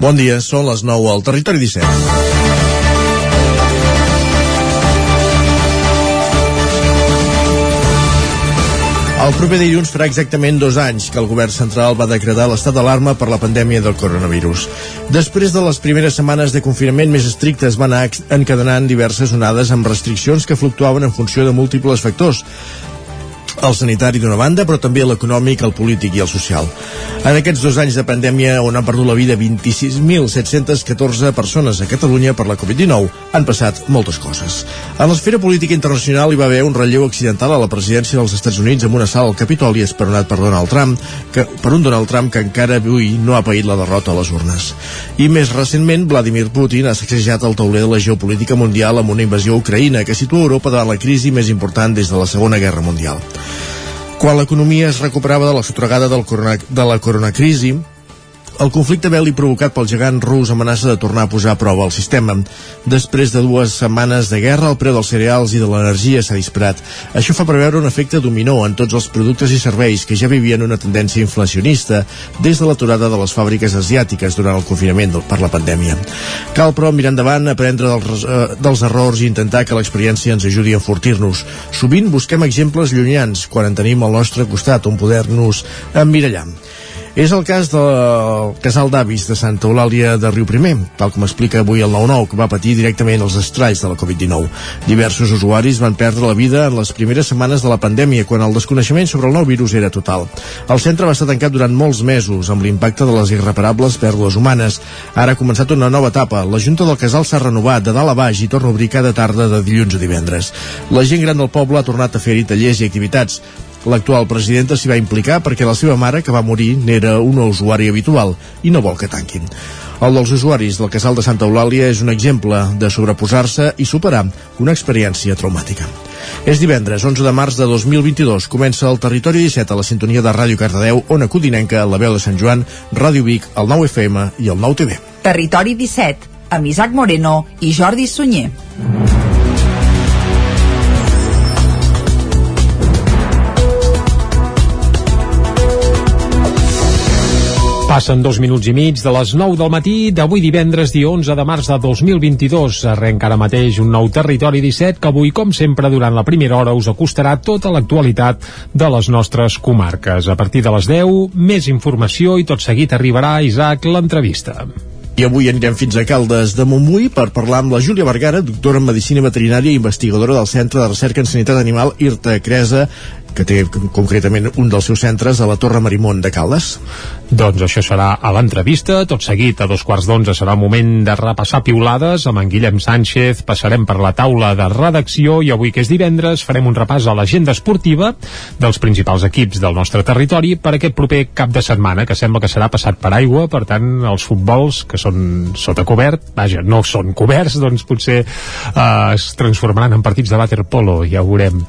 Bon dia, són les 9 al Territori 17. El proper dilluns farà exactament dos anys que el govern central va decretar l'estat d'alarma per la pandèmia del coronavirus. Després de les primeres setmanes de confinament més estrictes van anar encadenant diverses onades amb restriccions que fluctuaven en funció de múltiples factors el sanitari d'una banda, però també l'econòmic, el polític i el social. En aquests dos anys de pandèmia on han perdut la vida 26.714 persones a Catalunya per la Covid-19 han passat moltes coses. En l'esfera política internacional hi va haver un relleu accidental a la presidència dels Estats Units amb una sala al Capitoli esperonat per Donald Trump, que, per un Donald Trump que encara avui no ha paït la derrota a les urnes. I més recentment, Vladimir Putin ha sacsejat el tauler de la geopolítica mundial amb una invasió a Ucraïna que situa Europa davant la crisi més important des de la Segona Guerra Mundial. Quan l'economia es recuperava de la sotragada del corona, de la coronacrisi, el conflicte bèl·lic provocat pel gegant rus amenaça de tornar a posar a prova el sistema. Després de dues setmanes de guerra, el preu dels cereals i de l'energia s'ha disparat. Això fa preveure un efecte dominó en tots els productes i serveis que ja vivien una tendència inflacionista des de l'aturada de les fàbriques asiàtiques durant el confinament per la pandèmia. Cal, però, mirar endavant, aprendre dels, eh, dels errors i intentar que l'experiència ens ajudi a enfortir-nos. Sovint busquem exemples llunyans quan en tenim al nostre costat on poder-nos emmirallar. És el cas del casal d'avis de Santa Eulàlia de Riu Primer, tal com explica avui el 9-9, que va patir directament els estralls de la Covid-19. Diversos usuaris van perdre la vida en les primeres setmanes de la pandèmia, quan el desconeixement sobre el nou virus era total. El centre va estar tancat durant molts mesos, amb l'impacte de les irreparables pèrdues humanes. Ara ha començat una nova etapa. La Junta del Casal s'ha renovat de dalt a baix i torna a obrir cada tarda de dilluns a divendres. La gent gran del poble ha tornat a fer-hi tallers i activitats. L'actual presidenta s'hi va implicar perquè la seva mare, que va morir, n'era una usuària habitual i no vol que tanquin. El dels usuaris del casal de Santa Eulàlia és un exemple de sobreposar-se i superar una experiència traumàtica. És divendres, 11 de març de 2022. Comença el Territori 17 a la sintonia de Ràdio Cardedeu, Ona Codinenca, la veu de Sant Joan, Ràdio Vic, el 9 FM i el 9 TV. Territori 17, amb Isaac Moreno i Jordi Sunyer. Passen dos minuts i mig de les 9 del matí d'avui divendres, dia 11 de març de 2022. Arrenca ara mateix un nou Territori 17 que avui, com sempre, durant la primera hora us acostarà tota l'actualitat de les nostres comarques. A partir de les 10, més informació i tot seguit arribarà, Isaac, l'entrevista. I avui anirem fins a Caldes de Montbui per parlar amb la Júlia Vergara, doctora en Medicina Veterinària i investigadora del Centre de Recerca en Sanitat Animal IRTA Cresa que té concretament un dels seus centres a la Torre Marimón de Caldes. Doncs això serà a l'entrevista, tot seguit a dos quarts d'onze serà el moment de repassar piulades amb en Guillem Sánchez, passarem per la taula de redacció i avui que és divendres farem un repàs a l'agenda esportiva dels principals equips del nostre territori per aquest proper cap de setmana, que sembla que serà passat per aigua, per tant els futbols que són sota cobert, vaja, no són coberts, doncs potser eh, es transformaran en partits de waterpolo, ja ho veurem.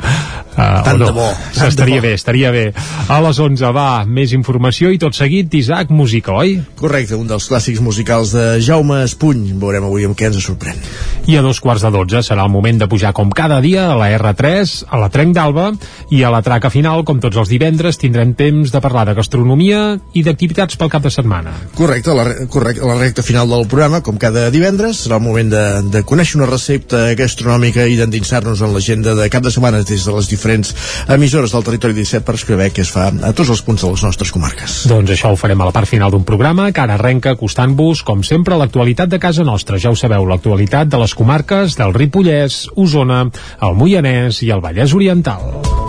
Uh, Tant no. de bo Estaria bé, estaria bé. A les 11 va, més informació i tot seguit Isaac, música, oi? Correcte, un dels clàssics musicals de Jaume Espuny. Veurem avui amb què ens sorprèn. I a dos quarts de 12 serà el moment de pujar com cada dia a la R3, a la Trenc d'Alba i a la traca final, com tots els divendres, tindrem temps de parlar de gastronomia i d'activitats pel cap de setmana. Correcte, la, correcte, la recta final del programa, com cada divendres, serà el moment de, de conèixer una recepta gastronòmica i d'endinsar-nos en l'agenda de cap de setmana des de les diferents emissores emissores del territori 17 per escriure què es fa a tots els punts de les nostres comarques. Doncs això ho farem a la part final d'un programa que ara arrenca acostant-vos, com sempre, l'actualitat de casa nostra. Ja ho sabeu, l'actualitat de les comarques del Ripollès, Osona, el Moianès i el Vallès Oriental.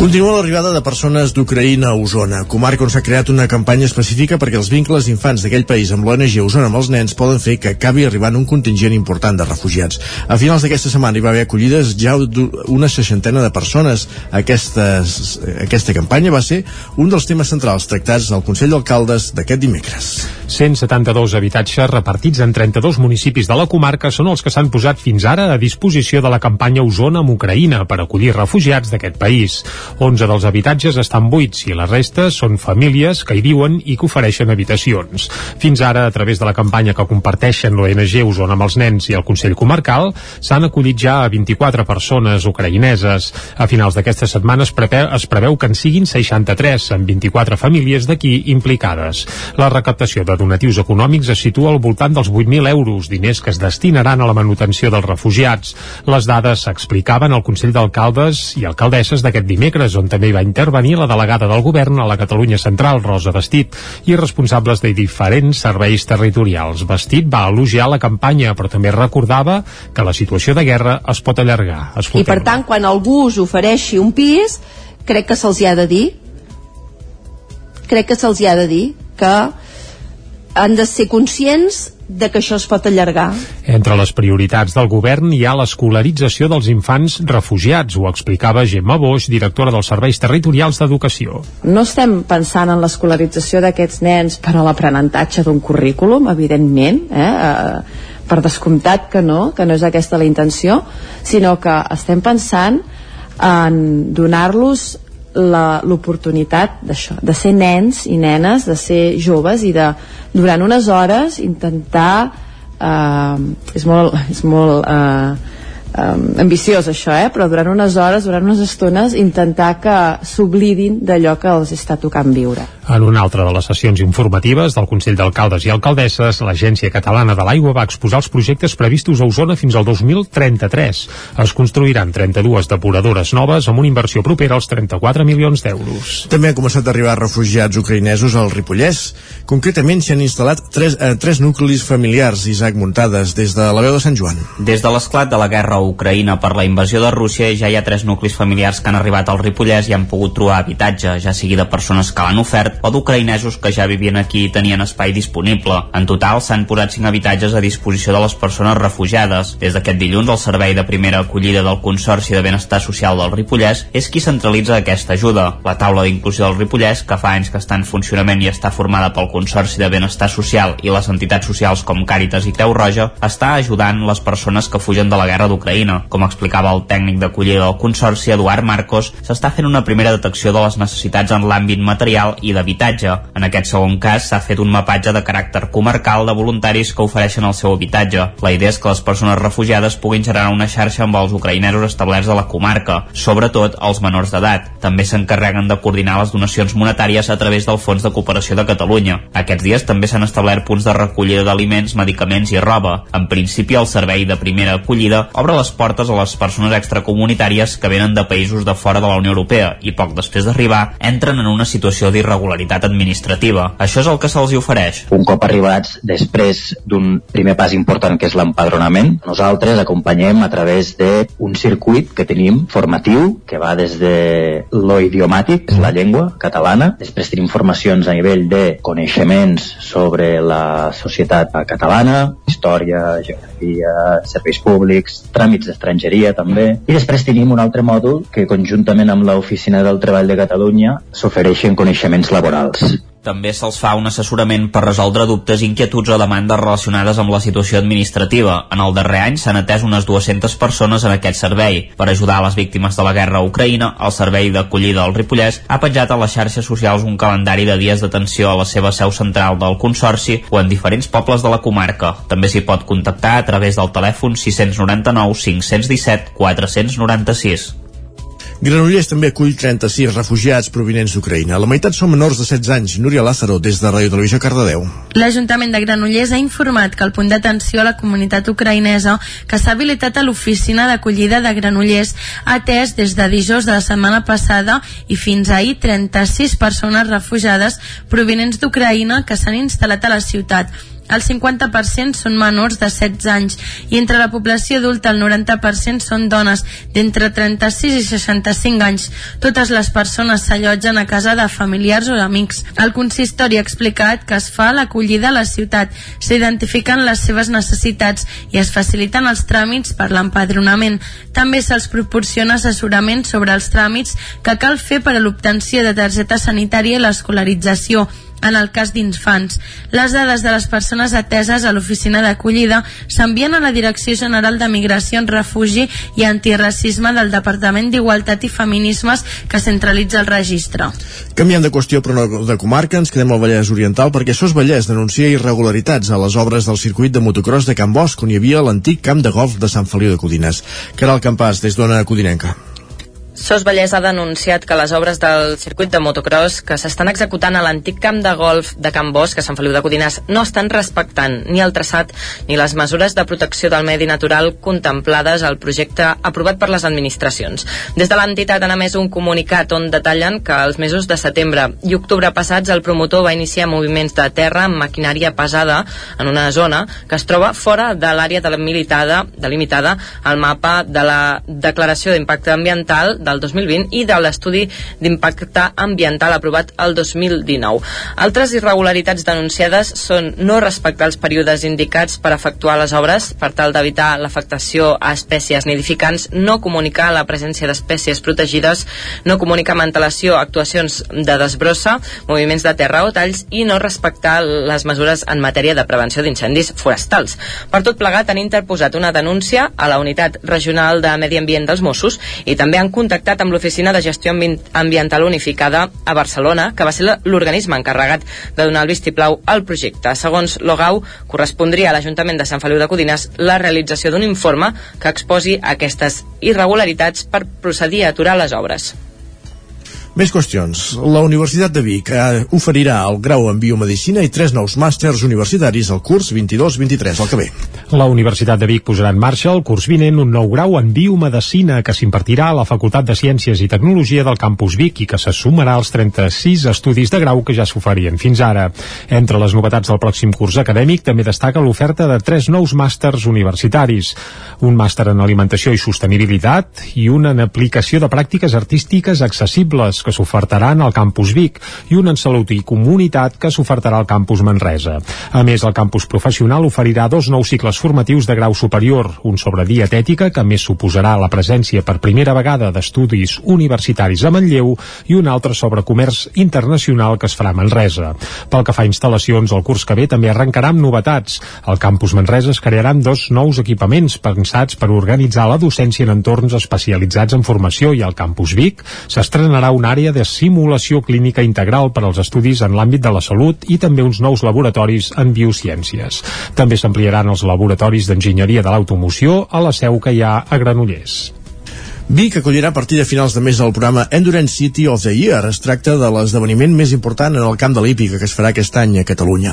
Continua l'arribada de persones d'Ucraïna a Osona, comarca on s'ha creat una campanya específica perquè els vincles infants d'aquell país amb l'ONG Osona amb els nens poden fer que acabi arribant un contingent important de refugiats. A finals d'aquesta setmana hi va haver acollides ja una seixantena de persones. Aquestes, aquesta campanya va ser un dels temes centrals tractats al Consell d'Alcaldes d'aquest dimecres. 172 habitatges repartits en 32 municipis de la comarca són els que s'han posat fins ara a disposició de la campanya Osona amb Ucraïna per acollir refugiats d'aquest país. 11 dels habitatges estan buits i la resta són famílies que hi viuen i que ofereixen habitacions. Fins ara, a través de la campanya que comparteixen l'ONG Osona amb els nens i el Consell Comarcal, s'han acollit ja a 24 persones ucraïneses. A finals d'aquesta setmana es es preveu que en siguin 63, amb 24 famílies d'aquí implicades. La recaptació de donatius econòmics es situa al voltant dels 8.000 euros, diners que es destinaran a la manutenció dels refugiats. Les dades s'explicaven al Consell d'Alcaldes i Alcaldesses d'aquest dimecres, on també va intervenir la delegada del govern a la Catalunya Central, Rosa Vestit, i responsables de diferents serveis territorials. Vestit va elogiar la campanya, però també recordava que la situació de guerra es pot allargar. Escoltem. I per tant, quan algú us ofereixi un pis, crec que se'ls ha de dir crec que se'ls ha de dir que han de ser conscients de que això es pot allargar. Entre les prioritats del govern hi ha l'escolarització dels infants refugiats, ho explicava Gemma Boix, directora dels Serveis Territorials d'Educació. No estem pensant en l'escolarització d'aquests nens per a l'aprenentatge d'un currículum, evidentment, eh? eh per descomptat que no, que no és aquesta la intenció, sinó que estem pensant en donar-los l'oportunitat d'això, de ser nens i nenes, de ser joves i de durant unes hores intentar eh, és molt, és molt eh, um, ambiciós això, eh? però durant unes hores, durant unes estones, intentar que s'oblidin d'allò que els està tocant viure. En una altra de les sessions informatives del Consell d'Alcaldes i Alcaldesses, l'Agència Catalana de l'Aigua va exposar els projectes previstos a Osona fins al 2033. Es construiran 32 depuradores noves amb una inversió propera als 34 milions d'euros. També han començat a arribar refugiats ucraïnesos al Ripollès. Concretament s'hi han instal·lat tres, eh, tres nuclis familiars, Isaac Muntades, des de la veu de Sant Joan. Des de l'esclat de la guerra Ucraïna per la invasió de Rússia ja hi ha tres nuclis familiars que han arribat al Ripollès i han pogut trobar habitatge, ja sigui de persones que l'han ofert o d'ucraïnesos que ja vivien aquí i tenien espai disponible. En total s'han posat 5 habitatges a disposició de les persones refugiades. Des d'aquest dilluns, el Servei de Primera Acollida del Consorci de Benestar Social del Ripollès és qui centralitza aquesta ajuda. La taula d'inclusió del Ripollès, que fa anys que està en funcionament i està formada pel Consorci de Benestar Social i les entitats socials com Càritas i Creu Roja, està ajudant les persones que fugen de la guerra d'Ucraïna. Com explicava el tècnic d'acollida del Consorci, Eduard Marcos, s'està fent una primera detecció de les necessitats en l'àmbit material i d'habitatge. En aquest segon cas s'ha fet un mapatge de caràcter comarcal de voluntaris que ofereixen el seu habitatge. La idea és que les persones refugiades puguin generar una xarxa amb els ucraïnesos establerts a la comarca, sobretot els menors d'edat. També s'encarreguen de coordinar les donacions monetàries a través del Fons de Cooperació de Catalunya. Aquests dies també s'han establert punts de recollida d'aliments, medicaments i roba. En principi, el servei de primera acollida obre les portes a les persones extracomunitàries que venen de països de fora de la Unió Europea i poc després d'arribar entren en una situació d'irregularitat irregularitat administrativa. Això és el que se'ls ofereix. Un cop arribats després d'un primer pas important que és l'empadronament, nosaltres acompanyem a través d'un circuit que tenim formatiu que va des de lo idiomàtic, la llengua catalana, després tenim formacions a nivell de coneixements sobre la societat catalana, història, geografia, serveis públics, tràmits d'estrangeria també, i després tenim un altre mòdul que conjuntament amb l'Oficina del Treball de Catalunya s'ofereixen coneixements laborals. També se'ls fa un assessorament per resoldre dubtes, inquietuds o demandes relacionades amb la situació administrativa. En el darrer any s'han atès unes 200 persones en aquest servei. Per ajudar a les víctimes de la guerra a Ucraïna, el Servei d'Acollida del Ripollès ha penjat a les xarxes socials un calendari de dies d'atenció a la seva seu central del Consorci o en diferents pobles de la comarca. També s'hi pot contactar a través del telèfon 699 517 496. Granollers també acull 36 refugiats provinents d'Ucraïna. La meitat són menors de 16 anys. Núria Lázaro, des de Radio Televisió Cardedeu. L'Ajuntament de Granollers ha informat que el punt d'atenció a la comunitat ucraïnesa que s'ha habilitat a l'oficina d'acollida de Granollers ha atès des de dijous de la setmana passada i fins ahir 36 persones refugiades provinents d'Ucraïna que s'han instal·lat a la ciutat el 50% són menors de 16 anys i entre la població adulta el 90% són dones d'entre 36 i 65 anys. Totes les persones s'allotgen a casa de familiars o amics. El consistori ha explicat que es fa l'acollida a la ciutat, s'identifiquen les seves necessitats i es faciliten els tràmits per l'empadronament. També se'ls proporciona assessorament sobre els tràmits que cal fer per a l'obtenció de targeta sanitària i l'escolarització en el cas d'infants. Les dades de les persones ateses a l'oficina d'acollida s'envien a la Direcció General de Migració, Refugi i Antiracisme del Departament d'Igualtat i Feminismes que centralitza el registre. Canviant de qüestió però no de comarca, ens quedem al Vallès Oriental perquè SOS Vallès denuncia irregularitats a les obres del circuit de motocross de Can Bosch on hi havia l'antic camp de golf de Sant Feliu de Codines. Caral Campàs, des d'Ona Codinenca. SOS Vallès ha denunciat que les obres del circuit de motocross que s'estan executant a l'antic camp de golf de Can Bosch, a Sant Feliu de Codines, no estan respectant ni el traçat ni les mesures de protecció del medi natural contemplades al projecte aprovat per les administracions. Des de l'entitat han emès un comunicat on detallen que els mesos de setembre i octubre passats el promotor va iniciar moviments de terra amb maquinària pesada en una zona que es troba fora de l'àrea delimitada, delimitada al mapa de la declaració d'impacte ambiental del 2020 i de l'estudi d'impacte ambiental aprovat el 2019. Altres irregularitats denunciades són no respectar els períodes indicats per efectuar les obres per tal d'evitar l'afectació a espècies nidificants, no comunicar la presència d'espècies protegides, no comunicar amb antelació actuacions de desbrossa, moviments de terra o talls i no respectar les mesures en matèria de prevenció d'incendis forestals. Per tot plegat han interposat una denúncia a la Unitat Regional de Medi Ambient dels Mossos i també han contactat contactat amb l'Oficina de Gestió Ambiental Unificada a Barcelona, que va ser l'organisme encarregat de donar el vistiplau al projecte. Segons Logau, correspondria a l'Ajuntament de Sant Feliu de Codines la realització d'un informe que exposi aquestes irregularitats per procedir a aturar les obres. Més qüestions. La Universitat de Vic eh, oferirà el grau en biomedicina i tres nous màsters universitaris al curs 22-23, el que ve. La Universitat de Vic posarà en marxa el curs vinent un nou grau en biomedicina que s'impartirà a la Facultat de Ciències i Tecnologia del Campus Vic i que se sumarà als 36 estudis de grau que ja s'oferien fins ara. Entre les novetats del pròxim curs acadèmic també destaca l'oferta de tres nous màsters universitaris. Un màster en alimentació i sostenibilitat i un en aplicació de pràctiques artístiques accessibles que s'ofertaran al campus Vic i un en Salut i Comunitat que s'ofertarà al campus Manresa. A més, el campus professional oferirà dos nous cicles formatius de grau superior, un sobre dietètica, que més suposarà la presència per primera vegada d'estudis universitaris a Manlleu, i un altre sobre comerç internacional que es farà a Manresa. Pel que fa a instal·lacions, el curs que ve també arrencarà amb novetats. Al campus Manresa es crearan dos nous equipaments pensats per organitzar la docència en entorns especialitzats en formació i al campus Vic s'estrenarà una àrea de simulació clínica integral per als estudis en l'àmbit de la salut i també uns nous laboratoris en biociències. També s'ampliaran els laboratoris d'enginyeria de l'automoció a la seu que hi ha a Granollers. Vic acollirà a partir de finals de mes el programa Endurance City of the Year. Es tracta de l'esdeveniment més important en el camp de l'hípica que es farà aquest any a Catalunya.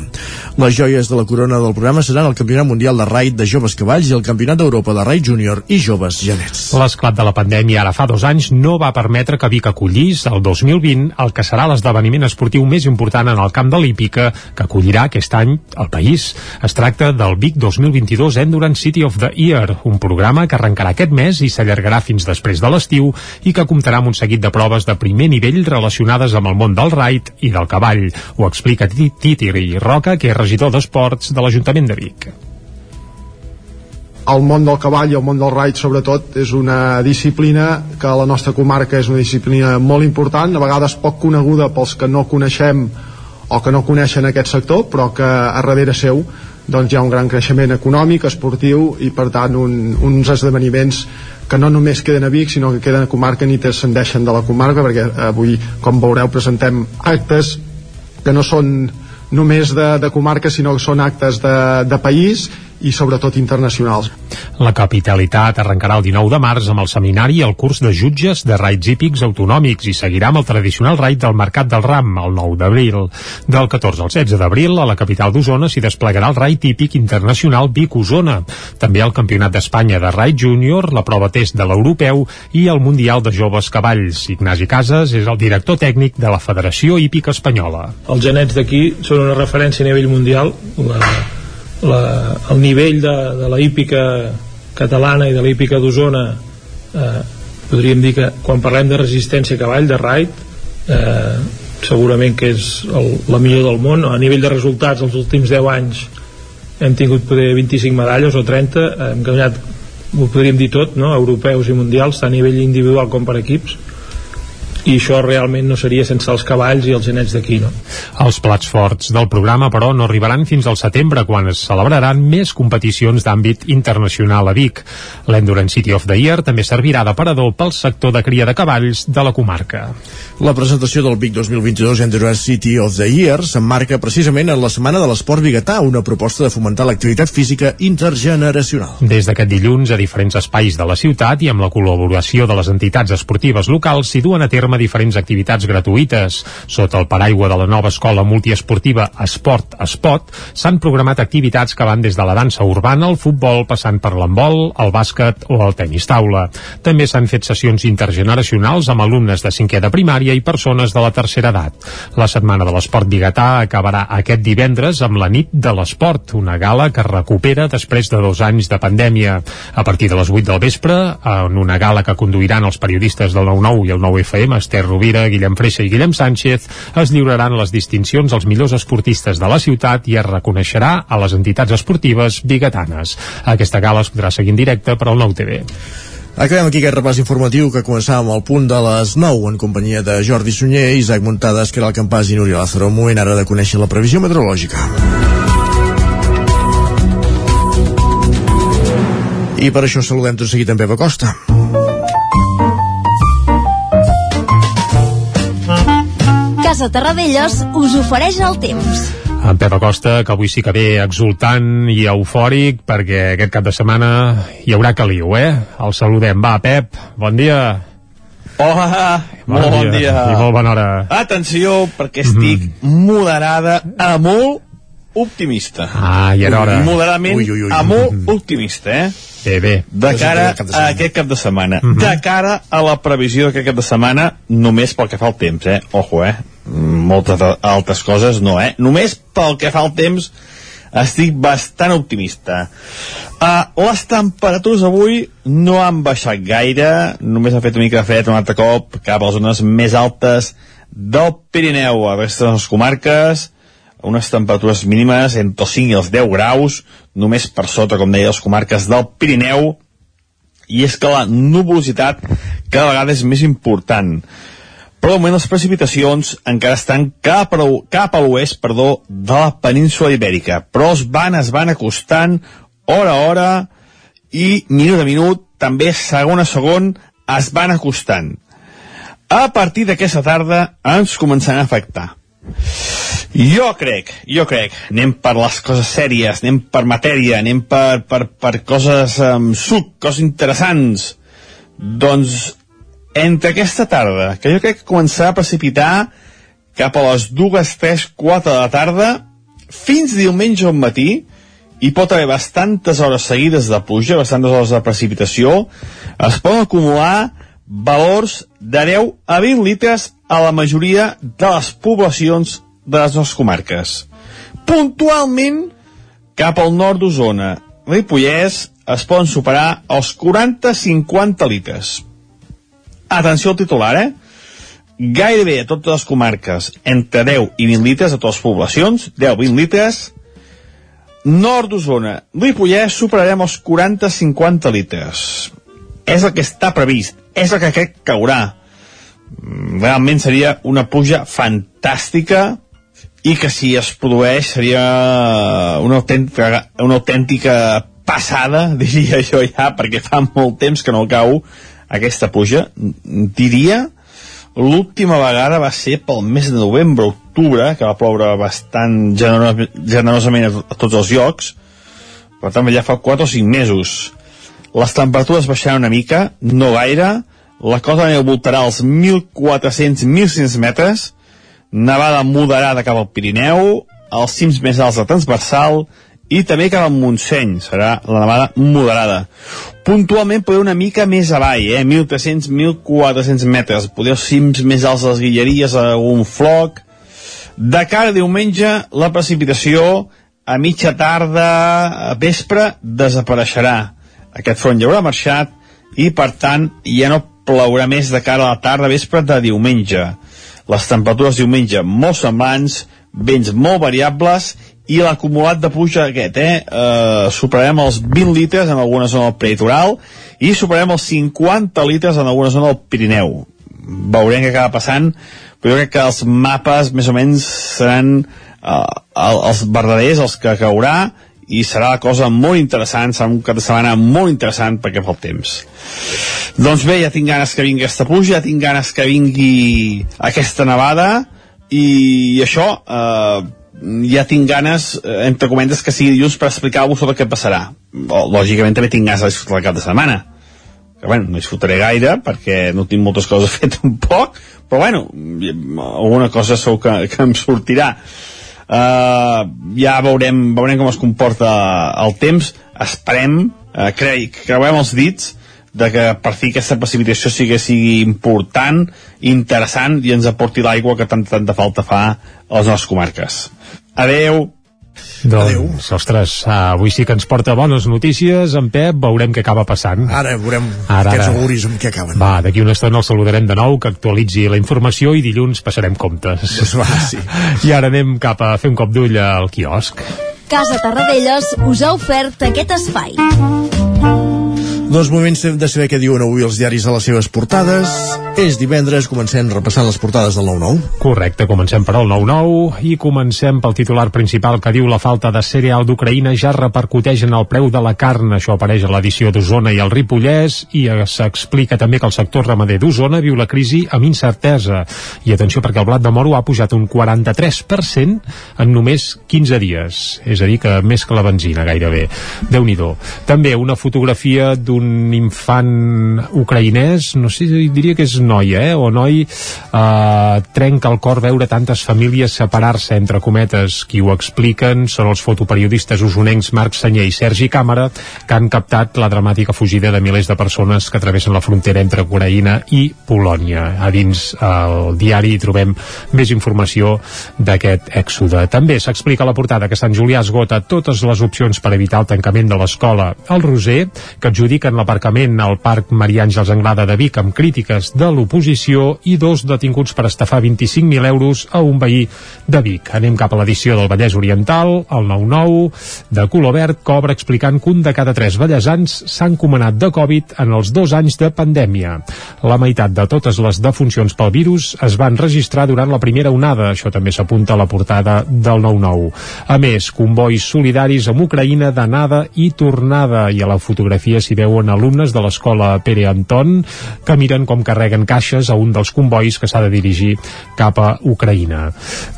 Les joies de la corona del programa seran el Campionat Mundial de Raid de Joves Cavalls i el Campionat d'Europa de Raid Júnior i Joves Genets. L'esclat de la pandèmia ara fa dos anys no va permetre que Vic acollís el 2020 el que serà l'esdeveniment esportiu més important en el camp de l'hípica que acollirà aquest any al país. Es tracta del Vic 2022 Endurance City of the Year, un programa que arrencarà aquest mes i s'allargarà fins després després de l'estiu i que comptarà amb un seguit de proves de primer nivell relacionades amb el món del raid i del cavall. Ho explica Titiri Roca, que és regidor d'Esports de l'Ajuntament de Vic el món del cavall i el món del raid sobretot és una disciplina que a la nostra comarca és una disciplina molt important, a vegades poc coneguda pels que no coneixem o que no coneixen aquest sector, però que a darrere seu doncs hi ha un gran creixement econòmic, esportiu i per tant un, uns esdeveniments que no només queden a Vic sinó que queden a comarca ni transcendeixen de la comarca perquè avui com veureu presentem actes que no són només de, de comarca sinó que són actes de, de país i sobretot internacionals. La capitalitat arrencarà el 19 de març amb el seminari i el curs de jutges de raids hípics autonòmics i seguirà amb el tradicional raid del Mercat del Ram el 9 d'abril. Del 14 al 16 d'abril a la capital d'Osona s'hi desplegarà el raid típic internacional Vic-Osona. També el Campionat d'Espanya de Raid Júnior, la prova test de l'Europeu i el Mundial de Joves Cavalls. Ignasi Casas és el director tècnic de la Federació Hípica Espanyola. Els genets d'aquí són una referència a nivell mundial. La la, el nivell de, de la hípica catalana i de la hípica d'Osona eh, podríem dir que quan parlem de resistència a cavall, de raid eh, segurament que és el, la millor del món a nivell de resultats els últims 10 anys hem tingut poder 25 medalles o 30 hem guanyat ho podríem dir tot, no? europeus i mundials tant a nivell individual com per equips i això realment no seria sense els cavalls i els genets d'aquí no? Els plats forts del programa però no arribaran fins al setembre quan es celebraran més competicions d'àmbit internacional a Vic. L'Endurance City of the Year també servirà d'aparador pel sector de cria de cavalls de la comarca. La presentació del Vic 2022 Endurance City of the Year s'emmarca precisament en la Setmana de l'Esport Biguetà, una proposta de fomentar l'activitat física intergeneracional. Des d'aquest dilluns, a diferents espais de la ciutat i amb la col·laboració de les entitats esportives locals, s'hi duen a terme diferents activitats gratuïtes. Sota el paraigua de la nova escola multiesportiva Esport Espot, s'han programat activitats que van des de la dansa urbana, el futbol, passant per l'handbol, el bàsquet o el tenis taula. També s'han fet sessions intergeneracionals amb alumnes de cinquè de primària i persones de la tercera edat. La Setmana de l'Esport Bigatà acabarà aquest divendres amb la nit de l'esport, una gala que recupera després de dos anys de pandèmia. A partir de les 8 del vespre, en una gala que conduiran els periodistes del 9-9 i el 9FM, Esther Rovira, Guillem Freixa i Guillem Sánchez, es lliuraran les distincions als millors esportistes de la ciutat i es reconeixerà a les entitats esportives bigatanes. Aquesta gala es podrà seguir en directe per al 9TV. Acabem aquí aquest repàs informatiu que començàvem al punt de les 9 en companyia de Jordi Sunyer, Isaac Muntades, Caral Campàs i Núria Lázaro. Un moment ara de conèixer la previsió meteorològica. I per això saludem tot seguit en Pep Acosta. Casa Terradellos us ofereix el temps. En Pep Acosta, que avui sí que ve exultant i eufòric, perquè aquest cap de setmana hi haurà caliu, eh? El saludem. Va, Pep, bon dia. Hola, Bon molt bon dia. dia. I molt bona hora. Atenció, perquè estic moderada a molt optimista. Ah, i era hora. Moderadament Ui, ui, ui. a molt optimista, eh? Bé, bé. De cara a aquest cap de setmana. De cara a la previsió d'aquest cap de setmana, només pel que fa al temps, eh? Ojo, eh? Moltes altres coses no, eh? Només pel que fa al temps estic bastant optimista. Uh, les temperatures avui no han baixat gaire, només ha fet una mica de fred un altre cop cap a les zones més altes del Pirineu, a resta de les comarques, unes temperatures mínimes entre els 5 i els 10 graus, només per sota, com deia, les comarques del Pirineu, i és que la nuvolositat cada vegada és més important. Però de moment les precipitacions encara estan cap a, cap a l'oest perdó, de la península ibèrica, però es van, es van acostant hora a hora i minut a minut, també segon a segon, es van acostant. A partir d'aquesta tarda ens començaran a afectar. Jo crec, jo crec, anem per les coses sèries, anem per matèria, anem per, per, per coses amb suc, coses interessants. Doncs, entre aquesta tarda, que jo crec que començarà a precipitar cap a les dues, tres, quatre de la tarda, fins diumenge al matí, hi pot haver bastantes hores seguides de pluja, bastantes hores de precipitació, es poden acumular valors de 10 a 20 litres a la majoria de les poblacions de les nostres comarques. Puntualment, cap al nord d'Osona, Ripollès, es poden superar els 40-50 litres. Atenció al titular, eh? Gairebé a totes les comarques, entre 10 i 20 litres a totes les poblacions, 10-20 litres, nord d'Osona, Ripollès, superarem els 40-50 litres. És el que està previst, és el que crec que caurà. Mm, Realment seria una puja fantàstica i que si es produeix seria una autèntica, una autèntica passada, diria jo ja, perquè fa molt temps que no cau aquesta puja. Diria l'última vegada va ser pel mes de novembre, octubre, que va ploure bastant generos, generosament a, tots els llocs, per tant ja fa 4 o 5 mesos. Les temperatures baixaran una mica, no gaire, la cota de neu voltarà als 1.400-1.500 metres, nevada moderada cap al Pirineu, els cims més alts de transversal i també cap al Montseny, serà la nevada moderada. Puntualment podeu una mica més avall, eh? 1.300-1.400 metres, podeu cims més alts les Guilleries, algun floc. De cara a diumenge, la precipitació a mitja tarda, a vespre, desapareixerà. Aquest front ja haurà marxat i, per tant, ja no plourà més de cara a la tarda vespre de diumenge. Les temperatures diumenge molt semblants, vents molt variables i l'acumulat de pluja aquest, eh? eh superarem els 20 litres en alguna zona del peritoral i superarem els 50 litres en alguna zona del Pirineu. veurem què acaba passant però jo crec que els mapes més o menys seran uh, els verdaders, els que caurà i serà la cosa molt interessant serà un cap de setmana molt interessant perquè fa el temps doncs bé, ja tinc ganes que vingui aquesta pluja, ja tinc ganes que vingui aquesta nevada i això eh, ja tinc ganes, eh, entre comentes, que sigui dilluns per explicar-vos sobre què passarà. Lògicament també tinc ganes de disfrutar el cap de setmana. Que, bueno, no disfrutaré gaire perquè no tinc moltes coses a fer tampoc, però bueno, alguna cosa segur que, que em sortirà. Uh, ja veurem, veurem com es comporta el temps. Esperem, uh, crec, creuem els dits de que per fi aquesta precipitació sigui, sigui important, interessant i ens aporti l'aigua que tanta, tanta falta fa a les nostres comarques. Adeu! Doncs, Adéu. ostres, avui sí que ens porta bones notícies. En Pep, veurem què acaba passant. Ara veurem ara, aquests auguris amb què acaben. Va, d'aquí una estona el saludarem de nou, que actualitzi la informació i dilluns passarem comptes. Pues va, sí. I ara anem cap a fer un cop d'ull al quiosc. Casa Tarradellas us ha ofert aquest espai. Doncs moments de saber què diuen avui els diaris a les seves portades. És divendres, comencem repassant les portades del 9-9. Correcte, comencem per al 9-9 i comencem pel titular principal que diu la falta de cereal d'Ucraïna ja repercuteix en el preu de la carn. Això apareix a l'edició d'Osona i el Ripollès i s'explica també que el sector ramader d'Osona viu la crisi amb incertesa. I atenció perquè el blat de moro ha pujat un 43% en només 15 dies. És a dir, que més que la benzina gairebé. déu nhi També una fotografia d'un d'un infant ucraïnès, no sé, diria que és noia, eh, o noi, eh, trenca el cor veure tantes famílies separar-se, entre cometes, qui ho expliquen són els fotoperiodistes usonencs Marc Senyer i Sergi Càmera, que han captat la dramàtica fugida de milers de persones que travessen la frontera entre Ucraïna i Polònia. A dins el diari hi trobem més informació d'aquest èxode. També s'explica a la portada que Sant Julià esgota totes les opcions per evitar el tancament de l'escola. El Roser, que adjudica en l'aparcament al Parc Maria Àngels Anglada de Vic amb crítiques de l'oposició i dos detinguts per estafar 25.000 euros a un veí de Vic. Anem cap a l'edició del Vallès Oriental, el 9-9, de color verd, cobra explicant que un de cada tres vallesans s'han comanat de Covid en els dos anys de pandèmia. La meitat de totes les defuncions pel virus es van registrar durant la primera onada, això també s'apunta a la portada del 9-9. A més, convois solidaris amb Ucraïna d'anada i tornada, i a la fotografia s'hi veu veuen alumnes de l'escola Pere Anton que miren com carreguen caixes a un dels convois que s'ha de dirigir cap a Ucraïna.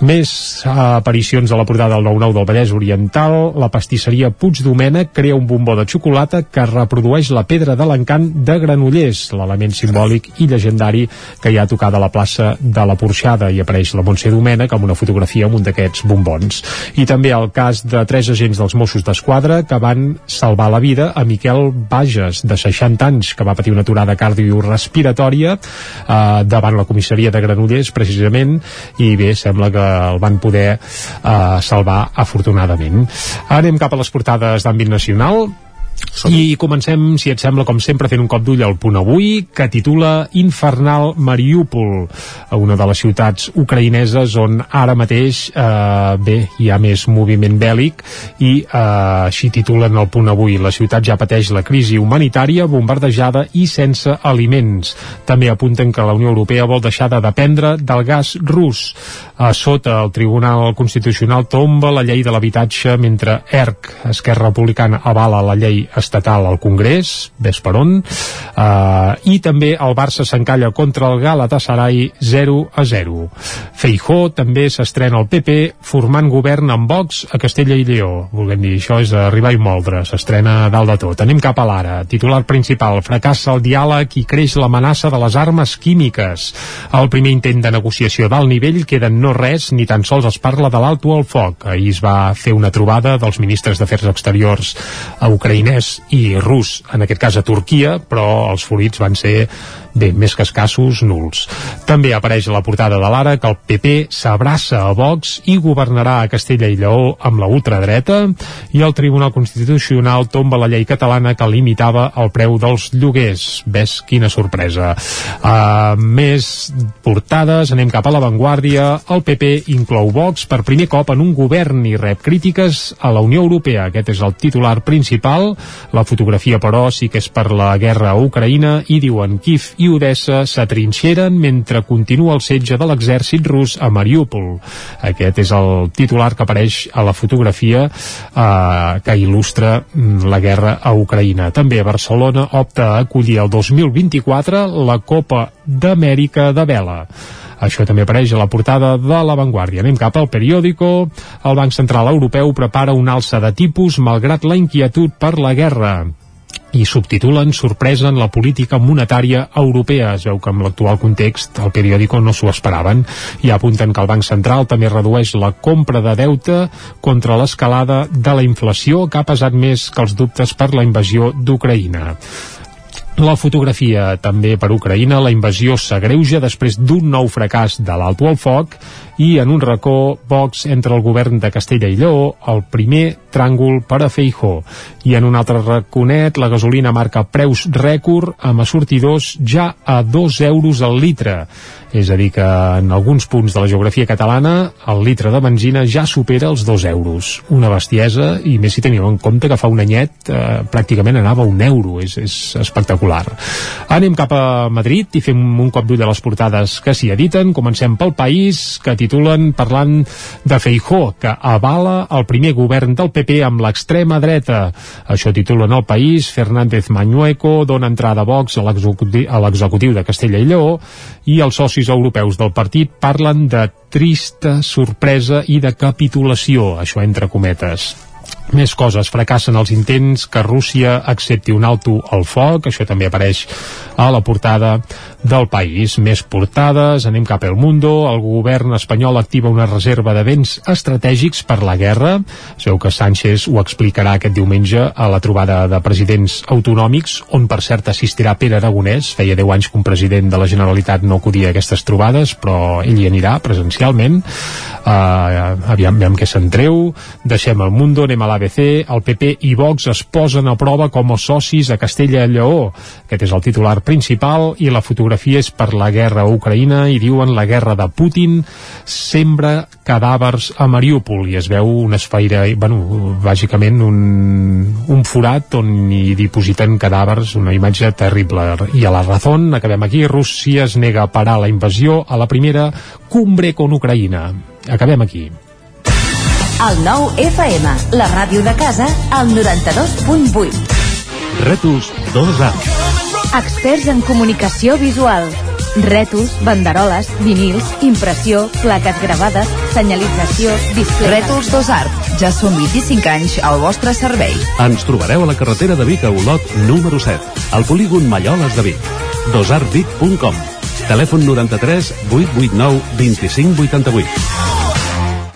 Més aparicions a la portada del 9-9 del Vallès Oriental, la pastisseria Puig Domènec crea un bombó de xocolata que reprodueix la pedra de l'encant de Granollers, l'element simbòlic i legendari que hi ha tocat a la plaça de la Porxada i apareix la Montse Domènec amb una fotografia amb un d'aquests bombons. I també el cas de tres agents dels Mossos d'Esquadra que van salvar la vida a Miquel Baja Bages, de 60 anys, que va patir una aturada cardiorespiratòria eh, davant la comissaria de Granollers, precisament, i bé, sembla que el van poder eh, salvar afortunadament. Anem cap a les portades d'àmbit nacional i comencem, si et sembla, com sempre, fent un cop d'ull al punt avui, que titula Infernal Mariupol, una de les ciutats ucraïneses on ara mateix, eh, bé, hi ha més moviment bèl·lic i eh, així titulen el punt avui. La ciutat ja pateix la crisi humanitària, bombardejada i sense aliments. També apunten que la Unió Europea vol deixar de dependre del gas rus. A sota, el Tribunal Constitucional tomba la llei de l'habitatge mentre ERC, Esquerra Republicana, avala la llei estatal al Congrés, ves per on, uh, i també el Barça s'encalla contra el Galatasaray 0 a 0. Feijó també s'estrena al PP formant govern amb Vox a Castella i Lleó. Volguem dir, això és arribar i moldre, s'estrena dalt de tot. Anem cap a l'ara. Titular principal, fracassa el diàleg i creix l'amenaça de les armes químiques. El primer intent de negociació d'alt nivell queda no res, ni tan sols es parla de l'alto al foc. Ahir es va fer una trobada dels ministres d'Afers Exteriors a ucraïnès xinès i rus, en aquest cas a Turquia, però els fluids van ser bé, més que escassos, nuls. També apareix a la portada de l'Ara que el PP s'abraça a Vox i governarà a Castella i Lleó amb la ultradreta i el Tribunal Constitucional tomba la llei catalana que limitava el preu dels lloguers. Ves quina sorpresa. Uh, més portades, anem cap a l'avantguàrdia. El PP inclou Vox per primer cop en un govern i rep crítiques a la Unió Europea. Aquest és el titular principal La fotografia, però, sí que és per la guerra a Ucraïna i diuen Kiev i Odessa s'atrinxeren mentre continua el setge de l'exèrcit rus a Mariupol. Aquest és el titular que apareix a la fotografia eh, que il·lustra mm, la guerra a Ucraïna. També Barcelona opta a acollir el 2024 la Copa d'Amèrica de Vela. Això també apareix a la portada de La Vanguardia. Anem cap al periòdico. El Banc Central Europeu prepara un alça de tipus malgrat la inquietud per la guerra i subtitulen Sorpresa en la política monetària europea. Es veu que amb l'actual context el periòdico no s'ho esperaven i apunten que el Banc Central també redueix la compra de deute contra l'escalada de la inflació que ha pesat més que els dubtes per la invasió d'Ucraïna. La fotografia també per Ucraïna, la invasió s'agreuja després d'un nou fracàs de l'alto al foc i en un racó Vox entre el govern de Castella i Lleó, el primer tràngol per a Feijó. I en un altre raconet, la gasolina marca preus rècord amb assortidors ja a 2 euros al litre. És a dir, que en alguns punts de la geografia catalana el litre de benzina ja supera els 2 euros. Una bestiesa, i més si tenim en compte que fa un anyet eh, pràcticament anava un euro. És, és espectacular. Anem cap a Madrid i fem un cop d'ull a les portades que s'hi editen. Comencem pel país, que titulen parlant de Feijó, que avala el primer govern del PP amb l'extrema dreta. Això titulen el país, Fernández Mañueco dona entrada a Vox a l'executiu de Castella i Lleó i els socis europeus del partit parlen de trista sorpresa i de capitulació, això entre cometes. Més coses, fracassen els intents que Rússia accepti un alto al foc, això també apareix a la portada del país. Més portades, anem cap al Mundo, el govern espanyol activa una reserva de béns estratègics per la guerra. Sabeu que Sánchez ho explicarà aquest diumenge a la trobada de presidents autonòmics, on per cert assistirà Pere Aragonès. Feia 10 anys que un president de la Generalitat no acudia a aquestes trobades, però ell hi anirà presencialment. Uh, aviam, aviam què se'n treu. Deixem el Mundo, anem a l'ABC. El PP i Vox es posen a prova com a socis a Castella i Lleó. Aquest és el titular principal i la fotografia és per la guerra a Ucraïna i diuen la guerra de Putin sembra cadàvers a Mariupol i es veu un esfaire, bueno, bàsicament un, un forat on hi dipositen cadàvers, una imatge terrible. I a la Razón, acabem aquí, Rússia es nega a parar la invasió a la primera cumbre con Ucraïna. Acabem aquí. El nou FM, la ràdio de casa, al 92.8. Rètols 2A. Experts en comunicació visual. Rètols, banderoles, vinils, impressió, plaques gravades, senyalització, display... Rètols Dos Art. Ja són 25 anys al vostre servei. Ens trobareu a la carretera de Vic a Olot, número 7, al polígon Malloles de Vic. dosartvic.com Telèfon 93 889 2588.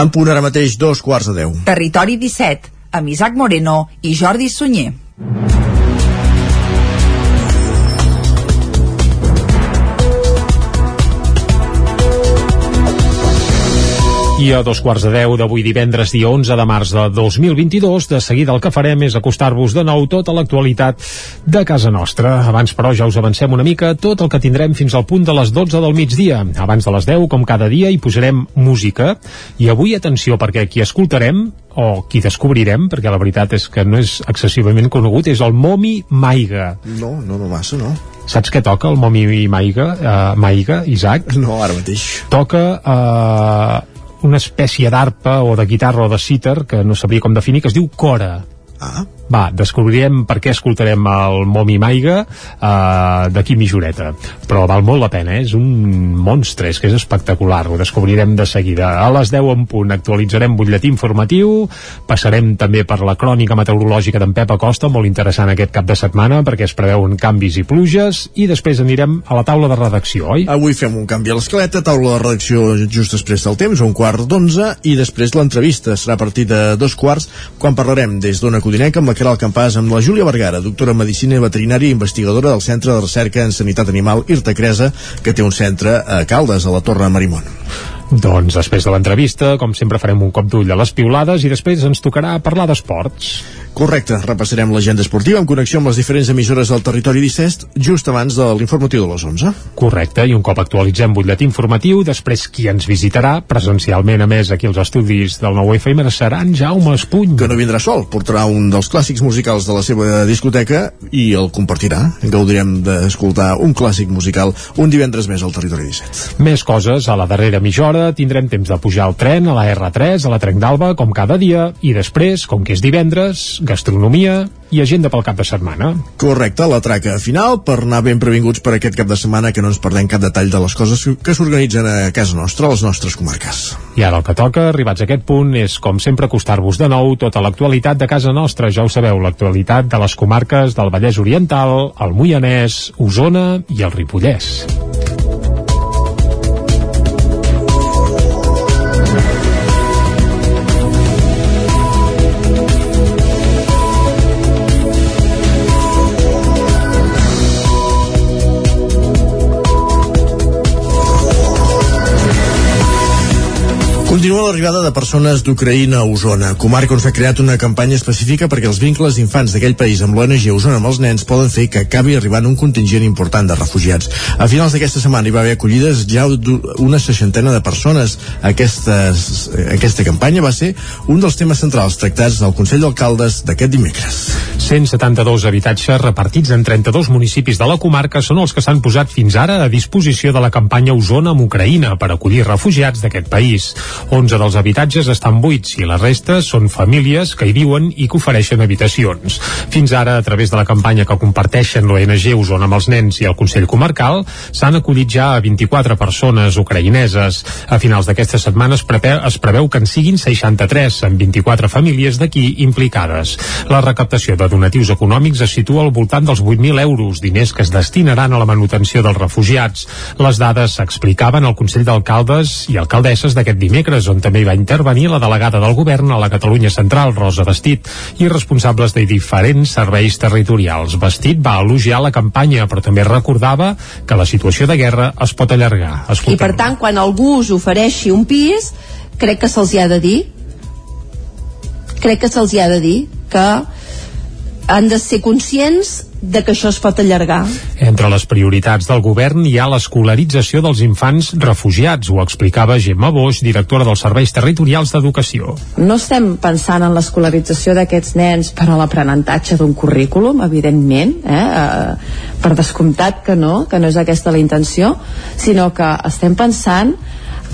En punt ara mateix dos quarts de deu. Territori 17, amb Isaac Moreno i Jordi Sunyer. I a dos quarts de deu d'avui divendres, dia 11 de març de 2022, de seguida el que farem és acostar-vos de nou tota l'actualitat de casa nostra. Abans, però, ja us avancem una mica tot el que tindrem fins al punt de les 12 del migdia. Abans de les 10, com cada dia, hi posarem música. I avui, atenció, perquè qui escoltarem o qui descobrirem, perquè la veritat és que no és excessivament conegut, és el Momi Maiga. No, no, no massa, no. Saps què toca el Momi Maiga, uh, Maiga, Isaac? No, ara mateix. Toca uh, una espècie d'arpa o de guitarra o de cítar, que no sabria com definir, que es diu cora. Ah. Va, descobrirem per què escoltarem el Momi Maiga uh, d'aquí mitjoreta. Però val molt la pena, eh? és un monstre, és que és espectacular, ho descobrirem de seguida. A les 10 en punt actualitzarem butlletí informatiu, passarem també per la crònica meteorològica d'en Pep Acosta, molt interessant aquest cap de setmana, perquè es preveuen canvis i pluges, i després anirem a la taula de redacció, oi? Avui fem un canvi a l'escaleta, taula de redacció just després del temps, un quart d'onze, i després l'entrevista serà a partir de dos quarts, quan parlarem des d'Ona Codinenca amb la Caral Campàs amb la Júlia Vergara, doctora en Medicina i Veterinària i investigadora del Centre de Recerca en Sanitat Animal Irta Cresa, que té un centre a Caldes, a la Torre Marimón. Doncs després de l'entrevista, com sempre farem un cop d'ull a les piulades i després ens tocarà parlar d'esports. Correcte, repassarem l'agenda esportiva en connexió amb les diferents emissores del territori 17 just abans de l'informatiu de les 11. Correcte, i un cop actualitzem butlletí informatiu, després qui ens visitarà presencialment, a més, aquí als estudis del nou FM serà en Jaume Espuny. Que no vindrà sol, portarà un dels clàssics musicals de la seva discoteca i el compartirà. Gaudirem d'escoltar un clàssic musical un divendres més al territori 17. Més coses, a la darrera mitja hora tindrem temps de pujar al tren, a la R3, a la Trenc d'Alba, com cada dia, i després, com que és divendres, gastronomia i agenda pel cap de setmana. Correcte, la traca final per anar ben previnguts per aquest cap de setmana que no ens perdem cap detall de les coses que s'organitzen a casa nostra, a les nostres comarques. I ara el que toca, arribats a aquest punt, és com sempre acostar-vos de nou tota l'actualitat de casa nostra. Ja ho sabeu, l'actualitat de les comarques del Vallès Oriental, el Moianès, Osona i el Ripollès. Continua l'arribada de persones d'Ucraïna a Osona, comarca on s'ha creat una campanya específica perquè els vincles d'infants d'aquell país amb l'ONG Osona amb els nens poden fer que acabi arribant un contingent important de refugiats. A finals d'aquesta setmana hi va haver acollides ja una seixantena de persones. Aquestes, aquesta campanya va ser un dels temes centrals tractats al Consell d'Alcaldes d'aquest dimecres. 172 habitatges repartits en 32 municipis de la comarca són els que s'han posat fins ara a disposició de la campanya Osona amb Ucraïna per acollir refugiats d'aquest país. 11 dels habitatges estan buits i la resta són famílies que hi viuen i que ofereixen habitacions. Fins ara, a través de la campanya que comparteixen l'ONG Osona amb els nens i el Consell Comarcal, s'han acollit ja a 24 persones ucraïneses. A finals d'aquesta setmana es preveu, es preveu que en siguin 63, amb 24 famílies d'aquí implicades. La recaptació de donatius econòmics es situa al voltant dels 8.000 euros, diners que es destinaran a la manutenció dels refugiats. Les dades s'explicaven al Consell d'Alcaldes i Alcaldesses d'aquest dimecres dimecres, on també hi va intervenir la delegada del govern a la Catalunya Central, Rosa Vestit, i responsables de diferents serveis territorials. Vestit va elogiar la campanya, però també recordava que la situació de guerra es pot allargar. I per tant, quan algú us ofereixi un pis, crec que se'ls hi ha de dir crec que se'ls hi ha de dir que han de ser conscients de que això es pot allargar. Entre les prioritats del govern hi ha l'escolarització dels infants refugiats, ho explicava Gemma Boix, directora dels Serveis Territorials d'Educació. No estem pensant en l'escolarització d'aquests nens per a l'aprenentatge d'un currículum, evidentment, eh? eh, per descomptat que no, que no és aquesta la intenció, sinó que estem pensant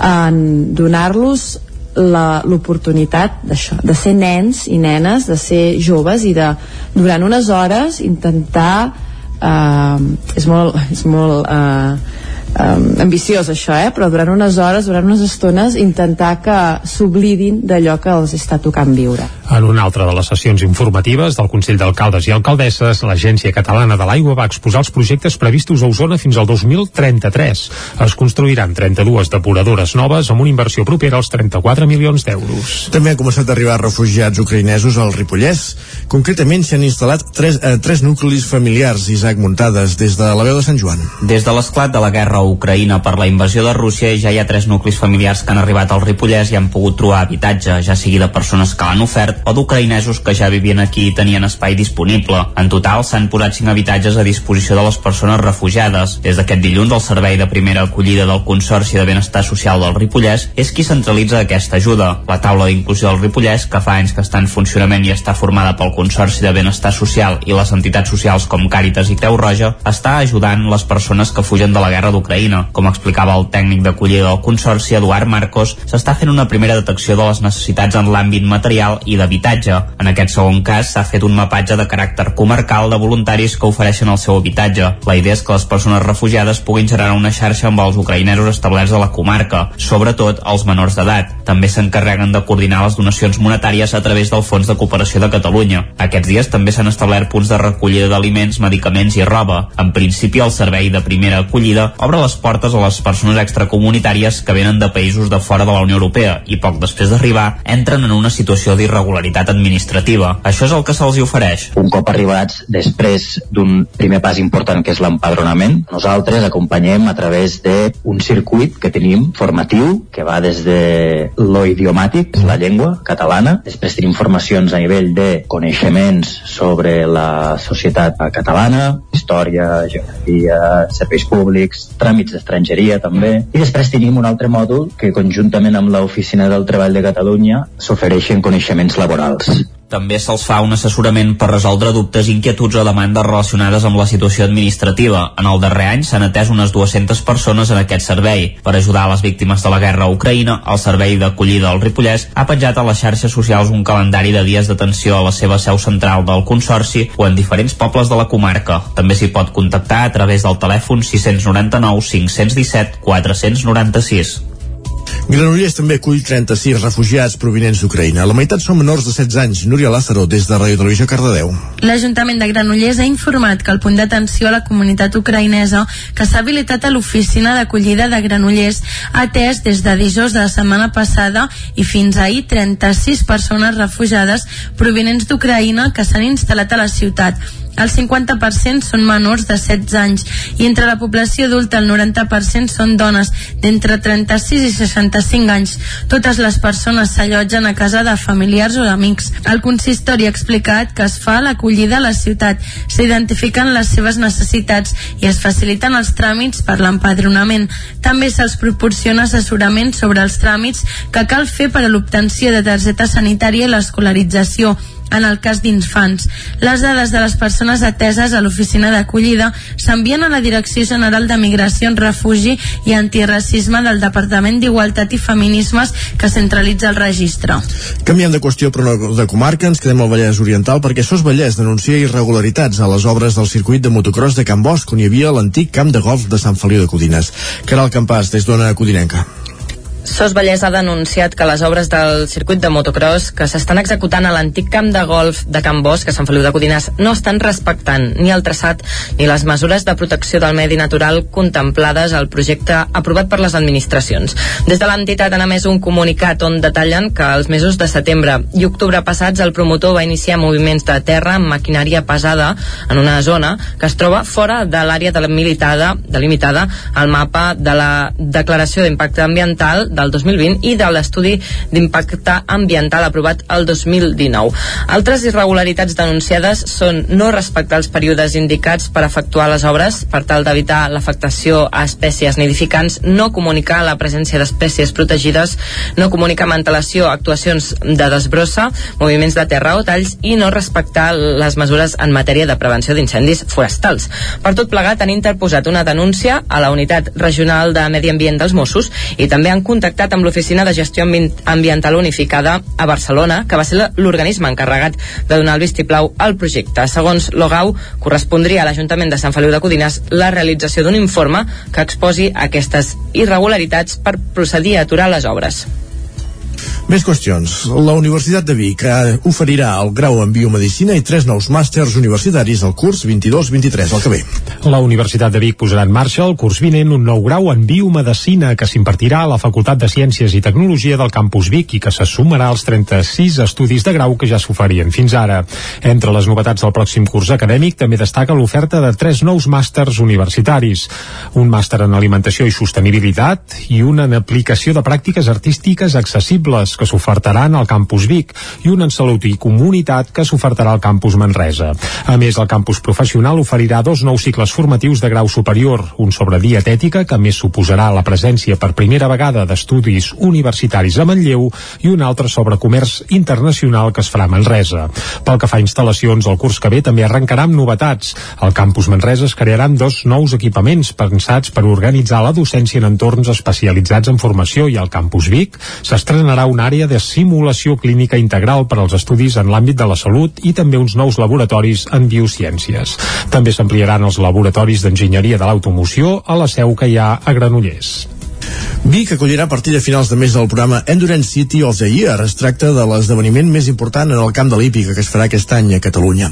en donar-los l'oportunitat d'això, de ser nens i nenes, de ser joves i de, durant unes hores, intentar eh, és molt, és molt eh, um, ambiciós això, eh? però durant unes hores, durant unes estones, intentar que s'oblidin d'allò que els està tocant viure. En una altra de les sessions informatives del Consell d'Alcaldes i Alcaldesses, l'Agència Catalana de l'Aigua va exposar els projectes previstos a Osona fins al 2033. Es construiran 32 depuradores noves amb una inversió propera als 34 milions d'euros. També han començat a arribar refugiats ucraïnesos al Ripollès. Concretament s'hi han instal·lat tres, eh, tres nuclis familiars, Isaac Muntades, des de la veu de Sant Joan. Des de l'esclat de la guerra Ucraïna per la invasió de Rússia ja hi ha tres nuclis familiars que han arribat al Ripollès i han pogut trobar habitatge, ja sigui de persones que l'han ofert o d'ucraïnesos que ja vivien aquí i tenien espai disponible. En total s'han posat cinc habitatges a disposició de les persones refugiades. Des d'aquest dilluns el Servei de Primera Acollida del Consorci de Benestar Social del Ripollès és qui centralitza aquesta ajuda. La taula d'inclusió del Ripollès, que fa anys que està en funcionament i està formada pel Consorci de Benestar Social i les entitats socials com Càritas i Creu Roja, està ajudant les persones que fugen de la guerra d'Ucraïna. Com explicava el tècnic d'acollida del Consorci, Eduard Marcos, s'està fent una primera detecció de les necessitats en l'àmbit material i d'habitatge. En aquest segon cas, s'ha fet un mapatge de caràcter comarcal de voluntaris que ofereixen el seu habitatge. La idea és que les persones refugiades puguin generar una xarxa amb els ucraïnesos establerts a la comarca, sobretot els menors d'edat. També s'encarreguen de coordinar les donacions monetàries a través del Fons de Cooperació de Catalunya. Aquests dies també s'han establert punts de recollida d'aliments, medicaments i roba. En principi, el servei de primera acollida obre les portes a les persones extracomunitàries que venen de països de fora de la Unió Europea i poc després d'arribar entren en una situació d'irregularitat administrativa. Això és el que se'ls ofereix. Un cop arribats, després d'un primer pas important que és l'empadronament, nosaltres acompanyem a través d'un circuit que tenim formatiu que va des de lo idiomàtic, la llengua catalana, després tenim formacions a nivell de coneixements sobre la societat catalana, història, geografia, serveis públics, tràmits d'estrangeria també, i després tenim un altre mòdul que conjuntament amb l'Oficina del Treball de Catalunya s'ofereixen coneixements laborals. També se'ls fa un assessorament per resoldre dubtes, inquietuds o demandes relacionades amb la situació administrativa. En el darrer any s'han atès unes 200 persones en aquest servei. Per ajudar a les víctimes de la guerra a Ucraïna, el Servei d'Acollida al Ripollès ha penjat a les xarxes socials un calendari de dies d'atenció a la seva seu central del Consorci o en diferents pobles de la comarca. També s'hi pot contactar a través del telèfon 699 517 496. Granollers també acull 36 refugiats provinents d'Ucraïna. La meitat són menors de 16 anys. Núria Lázaro, des de Radio Televisió Cardedeu. L'Ajuntament de Granollers ha informat que el punt d'atenció a la comunitat ucraïnesa que s'ha habilitat a l'oficina d'acollida de Granollers ha atès des de dijous de la setmana passada i fins ahir 36 persones refugiades provinents d'Ucraïna que s'han instal·lat a la ciutat el 50% són menors de 16 anys i entre la població adulta el 90% són dones d'entre 36 i 65 anys. Totes les persones s'allotgen a casa de familiars o amics. El consistori ha explicat que es fa l'acollida a la ciutat, s'identifiquen les seves necessitats i es faciliten els tràmits per l'empadronament. També se'ls proporciona assessorament sobre els tràmits que cal fer per a l'obtenció de targeta sanitària i l'escolarització en el cas d'infants. Les dades de les persones ateses a l'oficina d'acollida s'envien a la Direcció General de Migració, Refugi i Antiracisme del Departament d'Igualtat i Feminismes que centralitza el registre. Canviem de qüestió però no de comarca, ens quedem al Vallès Oriental perquè SOS Vallès denuncia irregularitats a les obres del circuit de motocross de Can Bosch on hi havia l'antic camp de golf de Sant Feliu de Codines. Caral Campàs, des d'Ona Codinenca. SOS Vallès ha denunciat que les obres del circuit de motocross que s'estan executant a l'antic camp de golf de Can Bosch, a Sant Feliu de Codines, no estan respectant ni el traçat ni les mesures de protecció del medi natural contemplades al projecte aprovat per les administracions. Des de l'entitat han emès un comunicat on detallen que els mesos de setembre i octubre passats el promotor va iniciar moviments de terra amb maquinària pesada en una zona que es troba fora de l'àrea delimitada, delimitada al mapa de la Declaració d'Impacte Ambiental del 2020 i de l'estudi d'impacte ambiental aprovat el 2019. Altres irregularitats denunciades són no respectar els períodes indicats per efectuar les obres per tal d'evitar l'afectació a espècies nidificants, no comunicar la presència d'espècies protegides, no comunicar amb antelació actuacions de desbrossa, moviments de terra o talls i no respectar les mesures en matèria de prevenció d'incendis forestals. Per tot plegat han interposat una denúncia a la Unitat Regional de Medi Ambient dels Mossos i també han contactat amb l'Oficina de Gestió Ambiental Unificada a Barcelona, que va ser l'organisme encarregat de donar el vistiplau al projecte. Segons Logau, correspondria a l'Ajuntament de Sant Feliu de Codines la realització d'un informe que exposi aquestes irregularitats per procedir a aturar les obres. Més qüestions. La Universitat de Vic eh, oferirà el grau en biomedicina i tres nous màsters universitaris al curs 22-23, el que ve. La Universitat de Vic posarà en marxa el curs vinent un nou grau en biomedicina que s'impartirà a la Facultat de Ciències i Tecnologia del Campus Vic i que se sumarà als 36 estudis de grau que ja s'oferien fins ara. Entre les novetats del pròxim curs acadèmic també destaca l'oferta de tres nous màsters universitaris. Un màster en alimentació i sostenibilitat i un en aplicació de pràctiques artístiques accessibles que s'ofertaran al Campus Vic i un en Salut i Comunitat que s'ofertarà al Campus Manresa. A més, el Campus Professional oferirà dos nous cicles formatius de grau superior, un sobre dietètica, que més suposarà la presència per primera vegada d'estudis universitaris a Manlleu, i un altre sobre comerç internacional que es farà a Manresa. Pel que fa a instal·lacions, el curs que ve també arrencarà amb novetats. Al Campus Manresa es crearan dos nous equipaments pensats per organitzar la docència en entorns especialitzats en formació i al Campus Vic s'estrenarà una àrea de simulació clínica integral per als estudis en l'àmbit de la salut i també uns nous laboratoris en biociències. També s'ampliaran els laboratoris d'enginyeria de l'automoció a la seu que hi ha a Granollers. Vic acollirà a partir de finals de mes del programa Endurance City of the Year. Es tracta de l'esdeveniment més important en el camp de l'hípica que es farà aquest any a Catalunya.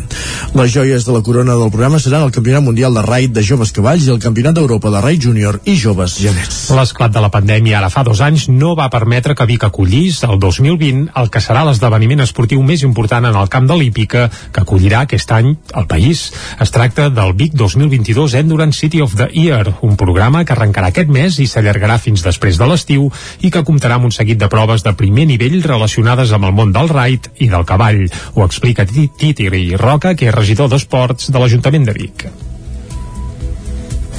Les joies de la corona del programa seran el Campionat Mundial de Raid de Joves Cavalls i el Campionat d'Europa de Raid Júnior i Joves Genets. L'esclat de la pandèmia ara fa dos anys no va permetre que Vic acollís el 2020 el que serà l'esdeveniment esportiu més important en el camp de l'hípica que acollirà aquest any al país. Es tracta del Vic 2022 Endurance City of the Year, un programa que arrencarà aquest mes i s'allargarà fins després de l'estiu i que comptarà amb un seguit de proves de primer nivell relacionades amb el món del raid i del cavall. Ho explica Titi Roca, que és regidor d'Esports de l'Ajuntament de Vic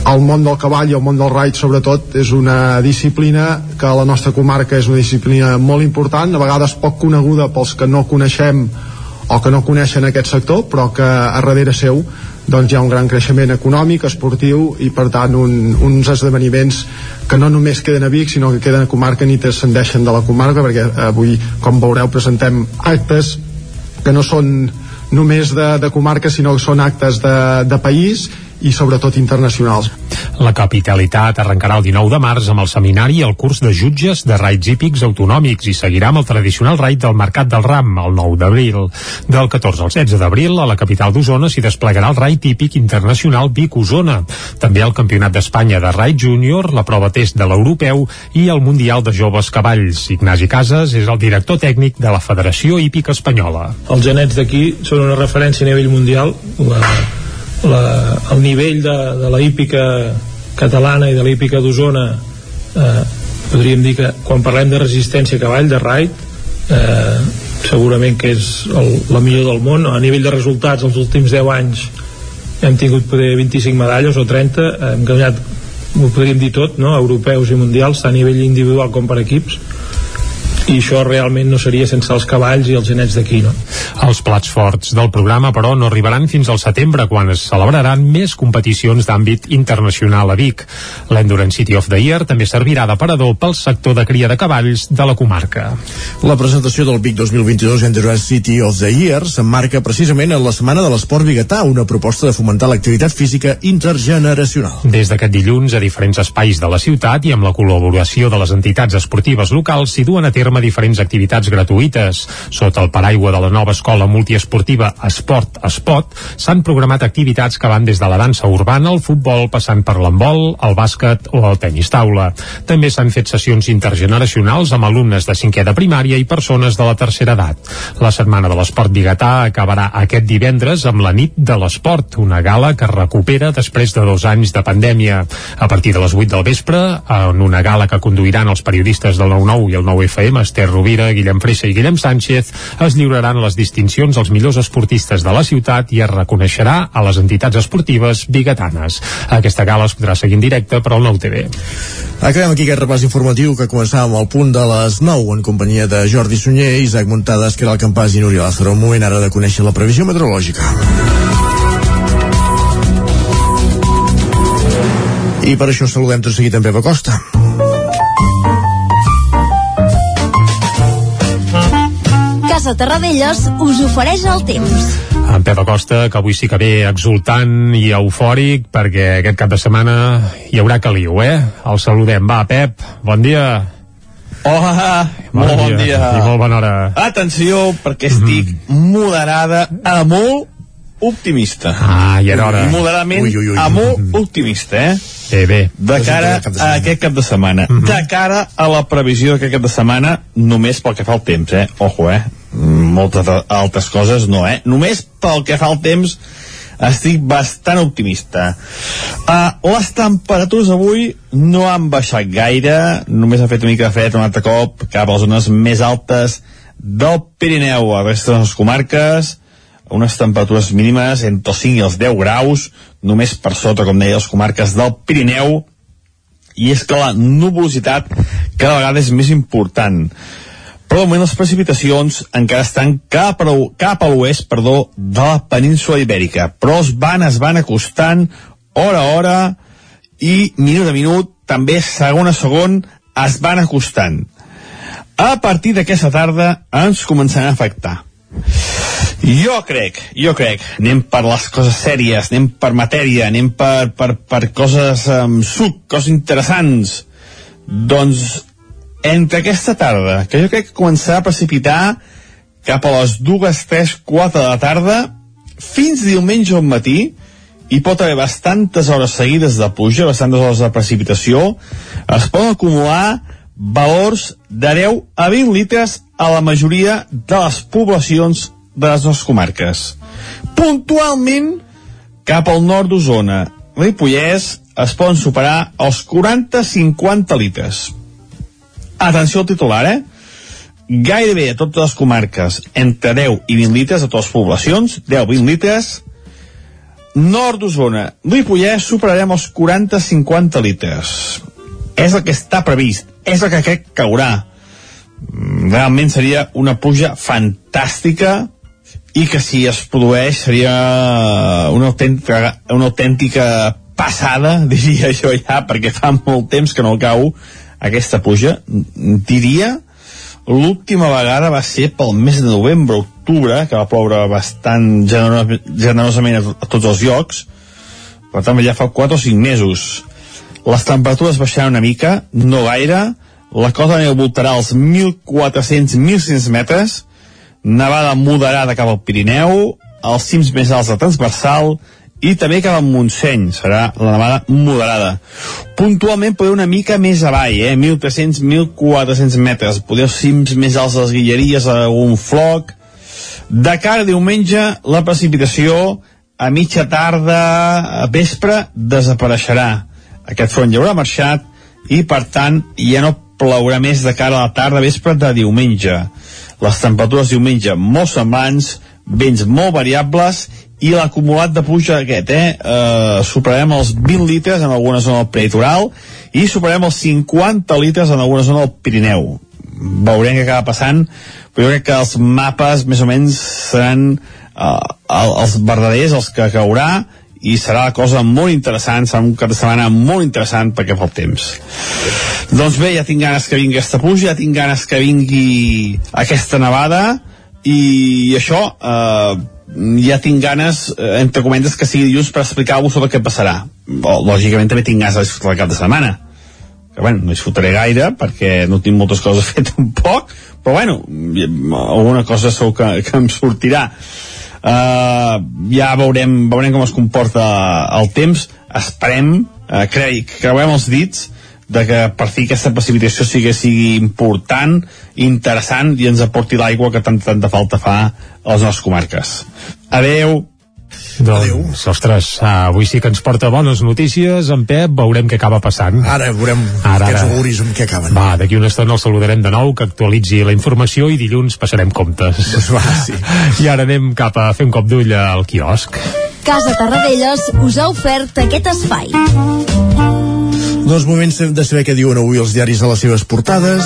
el món del cavall i el món del raid sobretot és una disciplina que a la nostra comarca és una disciplina molt important, a vegades poc coneguda pels que no coneixem o que no coneixen aquest sector però que a darrere seu doncs hi ha un gran creixement econòmic, esportiu i per tant un, uns esdeveniments que no només queden a Vic sinó que queden a comarca ni transcendeixen de la comarca perquè avui com veureu presentem actes que no són només de, de comarca sinó que són actes de, de país i sobretot internacionals. La capitalitat arrencarà el 19 de març amb el seminari i el curs de jutges de raids hípics autonòmics i seguirà amb el tradicional raid del Mercat del Ram el 9 d'abril. Del 14 al 16 d'abril a la capital d'Osona s'hi desplegarà el raid típic internacional Vic-Osona. També el Campionat d'Espanya de raid júnior, la prova test de l'europeu i el Mundial de Joves Cavalls. Ignasi Casas és el director tècnic de la Federació Hípica Espanyola. Els genets d'aquí són una referència a nivell mundial. La la, el nivell de, de la hípica catalana i de la hípica d'Osona eh, podríem dir que quan parlem de resistència a cavall, de raid eh, segurament que és el, la millor del món. A nivell de resultats els últims 10 anys hem tingut poder 25 medalles o 30 hem guanyat ho podríem dir tot, no? europeus i mundials a nivell individual com per equips i això realment no seria sense els cavalls i els genets d'aquí, no? Els plats forts del programa, però, no arribaran fins al setembre, quan es celebraran més competicions d'àmbit internacional a Vic. L'Endurance City of the Year també servirà d'aparador pel sector de cria de cavalls de la comarca. La presentació del Vic 2022 Endurance City of the Year s'emmarca precisament en la Setmana de l'Esport Biguetà, una proposta de fomentar l'activitat física intergeneracional. Des d'aquest dilluns, a diferents espais de la ciutat i amb la col·laboració de les entitats esportives locals s'hi duen a terme terme diferents activitats gratuïtes. Sota el paraigua de la nova escola multiesportiva Esport Espot s'han programat activitats que van des de la dansa urbana, el futbol, passant per l'handbol, el bàsquet o el tenis taula. També s'han fet sessions intergeneracionals amb alumnes de cinquè de primària i persones de la tercera edat. La Setmana de l'Esport Bigatà acabarà aquest divendres amb la nit de l'esport, una gala que recupera després de dos anys de pandèmia. A partir de les 8 del vespre, en una gala que conduiran els periodistes del 9-9 i el 9FM, Esther Rovira, Guillem Freixa i Guillem Sánchez, es lliuraran les distincions als millors esportistes de la ciutat i es reconeixerà a les entitats esportives bigatanes. Aquesta gala es podrà seguir en directe per al 9TV. Acabem aquí aquest repàs informatiu que començàvem al punt de les 9 en companyia de Jordi Sunyer, Isaac Montades, Caral Campàs i Núria Lázaro. Un moment ara de conèixer la previsió meteorològica. I per això saludem tot seguit en Pep Acosta. Casa Terradellos us ofereix el temps. En Pep Acosta, que avui sí que ve exultant i eufòric, perquè aquest cap de setmana hi haurà caliu, eh? El saludem. Va, Pep, bon dia. Hola, bon molt bon dia. I molt bona hora. Atenció, perquè estic mm -hmm. moderada a molt optimista. Ah, i era hora. I moderadament ui, ui, ui. a molt optimista, eh? Bé, bé. De cara a aquest cap de setmana. Mm -hmm. De cara a la previsió d'aquest cap de setmana, només pel que fa al temps, eh? Ojo, eh? Moltes altres coses no, eh? Només pel que fa al temps estic bastant optimista. Uh, les temperatures avui no han baixat gaire, només ha fet una mica de fred un altre cop cap a les zones més altes del Pirineu, a resta de les comarques, unes temperatures mínimes entre els 5 i els 10 graus, només per sota, com deia, les comarques del Pirineu, i és que la nuvolositat cada vegada és més important. Però de moment les precipitacions encara estan cap a, cap a l'oest perdó, de la península ibèrica, però es van, es van acostant hora a hora i minut a minut, també segon a segon, es van acostant. A partir d'aquesta tarda ens començaran a afectar. Jo crec, jo crec, anem per les coses sèries, anem per matèria, anem per, per, per coses amb suc, coses interessants. Doncs entre aquesta tarda, que jo crec que començarà a precipitar cap a les dues, tres, quatre de la tarda, fins diumenge al matí, hi pot haver bastantes hores seguides de pluja, bastantes hores de precipitació, es poden acumular valors de 10 a 20 litres a la majoria de les poblacions de les nostres comarques. Puntualment, cap al nord d'Osona, Ripollès, es poden superar els 40-50 litres. Atenció al titular, eh? Gairebé a totes les comarques, entre 10 i 20 litres a totes les poblacions, 10-20 litres, nord d'Osona, Ripollès, superarem els 40-50 litres. És el que està previst, és el que crec que caurà. Realment seria una pluja fantàstica i que si es produeix seria una autèntica, una autèntica passada, diria jo ja, perquè fa molt temps que no cau aquesta pluja. Diria l'última vegada va ser pel mes de novembre, octubre, que va ploure bastant generos, generosament a, a tots els llocs, per tant ja fa 4 o 5 mesos. Les temperatures baixaran una mica, no gaire, la cota de neu voltarà als 1.400-1.500 metres, nevada moderada cap al Pirineu, els cims més alts de transversal i també cap al Montseny, serà la nevada moderada. Puntualment podeu una mica més avall, eh? 1.300-1.400 metres, podeu cims més alts de les Guilleries, algun floc. De cara a diumenge, la precipitació a mitja tarda, a vespre, desapareixerà. Aquest front ja haurà marxat i, per tant, ja no plourà més de cara a la tarda, vespre de diumenge les temperatures diumenge molt semblants, vents molt variables i l'acumulat de pluja aquest, eh? eh superarem els 20 litres en alguna zona del peritoral i superarem els 50 litres en alguna zona del Pirineu. Veurem què acaba passant, però jo crec que els mapes més o menys seran eh, els verdaders, els que caurà, i serà la cosa molt interessant, serà un cap de setmana molt interessant perquè fa el temps. Doncs bé, ja tinc ganes que vingui aquesta pluja, ja tinc ganes que vingui aquesta nevada i això, eh, ja tinc ganes, eh, entre comentes, que sigui dilluns per explicar-vos el que passarà. O, lògicament també tinc ganes de disfrutar el cap de setmana. Que bueno, no hi fotré gaire perquè no tinc moltes coses a fer tampoc però bueno, alguna cosa segur que, que em sortirà. Uh, ja veurem, veurem com es comporta el temps. Esperem, uh, crec, creuem els dits de que per fi aquesta precipitació sigui, sigui important, interessant i ens aporti l'aigua que tanta, tanta falta fa a les nostres comarques. Adeu! Doncs, ostres, ah, avui sí que ens porta bones notícies. En Pep, veurem què acaba passant. Ara veurem Ara, aquests auguris amb què acaben. Va, d'aquí una estona el saludarem de nou, que actualitzi la informació i dilluns passarem comptes. Doncs va, sí. I ara anem cap a fer un cop d'ull al quiosc. Casa Tarradellas us ha ofert aquest espai. Doncs moments de saber què diuen avui els diaris a les seves portades.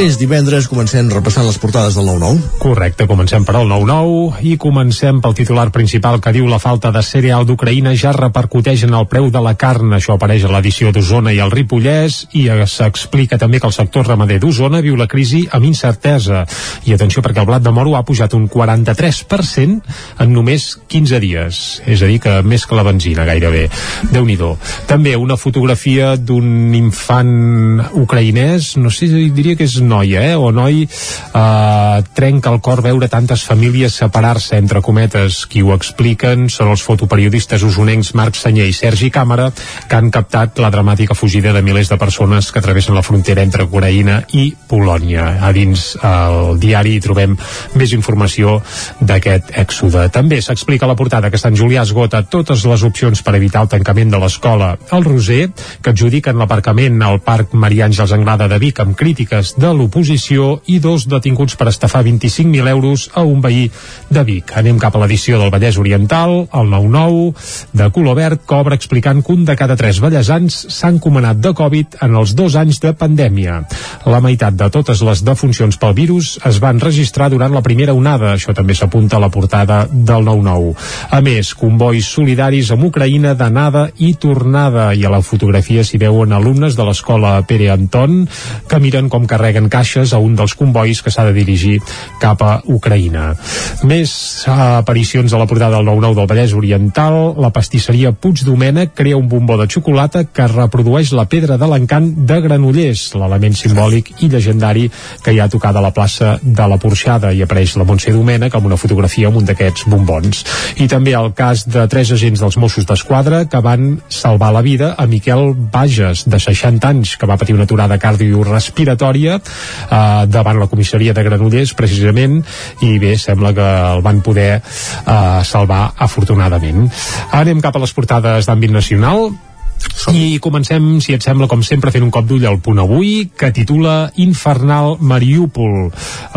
És divendres, comencem repassant les portades del 9-9. Correcte, comencem per al 9-9 i comencem pel titular principal que diu la falta de cereal d'Ucraïna ja repercuteix en el preu de la carn. Això apareix a l'edició d'Osona i el Ripollès i s'explica també que el sector ramader d'Osona viu la crisi amb incertesa. I atenció perquè el blat de moro ha pujat un 43% en només 15 dies. És a dir, que més que la benzina gairebé. déu nhi També una fotografia d'un infant ucraïnès, no sé si diria que és noia, eh, o noi, eh, trenca el cor veure tantes famílies separar-se, entre cometes, qui ho expliquen són els fotoperiodistes usonencs Marc Senyer i Sergi Càmera, que han captat la dramàtica fugida de milers de persones que travessen la frontera entre Ucraïna i Polònia. A dins el diari hi trobem més informació d'aquest èxode. També s'explica a la portada que Sant Julià esgota totes les opcions per evitar el tancament de l'escola El Roser, que adjudiquen l'aparcament al Parc Maria Àngels Anglada de Vic amb crítiques de l'oposició i dos detinguts per estafar 25.000 euros a un veí de Vic. Anem cap a l'edició del Vallès Oriental, el 9-9, de color verd, cobra explicant que un de cada tres ballesans s'han comanat de Covid en els dos anys de pandèmia. La meitat de totes les defuncions pel virus es van registrar durant la primera onada, això també s'apunta a la portada del 9-9. A més, convois solidaris amb Ucraïna d'anada i tornada, i a la fotografia s'hi veuen alumnes de l'escola Pere Anton que miren com carreguen caixes a un dels convois que s'ha de dirigir cap a Ucraïna. Més aparicions a la portada del 9-9 del Vallès Oriental, la pastisseria Puig Domènec crea un bombó de xocolata que reprodueix la pedra de l'encant de Granollers, l'element simbòlic i llegendari que hi ha tocat a la plaça de la Porxada i apareix la Montse Domènec amb una fotografia amb un d'aquests bombons. I també el cas de tres agents dels Mossos d'Esquadra que van salvar la vida a Miquel Bages, de 60 anys, que va patir una aturada cardiorrespiratòria eh, davant la comissaria de Granollers, precisament, i bé, sembla que el van poder eh, salvar afortunadament. Anem cap a les portades d'àmbit nacional i comencem, si et sembla, com sempre, fent un cop d'ull al punt avui, que titula Infernal Mariúpol,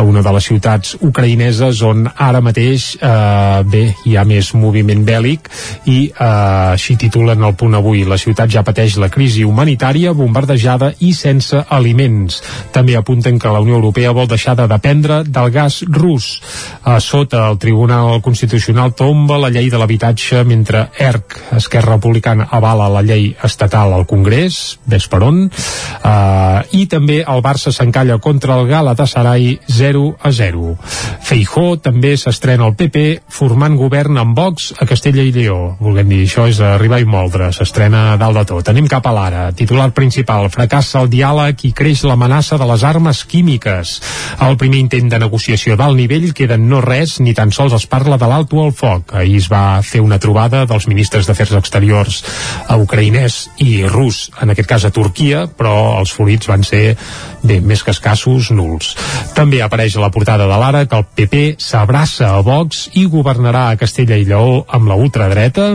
una de les ciutats ucraïneses on ara mateix, eh, bé, hi ha més moviment bèl·lic i eh, així titulen el punt avui. La ciutat ja pateix la crisi humanitària, bombardejada i sense aliments. També apunten que la Unió Europea vol deixar de dependre del gas rus. A sota, el Tribunal Constitucional tomba la llei de l'habitatge mentre ERC, Esquerra Republicana, avala la llei estatal al Congrés, ves per on, uh, i també el Barça s'encalla contra el Galatasaray 0 a 0. Feijó també s'estrena al PP formant govern amb Vox a Castella i Lleó. Volguem dir, això és arribar i moldre, s'estrena dalt de tot. Anem cap a l'ara. Titular principal, fracassa el diàleg i creix l'amenaça de les armes químiques. El primer intent de negociació d'alt nivell queda no res, ni tan sols es parla de l'alto al foc. Ahir es va fer una trobada dels ministres d'Afers Exteriors a ucraïnès i rus, en aquest cas a Turquia, però els fruits van ser bé, més que escassos, nuls. També apareix a la portada de l'Ara que el PP s'abraça a Vox i governarà a Castella i Lleó amb la ultradreta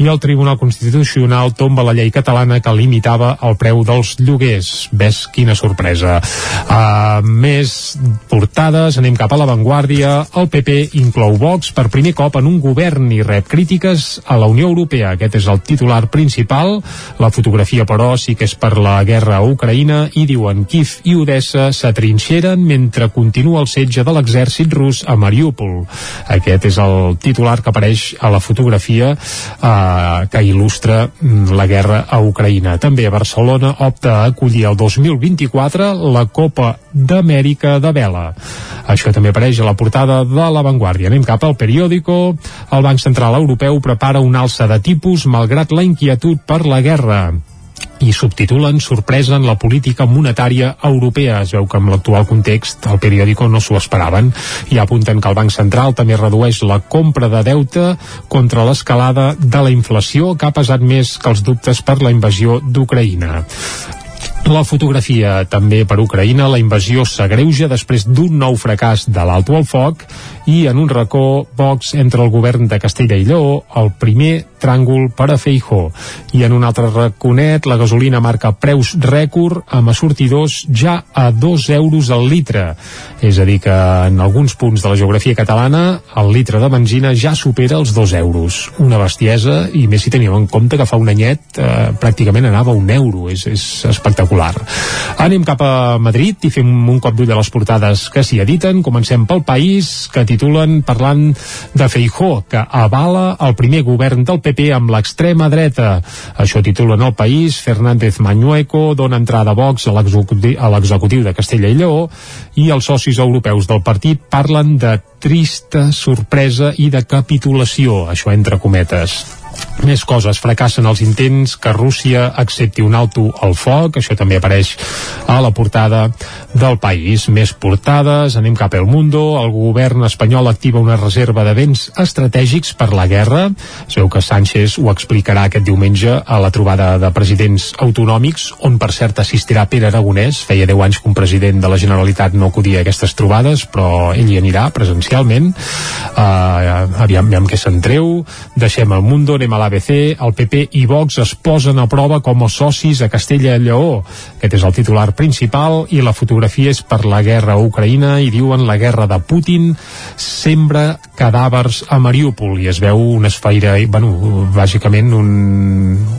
i el Tribunal Constitucional tomba la llei catalana que limitava el preu dels lloguers. Ves quina sorpresa. Uh, més portades, anem cap a l'avantguàrdia. El PP inclou Vox per primer cop en un govern i rep crítiques a la Unió Europea. Aquest és el titular principal. La fotografia, però, sí que és per la guerra a Ucraïna i diuen Kiev i Odessa s'atrinxeren mentre continua el setge de l'exèrcit rus a Mariúpol. Aquest és el titular que apareix a la fotografia eh, que il·lustra mm, la guerra a Ucraïna. També a Barcelona opta a acollir el 2024 la Copa d'Amèrica de Vela. Això també apareix a la portada de La Vanguardia. Anem cap al periòdico. El Banc Central Europeu prepara una alça de tipus malgrat la inquietud per la guerra i subtitulen Sorpresa en la política monetària europea. Es veu que amb l'actual context el periòdico no s'ho esperaven i apunten que el Banc Central també redueix la compra de deute contra l'escalada de la inflació que ha pesat més que els dubtes per la invasió d'Ucraïna. La fotografia també per Ucraïna, la invasió s'agreuja després d'un nou fracàs de l'alto al foc i en un racó Vox entre el govern de Castella i Lleó, el primer tràngol per a Feijó. I en un altre raconet, la gasolina marca preus rècord amb assortidors ja a 2 euros al litre. És a dir, que en alguns punts de la geografia catalana el litre de benzina ja supera els 2 euros. Una bestiesa, i més si teníem en compte que fa un anyet eh, pràcticament anava un euro. És, és espectacular. Anem cap a Madrid i fem un cop d'ull a les portades que s'hi editen. Comencem pel país, que titulen parlant de Feijó, que avala el primer govern del PP amb l'extrema dreta. Això titulen el país, Fernández Mañueco dona entrada a Vox a l'executiu de Castella i Lleó i els socis europeus del partit parlen de trista sorpresa i de capitulació, això entre cometes. Més coses, fracassen els intents que Rússia accepti un alto al foc, això també apareix a la portada del país. Més portades, anem cap al Mundo, el govern espanyol activa una reserva de béns estratègics per la guerra. Veu que Sánchez ho explicarà aquest diumenge a la trobada de presidents autonòmics, on per cert assistirà Pere Aragonès. Feia 10 anys que un president de la Generalitat no acudia a aquestes trobades, però ell hi anirà presencialment. Uh, aviam, aviam què se'n treu. Deixem el Mundo, anem a l'ABC, el PP i Vox es posen a prova com a socis a Castella i Lleó. Aquest és el titular principal i la fotografia és per la guerra a Ucraïna i diuen la guerra de Putin sembra cadàvers a Mariúpol i es veu un esfaire, bueno, bàsicament un,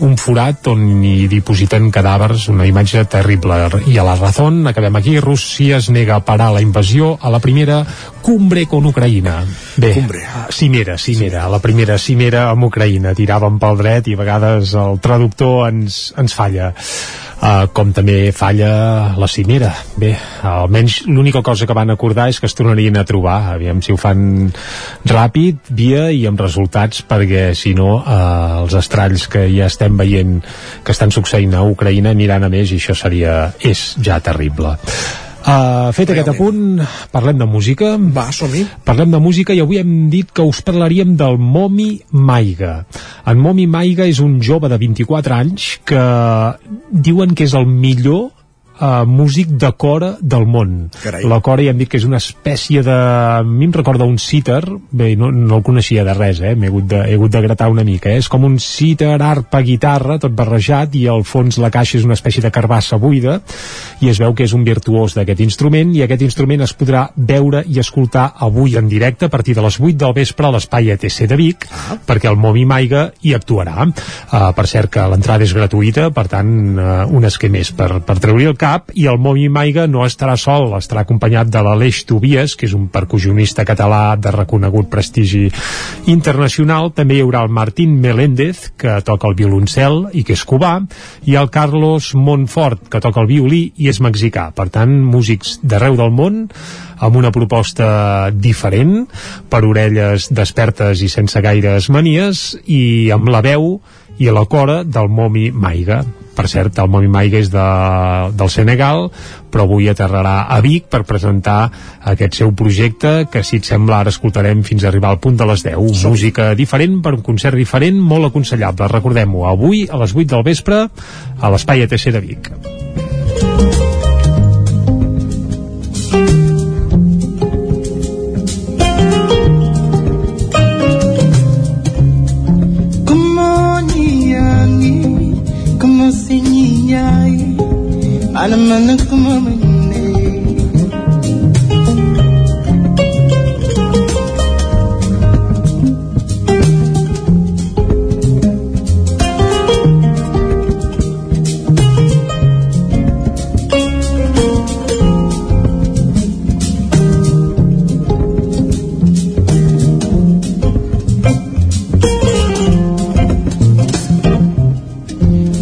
un forat on hi dipositen cadàvers, una imatge terrible. I a la Razón, acabem aquí, Rússia es nega a parar la invasió a la primera cumbre con Ucraïna. Bé, Cumbre. cimera, cimera, la primera cimera amb Ucraïna, tiràvem pel dret i a vegades el traductor ens, ens falla. Uh, com també falla la cimera. Bé, almenys l'única cosa que van acordar és que es tornarien a trobar. Aviam si ho fan ràpid, via i amb resultats, perquè si no uh, els estralls que ja estem veient que estan succeint a Ucraïna aniran a més i això seria, és ja terrible. Uh, fet aquest apunt, parlem de música. Va, som -hi. Parlem de música i avui hem dit que us parlaríem del Momi Maiga. En Momi Maiga és un jove de 24 anys que diuen que és el millor uh, músic de cora del món. Carai. La cora ja hem dit que és una espècie de... A mi em recorda un cítar, bé, no, no el coneixia de res, eh? m'he hagut, de, he hagut de gratar una mica, eh? és com un cítar, arpa, guitarra, tot barrejat, i al fons la caixa és una espècie de carbassa buida, i es veu que és un virtuós d'aquest instrument, i aquest instrument es podrà veure i escoltar avui en directe a partir de les 8 del vespre a l'espai ETC de Vic, ah. perquè el Momi Maiga hi actuarà. Uh, per cert que l'entrada és gratuïta, per tant, uh, un esquer més per, per treure el cap, i el Momi Maiga no estarà sol, estarà acompanyat de l'Aleix Tobias, que és un percussionista català de reconegut prestigi internacional. També hi haurà el Martín Meléndez, que toca el violoncel i que és cubà, i el Carlos Montfort, que toca el violí i és mexicà. Per tant, músics d'arreu del món, amb una proposta diferent, per orelles despertes i sense gaires manies, i amb la veu i la cora del Momi Maiga. Per cert, el Momi Maiga és de, del Senegal, però avui aterrarà a Vic per presentar aquest seu projecte, que si et sembla ara escoltarem fins a arribar al punt de les 10. Som Música diferent, per un concert diferent, molt aconsellable. Recordem-ho, avui a les 8 del vespre a l'Espai ETC de Vic. على ما نكمر مني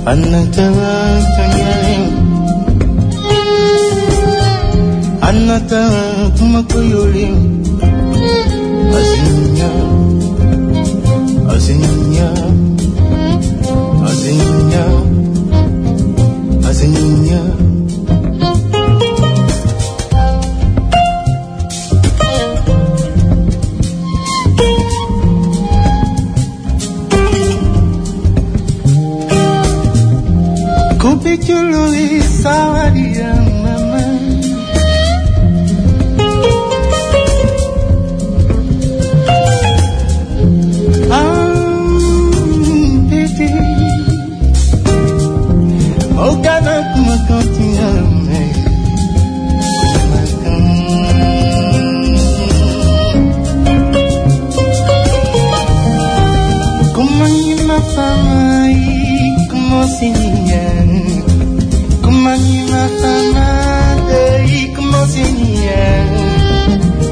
أن تواكب anata tumako yuli azinya. Azinya. Azinya. Azinya. Kupicului sawadia siang Kumangi mafana dei kumo siang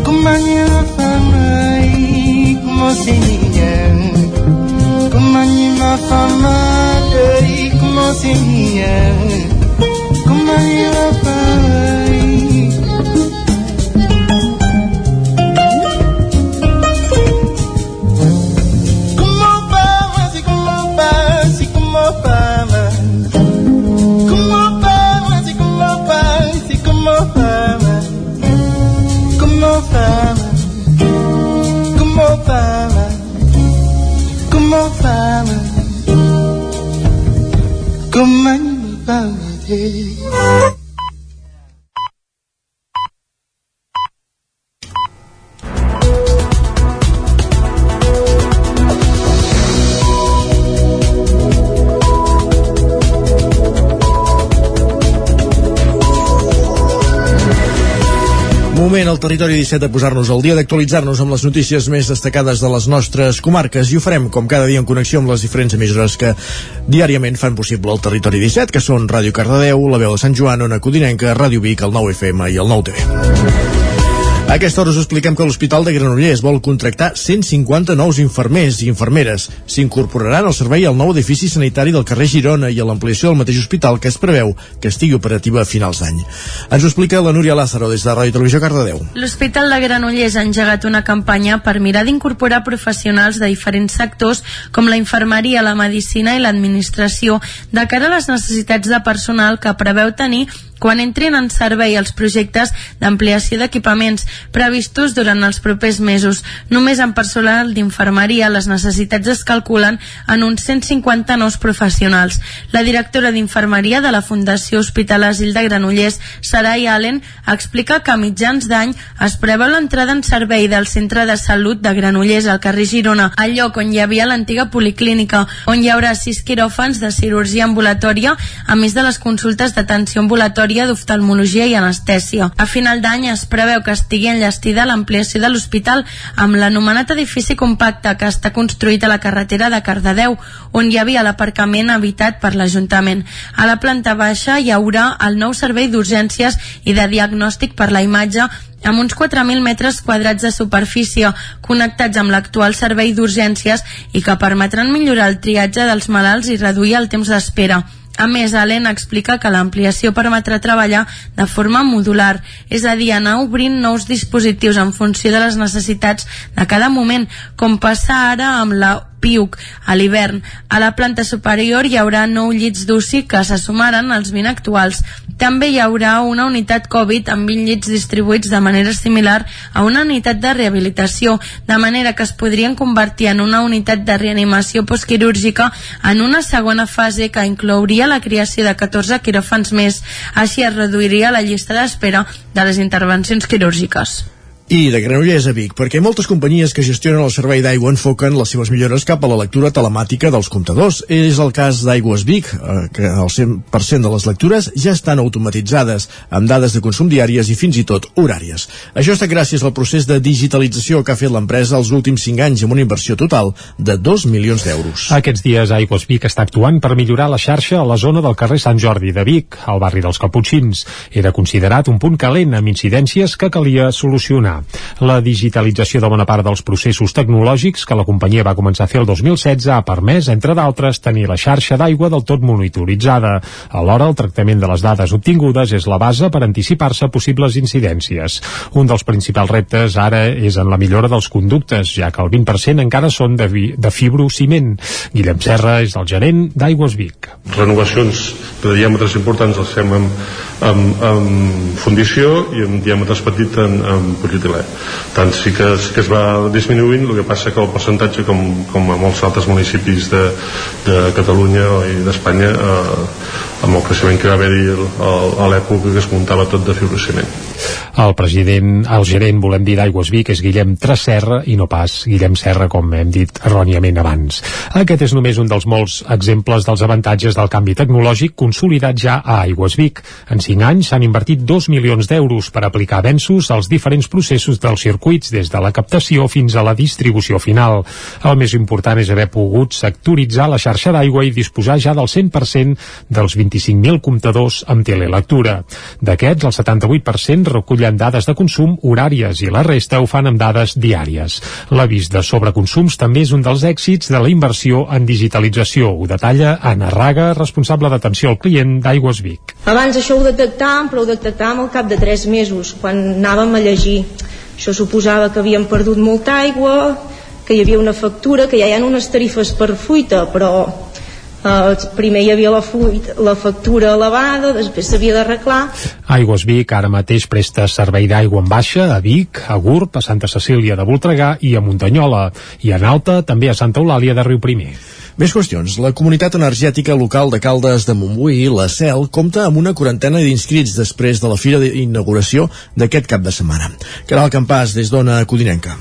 Kumangi mafana kumo siang Kumangi mafana dei kumo siang Al territori 17 de posar-nos al dia, d'actualitzar-nos amb les notícies més destacades de les nostres comarques i ho farem com cada dia en connexió amb les diferents emissores que diàriament fan possible el territori 17, que són Ràdio Cardedeu, La Veu de Sant Joan, Ona Codinenca, Ràdio Vic, el 9 FM i el 9 TV. A aquesta hora us expliquem que l'Hospital de Granollers vol contractar 150 nous infermers i infermeres. S'incorporaran al servei al nou edifici sanitari del carrer Girona i a l'ampliació del mateix hospital que es preveu que estigui operativa a finals d'any. Ens ho explica la Núria Lázaro des de Ràdio Televisió Cardedeu. L'Hospital de Granollers ha engegat una campanya per mirar d'incorporar professionals de diferents sectors com la infermeria, la medicina i l'administració de cara a les necessitats de personal que preveu tenir quan entrin en servei els projectes d'ampliació d'equipaments previstos durant els propers mesos. Només en personal d'infermeria les necessitats es calculen en uns 150 nous professionals. La directora d'infermeria de la Fundació Hospital Asil de Granollers, Sarai Allen, explica que a mitjans d'any es preveu l'entrada en servei del Centre de Salut de Granollers al carrer Girona, al lloc on hi havia l'antiga policlínica, on hi haurà sis quiròfans de cirurgia ambulatòria, a més de les consultes d'atenció ambulatòria d'oftalmologia i anestèsia. A final d'any es preveu que estigui enllestida l'ampliació de l'hospital amb l'anomenat edifici compacte que està construït a la carretera de Cardedeu, on hi havia l'aparcament habitat per l'Ajuntament. A la planta baixa hi haurà el nou servei d'urgències i de diagnòstic per la imatge amb uns 4.000 metres quadrats de superfície connectats amb l'actual servei d'urgències i que permetran millorar el triatge dels malalts i reduir el temps d'espera. A més, Allen explica que l'ampliació permetrà treballar de forma modular, és a dir, anar obrint nous dispositius en funció de les necessitats de cada moment, com passa ara amb la PIUC a l'hivern. A la planta superior hi haurà nou llits d'UCI que se sumaran als 20 actuals. També hi haurà una unitat Covid amb 20 llits distribuïts de manera similar a una unitat de rehabilitació, de manera que es podrien convertir en una unitat de reanimació postquirúrgica en una segona fase que inclouria la creació de 14 quiròfans més. Així es reduiria la llista d'espera de les intervencions quirúrgiques. I de Granollers a Vic, perquè moltes companyies que gestionen el servei d'aigua enfoquen les seves millores cap a la lectura telemàtica dels comptadors. És el cas d'Aigües Vic, eh, que el 100% de les lectures ja estan automatitzades, amb dades de consum diàries i fins i tot horàries. Això està gràcies al procés de digitalització que ha fet l'empresa els últims 5 anys amb una inversió total de 2 milions d'euros. Aquests dies Aigües Vic està actuant per millorar la xarxa a la zona del carrer Sant Jordi de Vic, al barri dels Caputxins. Era considerat un punt calent amb incidències que calia solucionar. La digitalització de bona part dels processos tecnològics que la companyia va començar a fer el 2016 ha permès, entre d'altres, tenir la xarxa d'aigua del tot monitoritzada. Alhora, el tractament de les dades obtingudes és la base per anticipar-se a possibles incidències. Un dels principals reptes ara és en la millora dels conductes, ja que el 20% encara són de, vi, de fibrociment. Guillem Serra és el gerent d'Aigües Vic. Renovacions de diàmetres importants els fem amb, amb, amb fundició i amb diàmetres petit en, en polietilè tant sí que, sí que es va disminuint el que passa que el percentatge com, com a molts altres municipis de, de Catalunya i d'Espanya eh, amb el creixement que va haver-hi a l'època que es muntava tot de fibrociment El president, el gerent volem dir d'Aigües Vic és Guillem Tresserra i no pas Guillem Serra com hem dit erròniament abans. Aquest és només un dels molts exemples dels avantatges del canvi tecnològic consolidat ja a Aigües Vic. En 5 anys s'han invertit 2 milions d'euros per aplicar avenços als diferents processos dels circuits des de la captació fins a la distribució final. El més important és haver pogut sectoritzar la xarxa d'aigua i disposar ja del 100% dels 25.000 comptadors amb telelectura. D'aquests, el 78% recullen dades de consum horàries i la resta ho fan amb dades diàries. L'avís de sobreconsums també és un dels èxits de la inversió en digitalització. Ho detalla Anna Raga, responsable d'atenció al client d'Aigües Vic. Abans això ho detectàvem, però ho detectàvem al cap de 3 mesos, quan anàvem a llegir. Això suposava que havíem perdut molta aigua, que hi havia una factura, que ja hi ha unes tarifes per fuita, però eh, primer hi havia la, fuita, la factura elevada, després s'havia d'arreglar. Aigües Vic ara mateix presta servei d'aigua en baixa a Vic, a Gurb, a Santa Cecília de Voltregà i a Muntanyola, i en alta també a Santa Eulàlia de Riu Primer. Més qüestions. La comunitat energètica local de Caldes de Montbui, la CEL, compta amb una quarantena d'inscrits després de la fira d'inauguració d'aquest cap de setmana. Caral Campàs, des d'Ona Codinenca.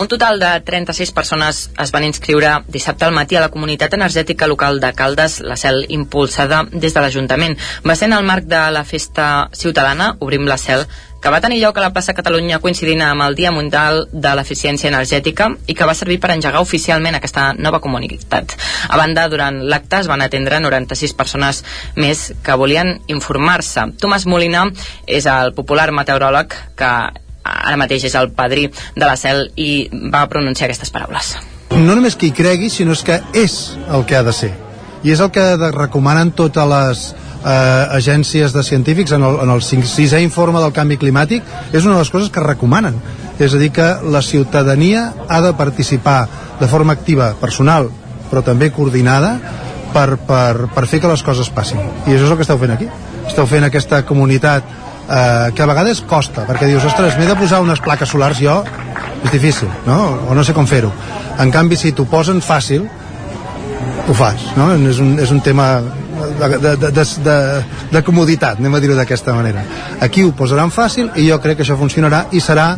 Un total de 36 persones es van inscriure dissabte al matí a la comunitat energètica local de Caldes, la CEL impulsada des de l'Ajuntament. Va ser en el marc de la festa ciutadana Obrim la CEL que va tenir lloc a la plaça Catalunya coincidint amb el Dia Mundial de l'Eficiència Energètica i que va servir per engegar oficialment aquesta nova comunitat. A banda, durant l'acte es van atendre 96 persones més que volien informar-se. Tomàs Molina és el popular meteoròleg que ara mateix és el padrí de la CEL i va pronunciar aquestes paraules. No només que hi cregui, sinó és que és el que ha de ser. I és el que recomanen totes les eh, agències de científics en el, en el sisè informe del canvi climàtic, és una de les coses que recomanen. És a dir, que la ciutadania ha de participar de forma activa, personal, però també coordinada, per, per, per fer que les coses passin. I això és el que esteu fent aquí. Esteu fent aquesta comunitat eh, que a vegades costa, perquè dius, ostres, m'he de posar unes plaques solars jo, és difícil, no? O no sé com fer-ho. En canvi, si t'ho posen fàcil, ho fas, no? És un, és un tema de, de, de, de, de comoditat, anem a dir-ho d'aquesta manera. Aquí ho posaran fàcil i jo crec que això funcionarà i serà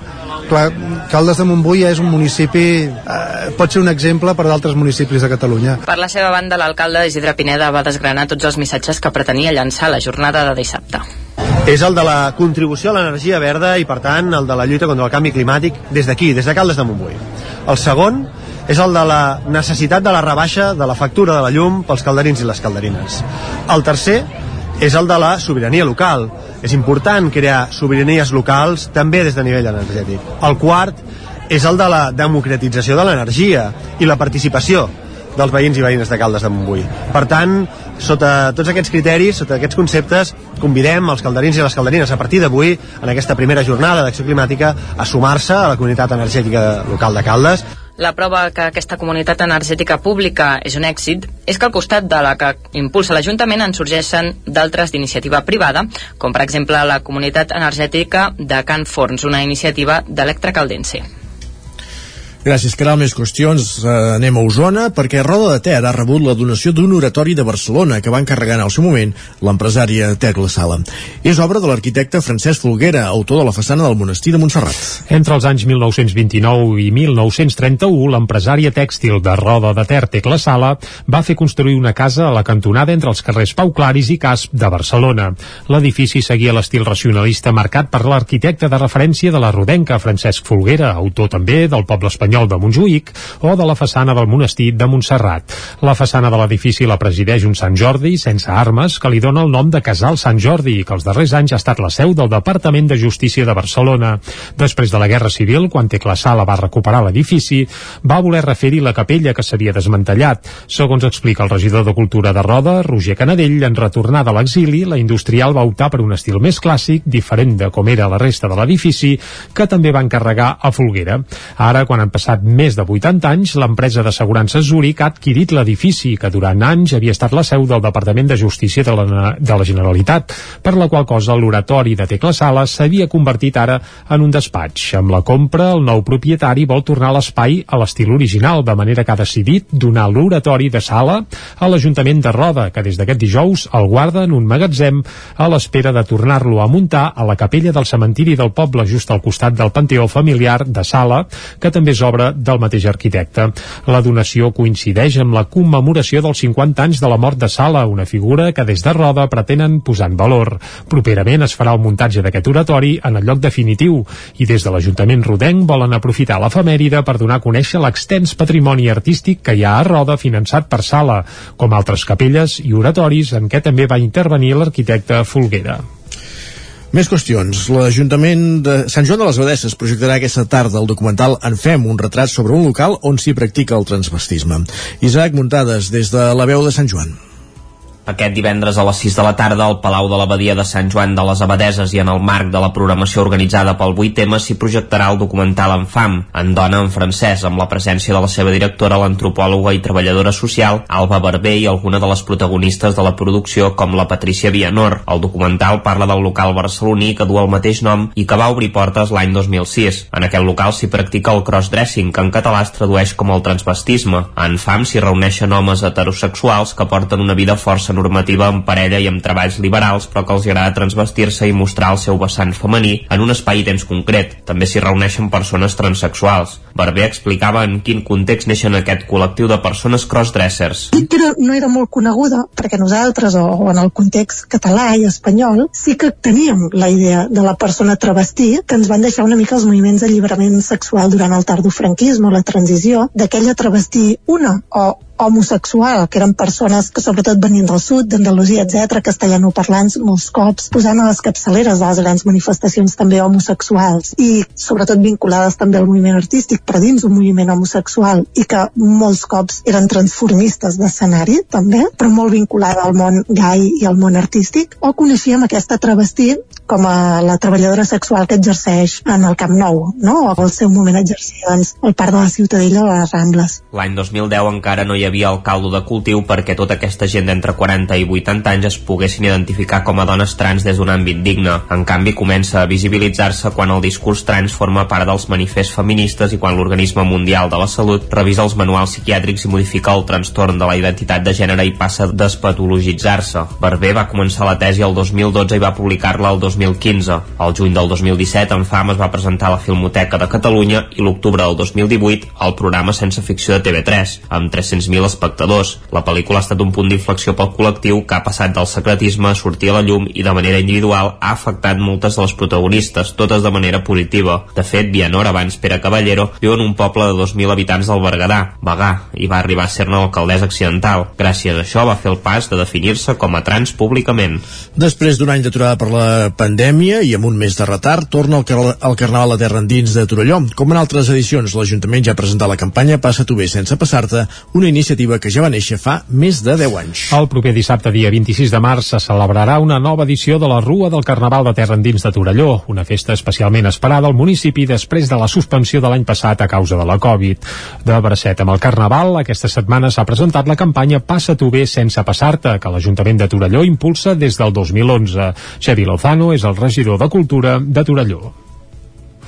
clar, Caldes de Montbui és un municipi eh, pot ser un exemple per d'altres municipis de Catalunya. Per la seva banda, l'alcalde Isidre Pineda va desgranar tots els missatges que pretenia llançar la jornada de dissabte. És el de la contribució a l'energia verda i, per tant, el de la lluita contra el canvi climàtic des d'aquí, des de Caldes de Montbui. El segon és el de la necessitat de la rebaixa de la factura de la llum pels calderins i les calderines. El tercer és el de la sobirania local. És important crear sobiranies locals també des de nivell energètic. El quart és el de la democratització de l'energia i la participació dels veïns i veïnes de Caldes de Montbui. Per tant, sota tots aquests criteris, sota aquests conceptes, convidem els calderins i les calderines a partir d'avui, en aquesta primera jornada d'acció climàtica, a sumar-se a la comunitat energètica local de Caldes. La prova que aquesta comunitat energètica pública és un èxit és que al costat de la que impulsa l'Ajuntament en sorgeixen d'altres d'iniciativa privada, com per exemple la comunitat energètica de Can Forns, una iniciativa d'Electra Caldense. Gràcies, Caral. Més qüestions. Eh, anem a Osona, perquè Roda de Ter ha rebut la donació d'un oratori de Barcelona que va encarregar en el seu moment l'empresària Tecla Sala. És obra de l'arquitecte Francesc Folguera, autor de la façana del monestir de Montserrat. Entre els anys 1929 i 1931, l'empresària tèxtil de Roda de Ter, Tecla Sala, va fer construir una casa a la cantonada entre els carrers Pau Claris i Casp de Barcelona. L'edifici seguia l'estil racionalista marcat per l'arquitecte de referència de la Rodenca, Francesc Folguera, autor també del poble espanyol l'Estanyol de Montjuïc o de la façana del monestir de Montserrat. La façana de l'edifici la presideix un Sant Jordi sense armes que li dona el nom de Casal Sant Jordi i que els darrers anys ha estat la seu del Departament de Justícia de Barcelona. Després de la Guerra Civil, quan Tecla Sala va recuperar l'edifici, va voler refer-hi la capella que s'havia desmantellat. Segons explica el regidor de Cultura de Roda, Roger Canadell, en retornar de l'exili, la industrial va optar per un estil més clàssic, diferent de com era la resta de l'edifici, que també va encarregar a Folguera. Ara, quan han passat més de 80 anys, l'empresa d'assegurances Zurich ha adquirit l'edifici, que durant anys havia estat la seu del Departament de Justícia de la, de la Generalitat, per la qual cosa l'oratori de Tecla Sala s'havia convertit ara en un despatx. Amb la compra, el nou propietari vol tornar l'espai a l'estil original, de manera que ha decidit donar l'oratori de sala a l'Ajuntament de Roda, que des d'aquest dijous el guarda en un magatzem a l'espera de tornar-lo a muntar a la capella del cementiri del poble just al costat del Panteó Familiar de Sala, que també és obra del mateix arquitecte. La donació coincideix amb la commemoració dels 50 anys de la mort de Sala, una figura que des de Roda pretenen posar en valor. Properament es farà el muntatge d'aquest oratori en el lloc definitiu i des de l'Ajuntament rodenc volen aprofitar l'efemèride per donar a conèixer l'extens patrimoni artístic que hi ha a Roda finançat per Sala, com altres capelles i oratoris en què també va intervenir l'arquitecte Folguera. Més qüestions. L'Ajuntament de Sant Joan de les Abadesses projectarà aquesta tarda el documental En Fem, un retrat sobre un local on s'hi practica el transvestisme. Isaac Muntades, des de la veu de Sant Joan. Aquest divendres a les 6 de la tarda al Palau de l'Abadia de Sant Joan de les Abadeses i en el marc de la programació organitzada pel 8M s'hi projectarà el documental En Fam, en dona en francès, amb la presència de la seva directora, l'antropòloga i treballadora social, Alba Barber i alguna de les protagonistes de la producció com la Patricia Vianor. El documental parla del local barceloní que du el mateix nom i que va obrir portes l'any 2006. En aquest local s'hi practica el crossdressing, que en català es tradueix com el transvestisme. En Fam s'hi reuneixen homes heterosexuals que porten una vida força normativa en parella i amb treballs liberals però que els agrada transvestir-se i mostrar el seu vessant femení en un espai i temps concret. També s'hi reuneixen persones transexuals. Barber explicava en quin context neixen aquest col·lectiu de persones crossdressers. era, no era molt coneguda perquè nosaltres, o, o en el context català i espanyol, sí que teníem la idea de la persona travestí que ens van deixar una mica els moviments d'alliberament sexual durant el tardofranquisme, la transició, d'aquella travestí una o homosexual, que eren persones que sobretot venien del sud, d'Andalusia, etc, castellanoparlants molts cops, posant a les capçaleres de les grans manifestacions també homosexuals i sobretot vinculades també al moviment artístic, però dins un moviment homosexual i que molts cops eren transformistes d'escenari també, però molt vinculada al món gai i al món artístic, o coneixíem aquesta travestí com a la treballadora sexual que exerceix en el Camp Nou, no? o al seu moment exercia doncs, el parc de la Ciutadella o les Rambles. L'any 2010 encara no hi havia el caldo de cultiu perquè tota aquesta gent d'entre 40 i 80 anys es poguessin identificar com a dones trans des d'un àmbit digne. En canvi, comença a visibilitzar-se quan el discurs trans forma part dels manifests feministes i quan l'Organisme Mundial de la Salut revisa els manuals psiquiàtrics i modifica el trastorn de la identitat de gènere i passa a despatologitzar-se. Barber va començar la tesi el 2012 i va publicar-la el 2015. Al juny del 2017, en FAM es va presentar a la Filmoteca de Catalunya i l'octubre del 2018 al programa Sense Ficció de TV3, amb 300.000 espectadors. La pel·lícula ha estat un punt d'inflexió pel col·lectiu que ha passat del secretisme a sortir a la llum i de manera individual ha afectat moltes de les protagonistes, totes de manera positiva. De fet, Vianor, abans Pere Caballero, viu en un poble de 2.000 habitants del Berguedà, Bagà, i va arribar a ser-ne alcaldessa accidental. Gràcies a això va fer el pas de definir-se com a trans públicament. Després d'un any d'aturada per la pandèmia i amb un mes de retard, torna el, car el Carnaval a terra endins de Torelló. Com en altres edicions, l'Ajuntament ja ha presentat la campanya Passa tu bé sense passar-te, una iniciativa que ja va néixer fa més de 10 anys. El proper dissabte, dia 26 de març, se celebrarà una nova edició de la Rua del Carnaval de Terra Endins de Torelló, una festa especialment esperada al municipi després de la suspensió de l'any passat a causa de la Covid. De bracet amb el Carnaval, aquesta setmana s'ha presentat la campanya Passa tu bé sense passar-te, que l'Ajuntament de Torelló impulsa des del 2011. Xavi Lozano és el regidor de Cultura de Torelló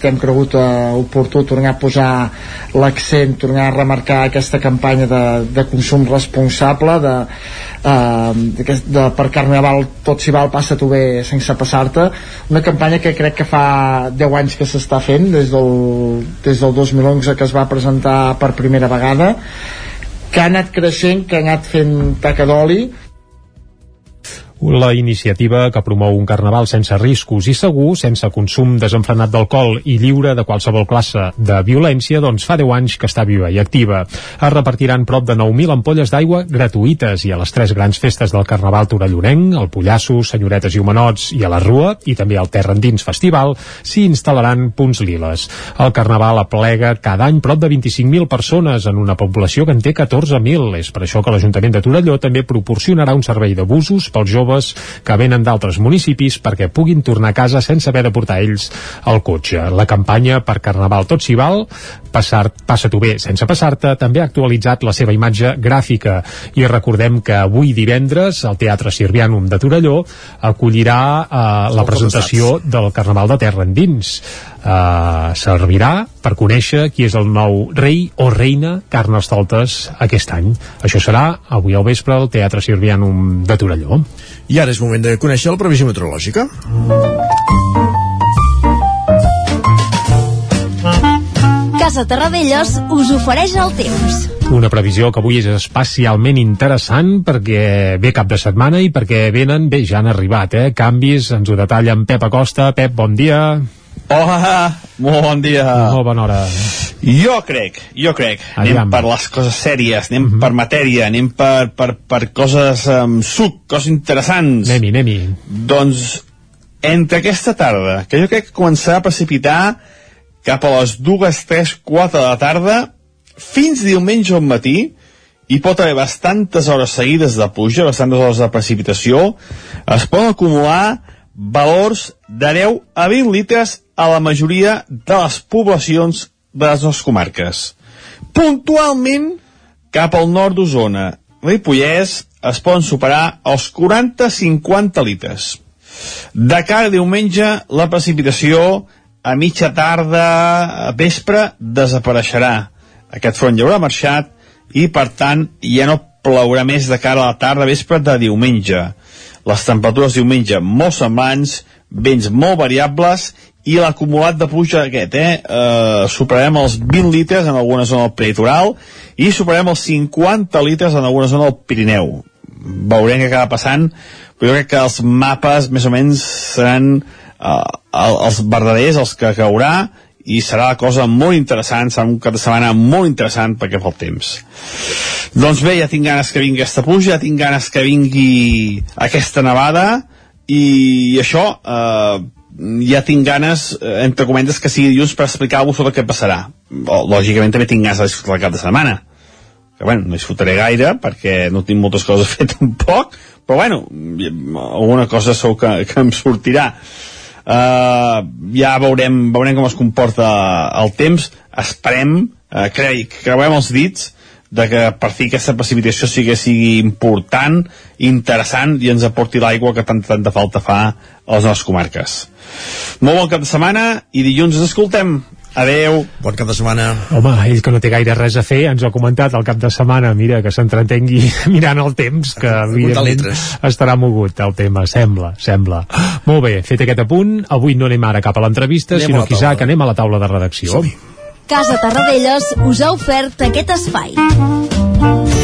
que hem cregut eh, oportú tornar a posar l'accent, tornar a remarcar aquesta campanya de, de consum responsable de, eh, de, de per Carnaval tot s'hi val, passa-t'ho bé sense passar-te. Una campanya que crec que fa 10 anys que s'està fent des del, des del 2011 que es va presentar per primera vegada que ha anat creixent, que ha anat fent taca d'oli la iniciativa que promou un carnaval sense riscos i segur, sense consum desenfrenat d'alcohol i lliure de qualsevol classe de violència, doncs fa 10 anys que està viva i activa. Es repartiran prop de 9.000 ampolles d'aigua gratuïtes i a les tres grans festes del Carnaval Torellonenc, el Pollasso, Senyoretes i Homenots i a la Rua, i també al Terra Endins Festival, s'hi instal·laran punts liles. El Carnaval aplega cada any prop de 25.000 persones en una població que en té 14.000. És per això que l'Ajuntament de Torelló també proporcionarà un servei de busos pels joves que venen d'altres municipis perquè puguin tornar a casa sense haver de portar ells el cotxe. La campanya per Carnaval tot s'hi val, passar, passa-t'ho bé sense passar-te, també ha actualitzat la seva imatge gràfica i recordem que avui divendres el Teatre Sirvianum de Torelló acollirà eh, la presentació del Carnaval de Terra Endins. Eh, servirà per conèixer qui és el nou rei o reina Carnestoltes aquest any. Això serà avui al vespre al Teatre Sirvianum de Torelló. I ara és moment de conèixer la previsió meteorològica. Casa Terradellos us ofereix el temps. Una previsió que avui és especialment interessant perquè ve cap de setmana i perquè venen, bé, ja han arribat, eh? Canvis, ens ho detalla en Pep Acosta. Pep, bon dia. Hola, molt bon dia. Molt bona hora. Jo crec, jo crec. Anem Aviam. per les coses sèries, anem per matèria, anem per, per, per coses amb suc, coses interessants. Anem-hi, anem-hi. Doncs, entre aquesta tarda, que jo crec que començarà a precipitar cap a les dues, tres, quatre de la tarda, fins diumenge al matí, hi pot haver bastantes hores seguides de pluja, bastantes hores de precipitació, es poden acumular valors de 10 a 20 litres a la majoria de les poblacions de les nostres comarques. Puntualment, cap al nord d'Osona, Ripollès, es poden superar els 40-50 litres. De cara a diumenge, la precipitació a mitja tarda, a vespre, desapareixerà. Aquest front ja haurà marxat i, per tant, ja no plourà més de cara a la tarda, vespre de diumenge. Les temperatures diumenge molt semblants, vents molt variables i l'acumulat de pluja aquest, eh? eh? Superarem els 20 litres en alguna zona del peritoral i superarem els 50 litres en alguna zona del Pirineu. Veurem què acaba passant, però jo crec que els mapes més o menys seran eh, els verdaders, els que caurà, i serà la cosa molt interessant, serà un cap de setmana molt interessant perquè fa el temps. Doncs bé, ja tinc ganes que vingui aquesta pluja, ja tinc ganes que vingui aquesta nevada, i això, eh, ja tinc ganes, eh, entre comentes, que sigui dilluns per explicar-vos el que passarà. Lògicament també tinc ganes de disfrutar el cap de setmana, que bueno, no disfrutaré gaire perquè no tinc moltes coses a fer tampoc, però bueno, alguna cosa segur que, que em sortirà uh, ja veurem, veurem com es comporta el temps esperem, uh, crec, creuem els dits de que per fi aquesta precipitació sigui, sigui important, interessant i ens aporti l'aigua que tanta, tanta falta fa a les nostres comarques. Molt bon cap de setmana i dilluns ens escoltem. Adeu. Bon cap de setmana. Home, ell que no té gaire res a fer, ens ho ha comentat el cap de setmana, mira, que s'entretengui mirant el temps, que evidentment estarà mogut el tema, sembla, sembla. Molt bé, fet aquest apunt, avui no anem ara cap a l'entrevista, Anem a sinó la que anem a la taula de redacció. Casa Tarradellas us ha ofert aquest espai.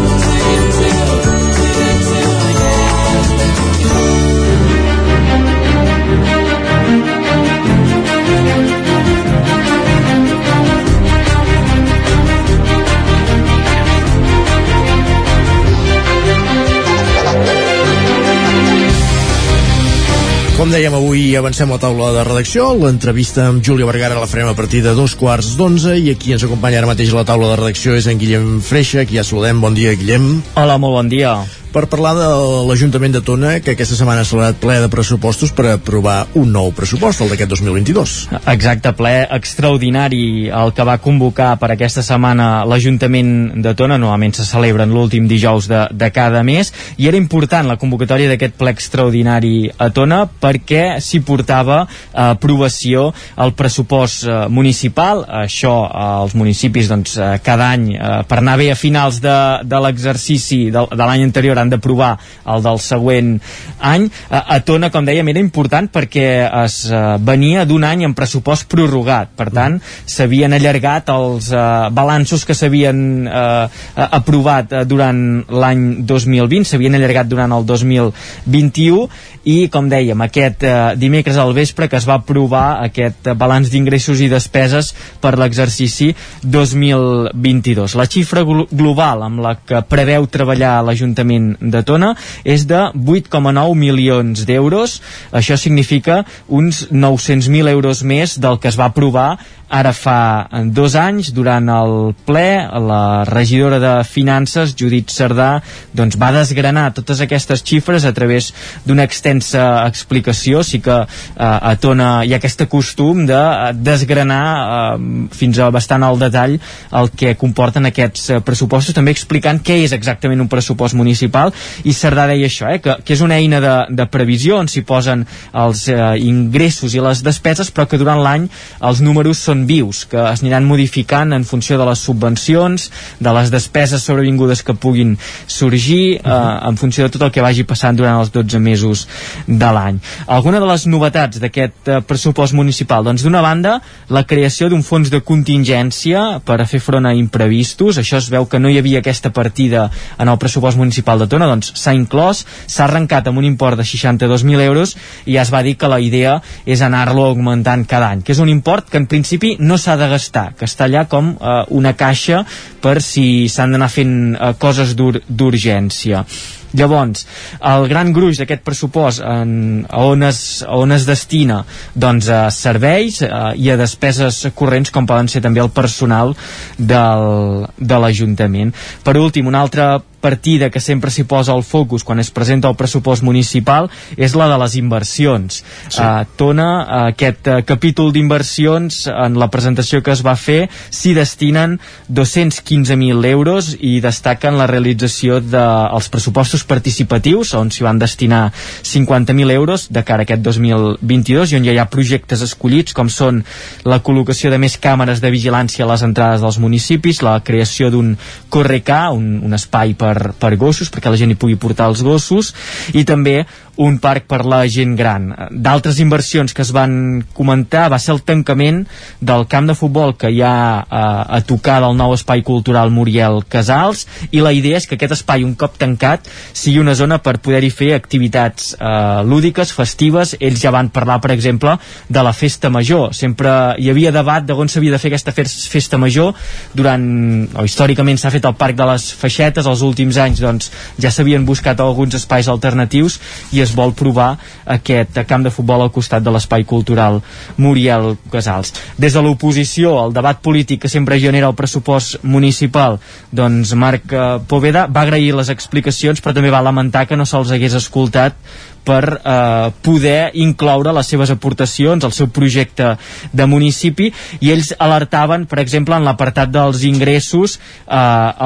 Com dèiem, avui avancem a la taula de redacció. L'entrevista amb Júlia Vergara la farem a partir de dos quarts d'onze i aquí ens acompanya ara mateix a la taula de redacció és en Guillem Freixa, qui ja saludem. Bon dia, Guillem. Hola, molt bon dia. Per parlar de l'Ajuntament de Tona, que aquesta setmana ha celebrat ple de pressupostos per aprovar un nou pressupost, el d'aquest 2022. Exacte, ple extraordinari el que va convocar per aquesta setmana l'Ajuntament de Tona, normalment se celebren l'últim dijous de, de cada mes, i era important la convocatòria d'aquest ple extraordinari a Tona perquè s'hi portava a aprovació el pressupost eh, municipal, això eh, els municipis doncs, eh, cada any eh, per anar bé a finals de, de l'exercici de, de l'any anterior han d'aprovar el del següent any. A, a Tona, com dèiem, era important perquè es eh, venia d'un any en pressupost prorrogat. Per tant, s'havien allargat els eh, balanços que s'havien eh, aprovat eh, durant l'any 2020, s'havien allargat durant el 2021 i, com dèiem, aquest eh, dimecres al vespre que es va aprovar aquest balanç d'ingressos i despeses per l'exercici 2022. La xifra glo global amb la que preveu treballar l'Ajuntament de Tona és de 8,9 milions d'euros. Això significa uns 900.000 euros més del que es va aprovar ara fa dos anys, durant el ple, la regidora de Finances, Judit Cerdà, doncs va desgranar totes aquestes xifres a través d'una extensa explicació. Sí que eh, a Tona hi ha aquest costum de desgranar eh, fins a bastant al detall el que comporten aquests eh, pressupostos, també explicant què és exactament un pressupost municipal, i Cerdà deia això, eh, que, que és una eina de, de previsió on s'hi posen els eh, ingressos i les despeses, però que durant l'any els números són vius, que es aniran modificant en funció de les subvencions, de les despeses sobrevingudes que puguin sorgir, uh -huh. eh, en funció de tot el que vagi passant durant els 12 mesos de l'any. Alguna de les novetats d'aquest eh, pressupost municipal? Doncs d'una banda, la creació d'un fons de contingència per a fer front a imprevistos, això es veu que no hi havia aquesta partida en el pressupost municipal de Tona, doncs s'ha inclòs, s'ha arrencat amb un import de 62.000 euros i ja es va dir que la idea és anar-lo augmentant cada any, que és un import que en principi no s'ha de gastar, que està allà com eh, una caixa per si s'han d'anar fent eh, coses d'urgència. Llavors, el gran gruix d'aquest pressupost en, a, on es, a on es destina doncs, a serveis eh, i a despeses corrents com poden ser també el personal del, de l'Ajuntament. Per últim, una altra partida que sempre s'hi posa el focus quan es presenta el pressupost municipal és la de les inversions. Sí. Uh, Tona, uh, aquest uh, capítol d'inversions, en la presentació que es va fer, s'hi destinen 215.000 euros i destaquen la realització dels de, pressupostos participatius, on s'hi van destinar 50.000 euros de cara a aquest 2022 i on ja hi ha projectes escollits com són la col·locació de més càmeres de vigilància a les entrades dels municipis, la creació d'un Correcà, un, un espai per per, per gossos, perquè la gent hi pugui portar els gossos, i també un parc per la gent gran. D'altres inversions que es van comentar va ser el tancament del camp de futbol que hi ha eh, a tocar del nou espai cultural Muriel Casals i la idea és que aquest espai un cop tancat sigui una zona per poder-hi fer activitats eh, lúdiques, festives. Ells ja van parlar per exemple de la festa major, sempre hi havia debat de on s'havia de fer aquesta festa major. Durant, o històricament s'ha fet al Parc de les Feixetes, els últims anys doncs ja s'havien buscat alguns espais alternatius i es vol provar aquest camp de futbol al costat de l'espai cultural Muriel Casals. Des de l'oposició, el debat polític que sempre genera el pressupost municipal, doncs Marc eh, Poveda va agrair les explicacions però també va lamentar que no se'ls hagués escoltat per eh, poder incloure les seves aportacions, el seu projecte de municipi, i ells alertaven, per exemple, en l'apartat dels ingressos, eh,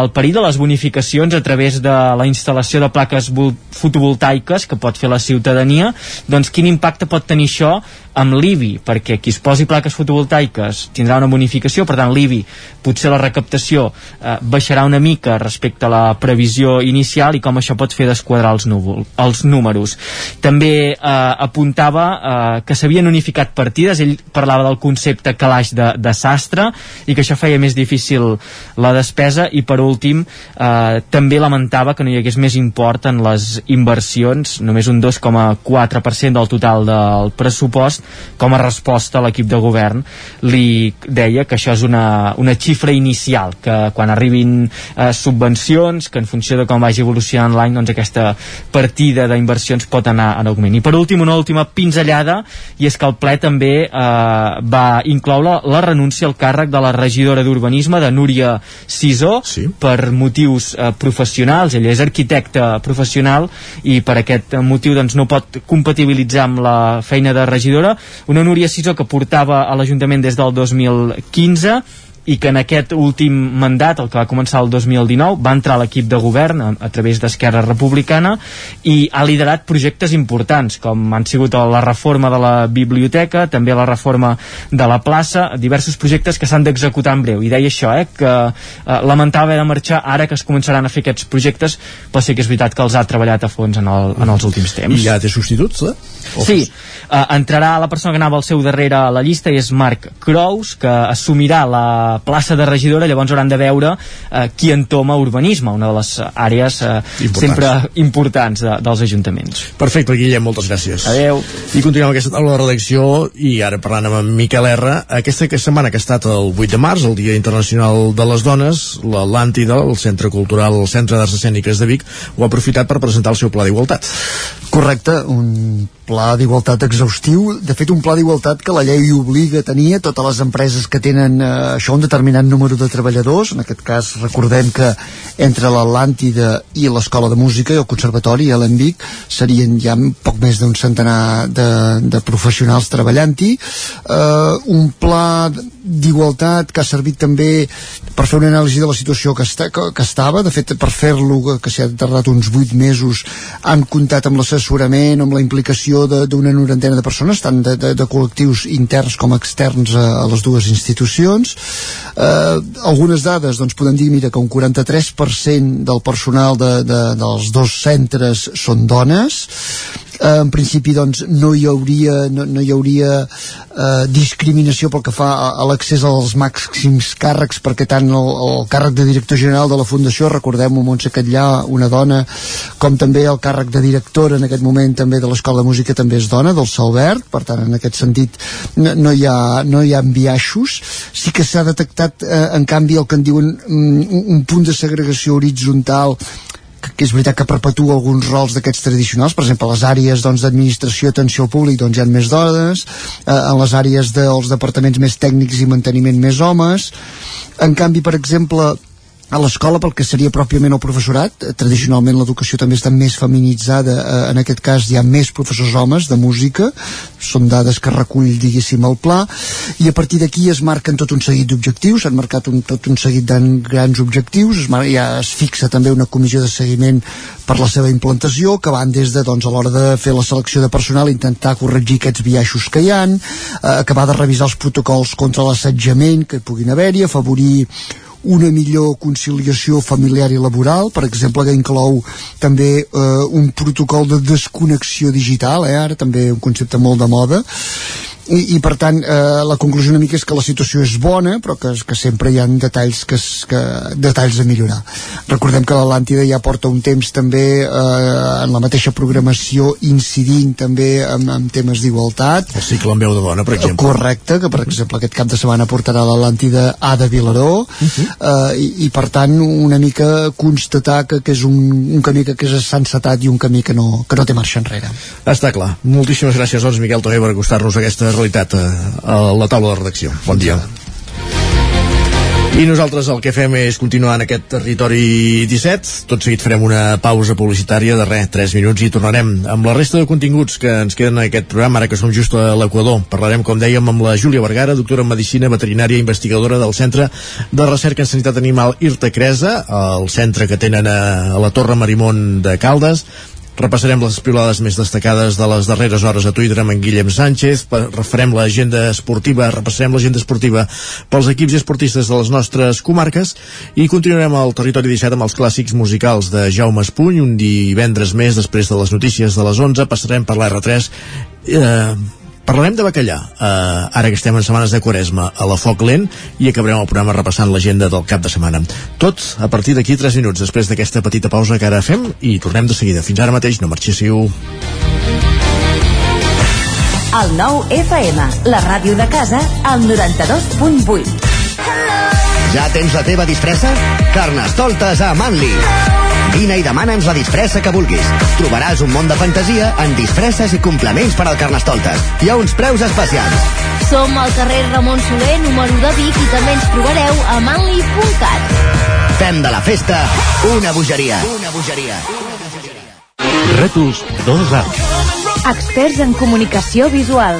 el perill de les bonificacions a través de la instal·lació de plaques fotovoltaiques que pot fer la ciutadania, doncs quin impacte pot tenir això amb l'IBI, perquè qui es posi plaques fotovoltaiques tindrà una bonificació, per tant l'IBI potser la recaptació eh, baixarà una mica respecte a la previsió inicial i com això pot fer desquadrar els, núvol, els números. També eh, apuntava eh, que s'havien unificat partides, ell parlava del concepte calaix de, de sastre i que això feia més difícil la despesa. I per últim eh, també lamentava que no hi hagués més import en les inversions, només un 2,4% del total del pressupost com a resposta l'equip de govern li deia que això és una, una xifra inicial, que quan arribin eh, subvencions, que en funció de com vagi evolucionant l'any, doncs aquesta partida d'inversions pot anar en augment. I per últim, una última pinzellada, i és que el ple també eh, va incloure la renúncia al càrrec de la regidora d'Urbanisme, de Núria Sisó, sí. per motius eh, professionals, ella és arquitecta professional i per aquest motiu doncs, no pot compatibilitzar amb la feina de regidora, una Núria Sisó que portava a l'Ajuntament des del 2015 i que en aquest últim mandat, el que va començar el 2019, va entrar l'equip de govern a, a través d'Esquerra Republicana i ha liderat projectes importants, com han sigut la reforma de la biblioteca, també la reforma de la plaça, diversos projectes que s'han d'executar en breu. I deia això, eh, que eh, lamentava haver de marxar ara que es començaran a fer aquests projectes, però sí que és veritat que els ha treballat a fons en, el, en els últims temps. I ja té substituts, eh? Sí, eh, entrarà la persona que anava al seu darrere a la llista i és Marc Crous, que assumirà la plaça de regidora, llavors hauran de veure eh, qui entoma urbanisme, una de les àrees eh, Importants. sempre importants de, dels ajuntaments. Perfecte, Guillem, moltes gràcies. Adeu. I continuem aquesta taula de redacció i ara parlant amb en Miquel R. Aquesta que setmana que ha estat el 8 de març, el Dia Internacional de les Dones, l'Atlàntida, el Centre Cultural, el Centre d'Arts Escèniques de Vic, ho ha aprofitat per presentar el seu pla d'igualtat. Correcte, un pla d'igualtat exhaustiu, de fet un pla d'igualtat que la llei obliga a tenir a totes les empreses que tenen eh, això un determinat número de treballadors, en aquest cas recordem que entre l'Atlàntida i l'Escola de Música i el Conservatori a l'Envic serien ja poc més d'un centenar de, de professionals treballant-hi. Eh, un pla d'igualtat que ha servit també per fer una anàlisi de la situació que, està, que, que estava, de fet per fer-lo que s'ha tardat uns 8 mesos han comptat amb l'assessorament, amb la implicació d'una norantena de persones, tant de, de, de col·lectius interns com externs a, a les dues institucions. Eh, algunes dades doncs podem dir mira, que un 43% del personal de, de, dels dos centres són dones. Eh, en principi doncs no hi hauria, no, no hi hauria eh, discriminació pel que fa a, a l'accés als màxims càrrecs perquè tant el, el càrrec de director general de la Fundació, recordem-ho Montse Catllà, una dona, com també el càrrec de directora en aquest moment també de l'Escola de Música també és dona, del Salbert, per tant en aquest sentit no, no, hi, ha, no hi ha biaixos, sí que s'ha detectat eh, en canvi el que en diuen mm, un, un punt de segregació horitzontal que és veritat que perpetua alguns rols d'aquests tradicionals, per exemple, les àrees doncs, d'administració doncs, atenció al públic doncs, hi ha més dones, eh, en les àrees dels departaments més tècnics i manteniment més homes, en canvi, per exemple, a l'escola pel que seria pròpiament el professorat eh, tradicionalment l'educació també està més feminitzada eh, en aquest cas hi ha més professors homes de música. Són dades que recull diguéssim el pla. I a partir d'aquí es marquen tot un seguit d'objectius. S'han marcat un, tot un seguit de grans objectius. Es, mar, ja es fixa també una comissió de seguiment per la seva implantació que van des de doncs, a l'hora de fer la selecció de personal intentar corregir aquests biaixos que hi han eh, acabar de revisar els protocols contra l'assetjament que puguin haver-hi afavorir una millor conciliació familiar i laboral, per exemple, que inclou també eh, un protocol de desconnexió digital, eh, ara també un concepte molt de moda, i, i per tant eh, la conclusió una mica és que la situació és bona però que, que sempre hi ha detalls que, es, que, detalls a millorar. Recordem que l'Atlàntida ja porta un temps també eh, en la mateixa programació incidint també en, en temes d'igualtat. El cicle en veu de dona per exemple. Correcte, que per exemple aquest cap de setmana portarà l'Atlàntida A de Vilaró uh -huh. eh, i, i per tant una mica constatar que, que és un, un camí que, que és sensatat i un camí que no, que no té marxa enrere. Està clar, moltíssimes gràcies doncs Miquel Torrer per acostar-nos aquesta realitat a, a la taula de redacció. Bon dia. I nosaltres el que fem és continuar en aquest territori 17. Tot seguit farem una pausa publicitària de res, 3 minuts i tornarem amb la resta de continguts que ens queden en aquest programa, ara que som just a l'Equador. Parlarem, com dèiem, amb la Júlia Vergara, doctora en Medicina Veterinària i investigadora del Centre de Recerca en Sanitat Animal Irta Cresa, el centre que tenen a, a la Torre Marimón de Caldes, Repassarem les pilades més destacades de les darreres hores a Twitter amb en Guillem Sánchez, refarem l'agenda esportiva, repassarem l'agenda esportiva pels equips i esportistes de les nostres comarques i continuarem al territori 17 amb els clàssics musicals de Jaume Espuny, un divendres més després de les notícies de les 11, passarem per l'R3 eh, Parlarem de bacallà, eh, ara que estem en setmanes de Quaresma, a la Foc Lent, i acabarem el programa repassant l'agenda del cap de setmana. Tot a partir d'aquí 3 minuts, després d'aquesta petita pausa que ara fem, i tornem de seguida. Fins ara mateix, no marxéssiu. El 9 FM, la ràdio de casa, al 92.8. Ja tens la teva disfressa? Carnestoltes a Manli. Vine i demana'ns la disfressa que vulguis. Trobaràs un món de fantasia en disfresses i complements per al Carnestoltes. Hi ha uns preus especials. Som al carrer Ramon Soler, número de Vic, i també ens trobareu a manli.cat. Fem de la festa una bogeria. Una bogeria. Rètols 2A. Experts en comunicació visual.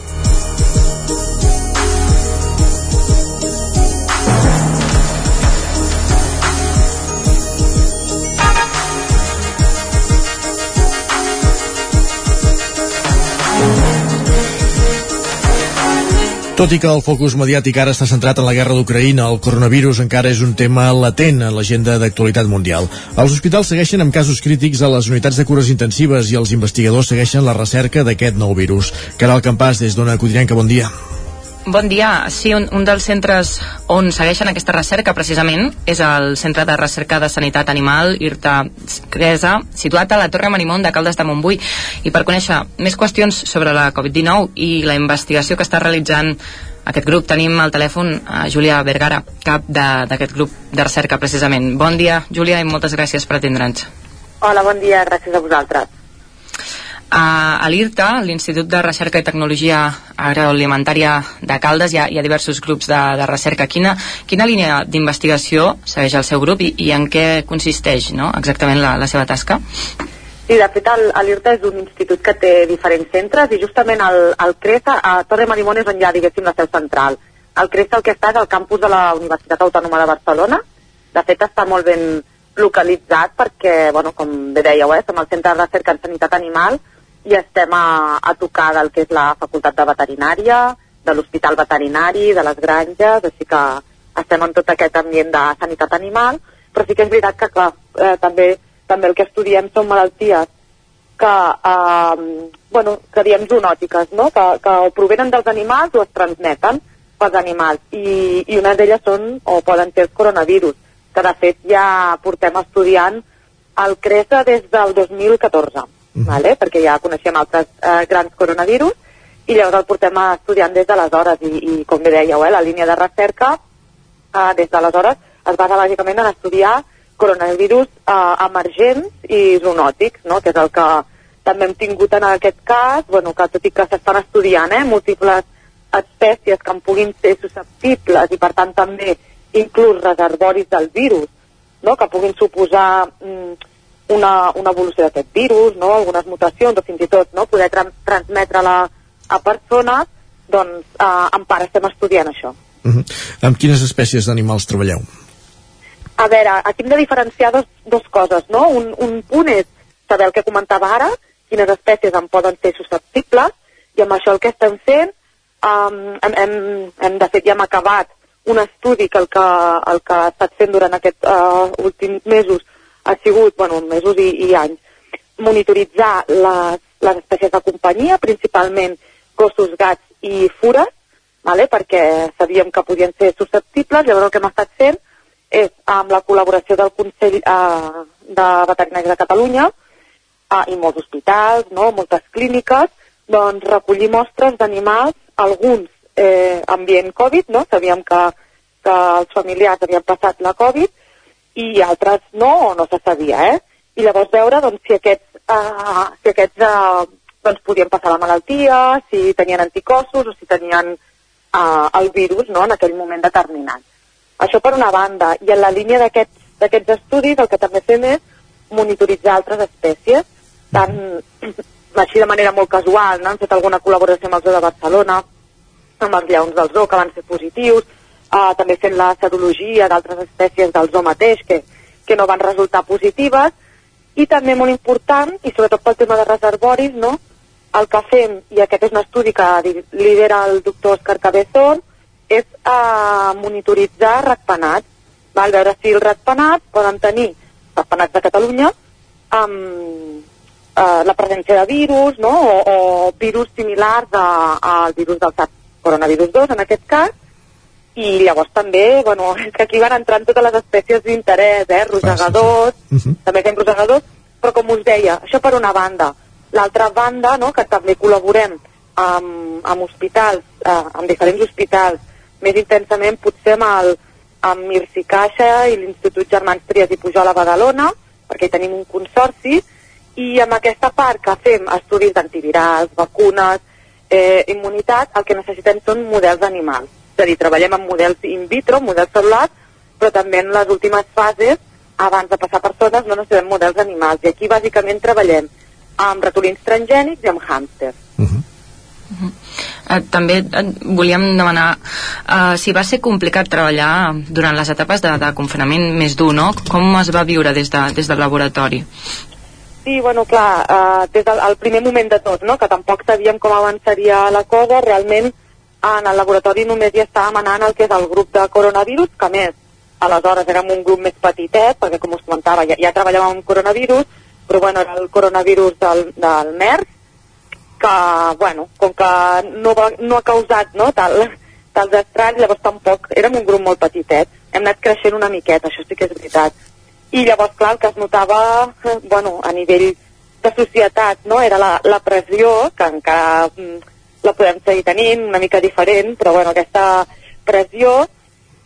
Tot i que el focus mediàtic ara està centrat en la guerra d'Ucraïna, el coronavirus encara és un tema latent en l'agenda d'actualitat mundial. Els hospitals segueixen amb casos crítics a les unitats de cures intensives i els investigadors segueixen la recerca d'aquest nou virus. Caral Campàs, des d'Ona Codinenca, bon dia. Bon dia. Sí, un, un dels centres on segueixen aquesta recerca precisament és el Centre de Recerca de Sanitat Animal IRTA Cresa, situat a la Torre Marimón de Caldes de Montbui. I per conèixer més qüestions sobre la Covid-19 i la investigació que està realitzant aquest grup, tenim al telèfon a Júlia Vergara, cap d'aquest grup de recerca precisament. Bon dia, Júlia, i moltes gràcies per atendre'ns. Hola, bon dia, gràcies a vosaltres. A, a l'IRTA, l'Institut de Recerca i Tecnologia Agroalimentària de Caldes, hi ha, hi ha diversos grups de, de recerca. Quina, quina línia d'investigació segueix el seu grup i, i en què consisteix no? exactament la, la seva tasca? Sí, de fet, l'IRTA és un institut que té diferents centres i justament el, el CRESA, a Torre Marimón és on hi ha, diguéssim, la seu central. El CRESA el que està és al campus de la Universitat Autònoma de Barcelona. De fet, està molt ben localitzat perquè, bueno, com bé dèieu, eh, som el Centre de Recerca en Sanitat Animal i estem a, a tocar del que és la Facultat de Veterinària, de l'Hospital Veterinari, de les granges, així que estem en tot aquest ambient de sanitat animal, però sí que és veritat que, clar, eh, també, també el que estudiem són malalties que, eh, bueno, que diem zoonòtiques, no? que, que o provenen dels animals o es transmeten pels animals, i, i una d'elles són, o poden ser els coronavirus, que de fet ja portem estudiant el CRESA des del 2014. Mm. vale? perquè ja coneixem altres eh, grans coronavirus, i llavors el portem estudiant des d'aleshores, i, i com bé dèieu, eh, la línia de recerca eh, des d'aleshores es basa bàsicament en estudiar coronavirus eh, emergents i zoonòtics, no? que és el que també hem tingut en aquest cas, bueno, que tot i que s'estan estudiant eh, múltiples espècies que en puguin ser susceptibles i per tant també inclús reservoris del virus, no? que puguin suposar mm, una, una evolució d'aquest virus, no? algunes mutacions o fins i tot no? poder tra transmetre-la a persones, doncs eh, en part estem estudiant això. Uh -huh. Amb quines espècies d'animals treballeu? A veure, aquí hem de diferenciar dos, dos coses, no? Un, un punt és saber el que comentava ara, quines espècies en poden ser susceptibles, i amb això el que estem fent, um, hem, hem, hem, de fet ja hem acabat un estudi que el que, el que ha estat fent durant aquests uh, últims mesos ha sigut, bueno, mesos i, i anys, monitoritzar les, les espècies de companyia, principalment gossos, gats i fures, vale? perquè sabíem que podien ser susceptibles, llavors el que hem estat fent és, amb la col·laboració del Consell eh, de Veterinaris de Catalunya eh, i molts hospitals, no? moltes clíniques, doncs recollir mostres d'animals, alguns eh, ambient Covid, no? sabíem que, que els familiars havien passat la Covid, i altres no, o no se sabia, eh? I llavors veure doncs, si aquests, uh, si aquests uh, doncs, podien passar la malaltia, si tenien anticossos o si tenien uh, el virus no? en aquell moment determinat. Això per una banda. I en la línia d'aquests estudis el que també fem és monitoritzar altres espècies, tant així de manera molt casual, no? hem fet alguna col·laboració amb el Zoo de Barcelona, amb els lleons del zoo que van ser positius, uh, també fent la serologia d'altres espècies del zoo mateix que, que no van resultar positives, i també molt important, i sobretot pel tema de reservoris, no? el que fem, i aquest és un estudi que lidera el doctor Òscar Cabezón, és uh, monitoritzar ratpenats, val? veure si els ratpenats poden tenir, ratpenats de Catalunya, amb uh, la presència de virus, no? o, o virus similars al virus del SARS coronavirus 2, en aquest cas, i llavors també, bueno, és que aquí van entrant totes les espècies d'interès, eh, rosegadors, uh -huh. també fem rosegadors, però com us deia, això per una banda. L'altra banda, no, que també col·laborem amb, amb hospitals, eh, amb diferents hospitals, més intensament potser amb, el, amb Mirci Caixa i l'Institut Germans Trias i Pujol a Badalona, perquè hi tenim un consorci, i amb aquesta part que fem estudis d'antivirals, vacunes, eh, immunitat, el que necessitem són models animals és a dir, treballem amb models in vitro, models cel·lulars, però també en les últimes fases, abans de passar persones, no necessitem models animals. I aquí bàsicament treballem amb ratolins transgènics i amb hàmsters. Uh -huh. Uh -huh. Uh, també uh, volíem demanar uh, si va ser complicat treballar durant les etapes de, de confinament més dur, no? Com es va viure des, de, des del laboratori? Sí, bueno, clar, uh, des del primer moment de tot, no? que tampoc sabíem com avançaria la cosa, realment en el laboratori només hi estàvem anant el que és el grup de coronavirus, que més, aleshores érem un grup més petitet, perquè com us comentava, ja, ja treballàvem amb coronavirus, però bueno, era el coronavirus del, del MERS, que, bueno, com que no, va, no ha causat no, tal, tals estranys, llavors tampoc, érem un grup molt petitet, hem anat creixent una miqueta, això sí que és veritat. I llavors, clar, el que es notava, bueno, a nivell de societat, no?, era la, la pressió, que encara mm, la podem seguir tenint, una mica diferent, però bueno, aquesta pressió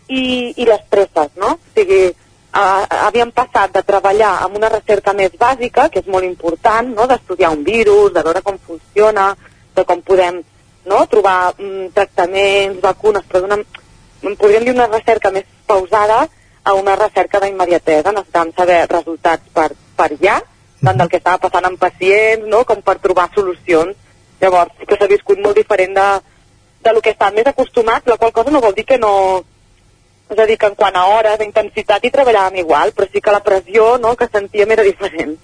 i, i les presses, no? O sigui, uh, havíem passat de treballar amb una recerca més bàsica, que és molt important, no? d'estudiar un virus, de veure com funciona, de com podem no? trobar um, tractaments, vacunes, però d'una, podríem dir una recerca més pausada a una recerca d'immediatesa. Necessitàvem saber resultats per, per ja, tant del que estava passant amb pacients, no? com per trobar solucions Llavors sí que s'ha viscut molt diferent de, de lo que estan més acostumats, la qual cosa no vol dir que no... És a dir, que en quant a hores, d'intensitat, hi treballàvem igual, però sí que la pressió no, que sentíem era diferent.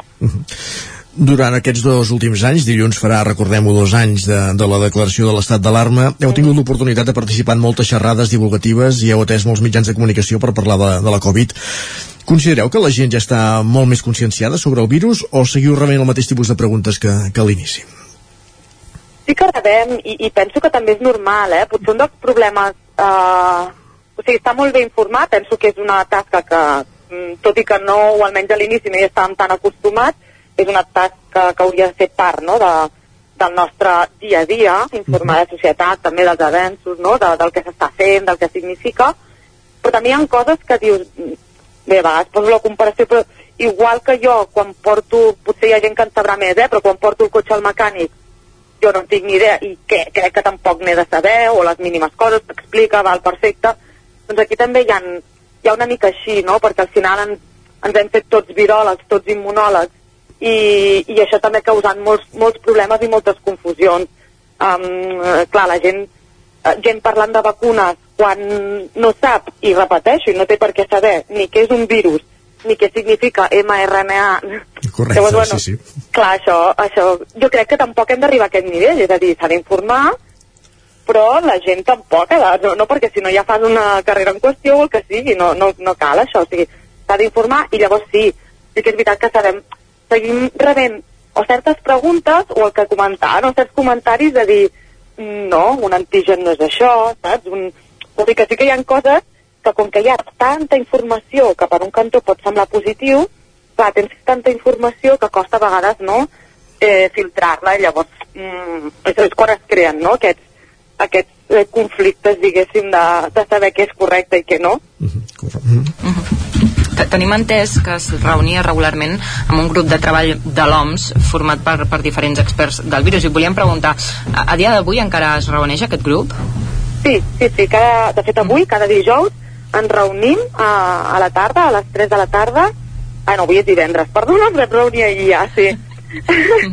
Durant aquests dos últims anys, dilluns farà, recordem-ho, dos anys de, de la declaració de l'estat d'alarma, heu tingut l'oportunitat de participar en moltes xerrades divulgatives i heu atès molts mitjans de comunicació per parlar de, de la Covid. Considereu que la gent ja està molt més conscienciada sobre el virus o seguiu rebent el mateix tipus de preguntes que, que a l'inici? Sí que rebem i, i penso que també és normal, eh? Potser un dels problemes... Eh, o sigui, està molt bé informat, penso que és una tasca que, mm, tot i que no, o almenys a l'inici no hi estàvem tan acostumats, és una tasca que hauria de ser part no? de, del nostre dia a dia, informar la societat també dels avenços, no? de, del que s'està fent, del que significa, però també hi ha coses que dius, bé, a vegades poso la comparació, però igual que jo, quan porto, potser hi ha gent que en sabrà més, eh, però quan porto el cotxe al mecànic, jo no en tinc ni idea, i que, crec que tampoc n'he de saber, o les mínimes coses, t'explica, val, perfecte, doncs aquí també hi ha, hi ha una mica així, no?, perquè al final en, ens hem fet tots viròlegs, tots immunòlegs, i, i això també ha causat molts, molts problemes i moltes confusions. Um, clar, la gent, eh, gent parlant de vacunes quan no sap, i repeteixo, i no té per què saber ni què és un virus, ni què significa mRNA. Correcte, Llavors, bueno, sí, sí. Clar, això, això, jo crec que tampoc hem d'arribar a aquest nivell, és a dir, s'ha d'informar, però la gent tampoc, eh, no, no perquè si no ja fas una carrera en qüestió o el que sigui, no, no, no cal això, o sigui, s'ha d'informar i llavors sí, sí que és veritat que sabem, seguim rebent o certes preguntes o el que comentaven, o certs comentaris de dir no, un antigen no és això, saps? Un... Vol dir que sí que hi ha coses que com que hi ha tanta informació que per un cantó pot semblar positiu, clar, tens tanta informació que costa a vegades no, eh, filtrar-la. I llavors mm, és, és quan es creen no, aquests, aquests eh, conflictes, diguéssim, de, de saber què és correcte i què no. Te- Tenim entès que es reunia regularment amb un grup de treball de l'OMS format per, per diferents experts del virus. I volíem preguntar, a, a dia d'avui encara es reuneix aquest grup? Sí, sí, sí, cada, de fet avui, cada dijous, ens reunim a, a la tarda, a les 3 de la tarda, ah no, avui és divendres, perdona, ens vam reunir ahir ja, sí.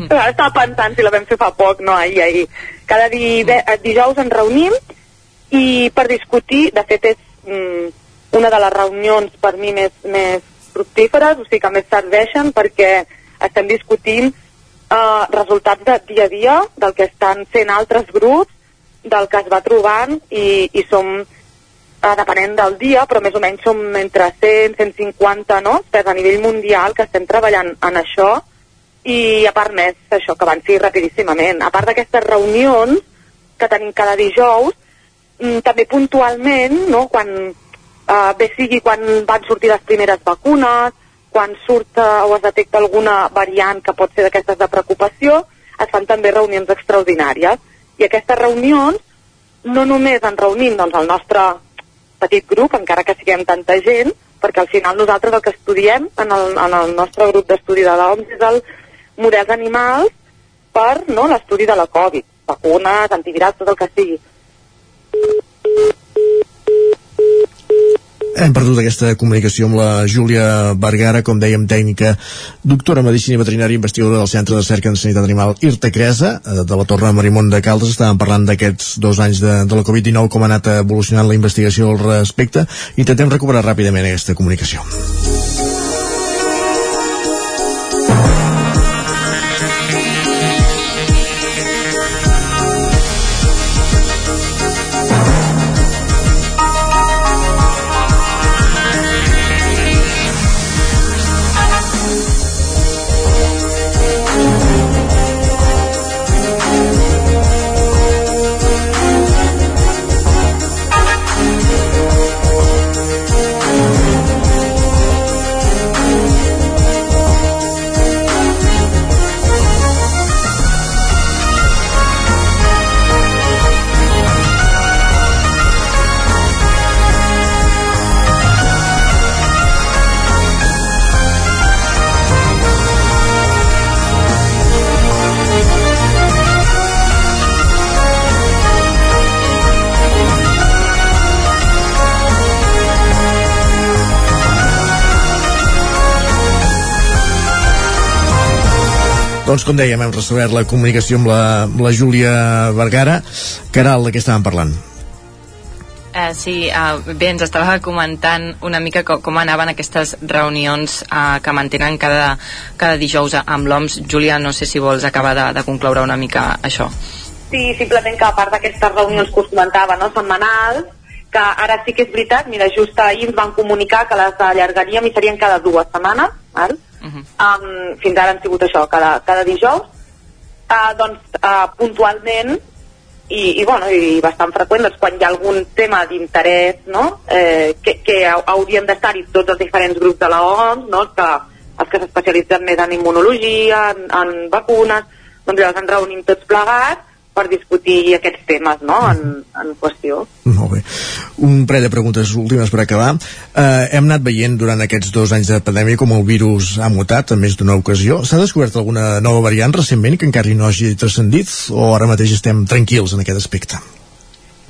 Ara Estava pensant si la vam fer fa poc, no, ahir, ahir. Cada di, dijous ens reunim i per discutir, de fet és mm, una de les reunions per mi més, més fructíferes, o sigui que més serveixen perquè estem discutint eh, resultats de dia a dia del que estan fent altres grups, del que es va trobant i, i som, eh, depenent del dia, però més o menys som entre 100 150 no? experts a nivell mundial que estem treballant en això i a part més això que avanci rapidíssimament. A part d'aquestes reunions que tenim cada dijous, mm, també puntualment, no? quan, eh, bé sigui quan van sortir les primeres vacunes, quan surt eh, o es detecta alguna variant que pot ser d'aquestes de preocupació, es fan també reunions extraordinàries. I aquestes reunions no només ens reunim doncs, el nostre petit grup, encara que siguem tanta gent, perquè al final nosaltres el que estudiem en el, en el nostre grup d'estudi de l'OMS és el models animals per no, l'estudi de la Covid, vacunes, antivirals, tot el que sigui. Hem perdut aquesta comunicació amb la Júlia Vergara, com dèiem, tècnica, doctora en Medicina Veterinària, investigadora del Centre de Cerca en Sanitat Animal Irta Cresa, eh, de la Torre Marimón de Caldes. Estàvem parlant d'aquests dos anys de, de la Covid-19, com ha anat evolucionant la investigació al respecte. Intentem recuperar ràpidament aquesta comunicació. Doncs com dèiem, hem restablert la comunicació amb la, amb la Júlia Vergara. Caral, de què estàvem parlant? Eh, sí, eh, bé, ens estava comentant una mica com, com anaven aquestes reunions eh, que mantenen cada, cada dijous amb l'OMS. Júlia, no sé si vols acabar de, de concloure una mica això. Sí, simplement que a part d'aquestes reunions que us comentava, no, setmanals, que ara sí que és veritat, mira, just ahir ens van comunicar que les allargaríem i serien cada dues setmanes, val? Uh -huh. um, fins ara han sigut això, cada, cada dijous, uh, doncs uh, puntualment i, i, bueno, i bastant freqüent doncs, quan hi ha algun tema d'interès no? eh, que, que hau- hauríem d'estar-hi tots els diferents grups de la OMS no? que els que s'especialitzen més en immunologia, en, en vacunes, doncs llavors ens reunim tots plegats per discutir aquests temes no? en, en qüestió. Molt bé. Un parell de preguntes últimes per acabar. Eh, hem anat veient durant aquests dos anys de pandèmia com el virus ha mutat en més d'una ocasió. S'ha descobert alguna nova variant recentment que encara no hagi transcendit o ara mateix estem tranquils en aquest aspecte?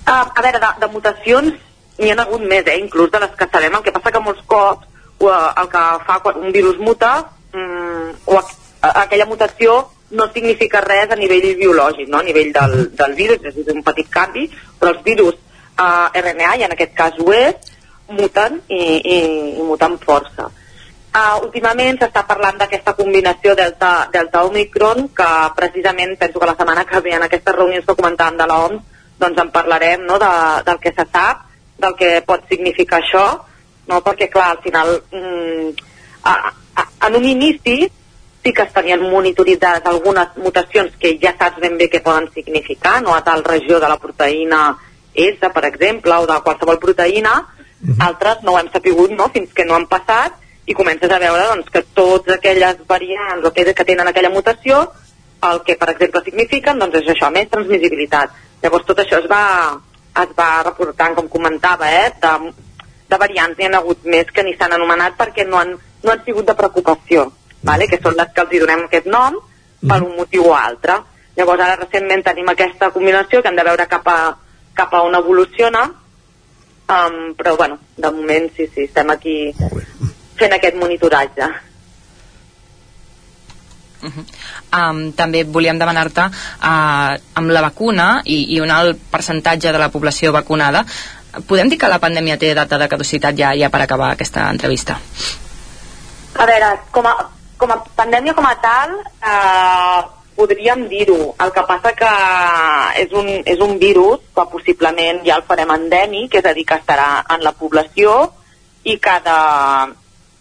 Uh, a veure, de, de mutacions n'hi ha hagut més, eh, inclús de les que sabem. El que passa que molts cops uh, el que fa quan un virus muta um, o aqu aquella mutació no significa res a nivell biològic, no? a nivell del, del virus, és un petit canvi, però els virus uh, RNA, i en aquest cas ho és, muten i, i, i muten força. Uh, últimament s'està parlant d'aquesta combinació delta, delta Omicron, que precisament penso que la setmana que ve en aquestes reunions que comentàvem de l'OMS doncs en parlarem no, de, del que se sap, del que pot significar això, no? perquè clar, al final mm, a, a, en un inici sí que es tenien monitoritzades algunes mutacions que ja saps ben bé què poden significar, no a tal regió de la proteïna S, per exemple, o de qualsevol proteïna, uh -huh. altres no ho hem sapigut no? fins que no han passat i comences a veure doncs, que totes aquelles variants o que tenen aquella mutació el que, per exemple, signifiquen doncs, és això, més transmissibilitat. Llavors tot això es va, es va reportant, com comentava, eh, de, de variants n'hi ha hagut més que ni s'han anomenat perquè no han, no han sigut de preocupació, vale? que són les que els hi donem aquest nom per un motiu o altre. Llavors ara recentment tenim aquesta combinació que hem de veure cap a, cap a on evoluciona, um, però bueno, de moment sí, sí, estem aquí fent aquest monitoratge. Uh -huh. um, també volíem demanar-te uh, amb la vacuna i, i un alt percentatge de la població vacunada podem dir que la pandèmia té data de caducitat ja, ja per acabar aquesta entrevista? A veure, com a, com a pandèmia com a tal eh, podríem dir-ho. El que passa que és un, és un virus que possiblement ja el farem endèmic és a dir que estarà en la població i cada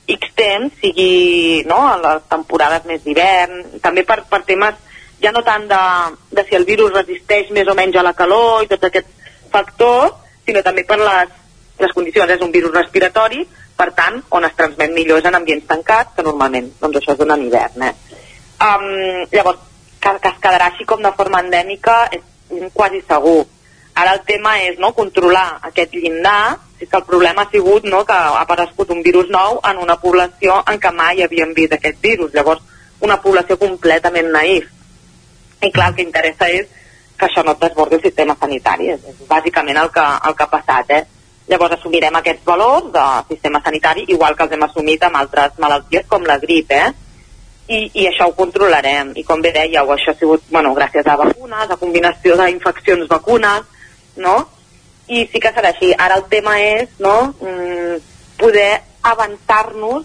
X temps sigui no, a les temporades més d'hivern. També per, per temes ja no tant de, de si el virus resisteix més o menys a la calor i tots aquests factors sinó també per les, les condicions. És un virus respiratori per tant, on es transmet millor és en ambients tancats, que normalment doncs això és en hivern. Eh? Um, llavors, que, que es quedarà així com de forma endèmica és quasi segur. Ara el tema és no, controlar aquest llindar, és que el problema ha sigut no, que ha aparegut un virus nou en una població en què mai havíem vist aquest virus, llavors una població completament naïf. I clar, el que interessa és que això no desbordi el sistema sanitari, és, és bàsicament el que, el que ha passat, eh? Llavors assumirem aquests valors de sistema sanitari, igual que els hem assumit amb altres malalties com la grip, eh? I, i això ho controlarem. I com bé dèieu, això ha sigut, bueno, gràcies a vacunes, a combinació d'infeccions vacunes, no? I sí que serà així. Ara el tema és, no?, mm, poder avançar-nos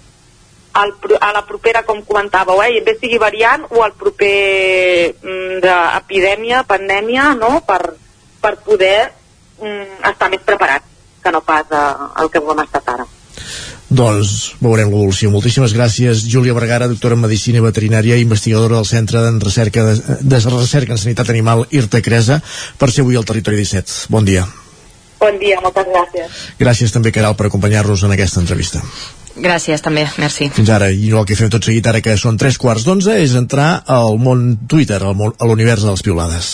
a la propera, com comentàveu, eh? bé sigui variant o al proper mm, d'epidèmia, pandèmia, no?, per, per poder mm, estar més preparats que no pas el que hem estat ara. Doncs veurem l'evolució. Moltíssimes gràcies, Júlia Vergara, doctora en Medicina i Veterinària i investigadora del Centre de Recerca, de, de Recerca en Sanitat Animal IRTA Cresa, per ser avui al Territori 17. Bon dia. Bon dia, moltes gràcies. Gràcies també, Caral, per acompanyar-nos en aquesta entrevista. Gràcies, també, merci. Fins ara, i el que fem tot seguit ara que són tres quarts d'onze és entrar al món Twitter, al món, a l'univers de les piulades.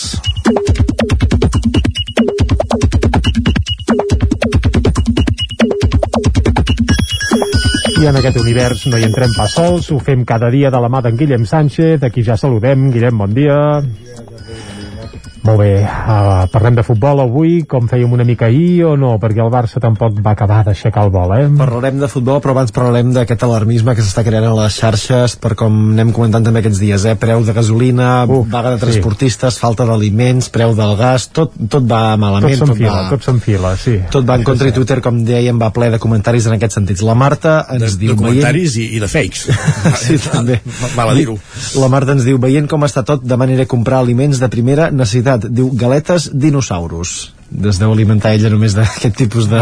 I en aquest univers no hi entrem pas sols, ho fem cada dia de la mà d'en Guillem Sánchez, aquí ja saludem. Guillem, bon dia. Molt bé, uh, parlem de futbol avui, com fèiem una mica ahir o no? Perquè el Barça tampoc va acabar d'aixecar el vol, eh? Parlarem de futbol, però abans parlarem d'aquest alarmisme que s'està creant a les xarxes, per com anem comentant també aquests dies, eh? Preu de gasolina, uh, vaga de transportistes, sí. falta d'aliments, preu del gas, tot, tot va malament. Tot s'enfila, tot s'enfila, sí. Tot va en contra i Twitter, com dèiem, va ple de comentaris en aquest sentit. La Marta ens de, diu... De comentaris veient... i, i de fakes. sí, també. Val a dir-ho. La Marta ens diu, veient com està tot, de manera comprar aliments de primera necessitat. Diu, galetes dinosaurus es deu alimentar ella només d'aquest tipus de,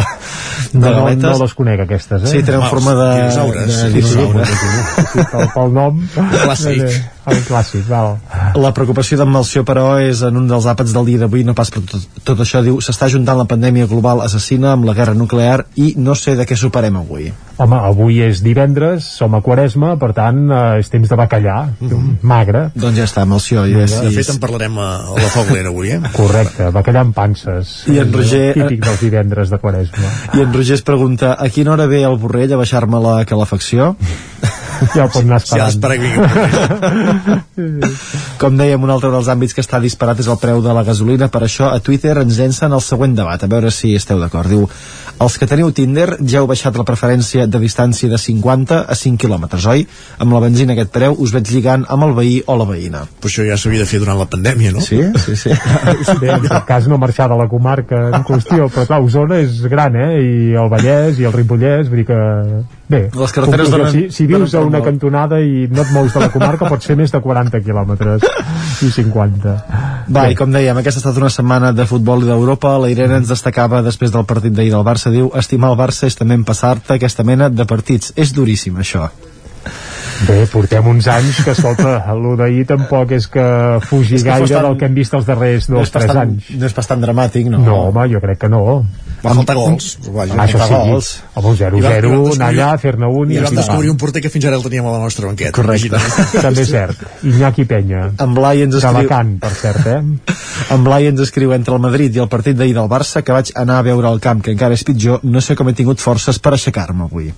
de no, galetes. No, no les conec aquestes, eh? Sí, tenen forma de... Dinosaures. De Sí, sí, sí, sí, pel, pel nom. Clàssic. El clàssic, val. La preocupació d'en Melció, però, és en un dels àpats del dia d'avui, no pas per tot, tot això, diu, s'està juntant la pandèmia global assassina amb la guerra nuclear i no sé de què superem avui. Home, avui és divendres, som a Quaresma, per tant, eh, és temps de bacallà, mm -hmm. magre. Doncs ja està, Melció. I Ja, de fet, en parlarem a, a la foglera avui, eh? Correcte, bacallà amb panses. I en Roger- Típic dels divendres de Quaresma. I en Roger es pregunta, a quina hora ve el Borrell a baixar-me la calefacció? Ja ho pot anar Si ha d'esperar que Com dèiem, un altre dels àmbits que està disparat és el preu de la gasolina. Per això, a Twitter ens llencen el següent debat, a veure si esteu d'acord. Diu, els que teniu Tinder ja heu baixat la preferència de distància de 50 a 5 quilòmetres, oi? Amb la benzina a aquest preu us veig lligant amb el veí o la veïna. Però això ja s'havia de fer durant la pandèmia, no? Sí, sí, sí. Bé, en tot cas no marxar de la comarca en qüestió, però clar, Osona és gran, eh? I el Vallès i el Ripollès, vull dir que... Bé, Les carreteres donen- si, si vius a una cantonada i no et mous de la comarca pot ser més de 40 quilòmetres i 50. Va, i com dèiem, aquesta ha estat una setmana de futbol i d'Europa. La Irene ens destacava després del partit d'ahir del Barça. Diu, estimar el Barça és també empassar-te aquesta mena de partits. És duríssim, això. Bé, portem uns anys que, escolta, el d'ahir tampoc és que fugi És que gaire tan- del que hem vist els darrers No dos, és, pas tres tan, anys. no és pas tan dramàtic, no? No, home, jo crec que no. Va faltar gols. Vaja, Ah, això va sí, gols. 0-0, vam- i vam anar descobrir- allà, fer-ne un i I vam descobrir un porter que fins ara el teníem a la nostra banqueta. Correcte. També és cert. Iñaki Penya. En Blai ens escriu... Calacant, per cert, eh? En Blai ens escriu entre el Madrid i el partit d'ahir del Barça que vaig anar a veure al camp, que encara és pitjor, no sé com he tingut forces per aixecar-me avui.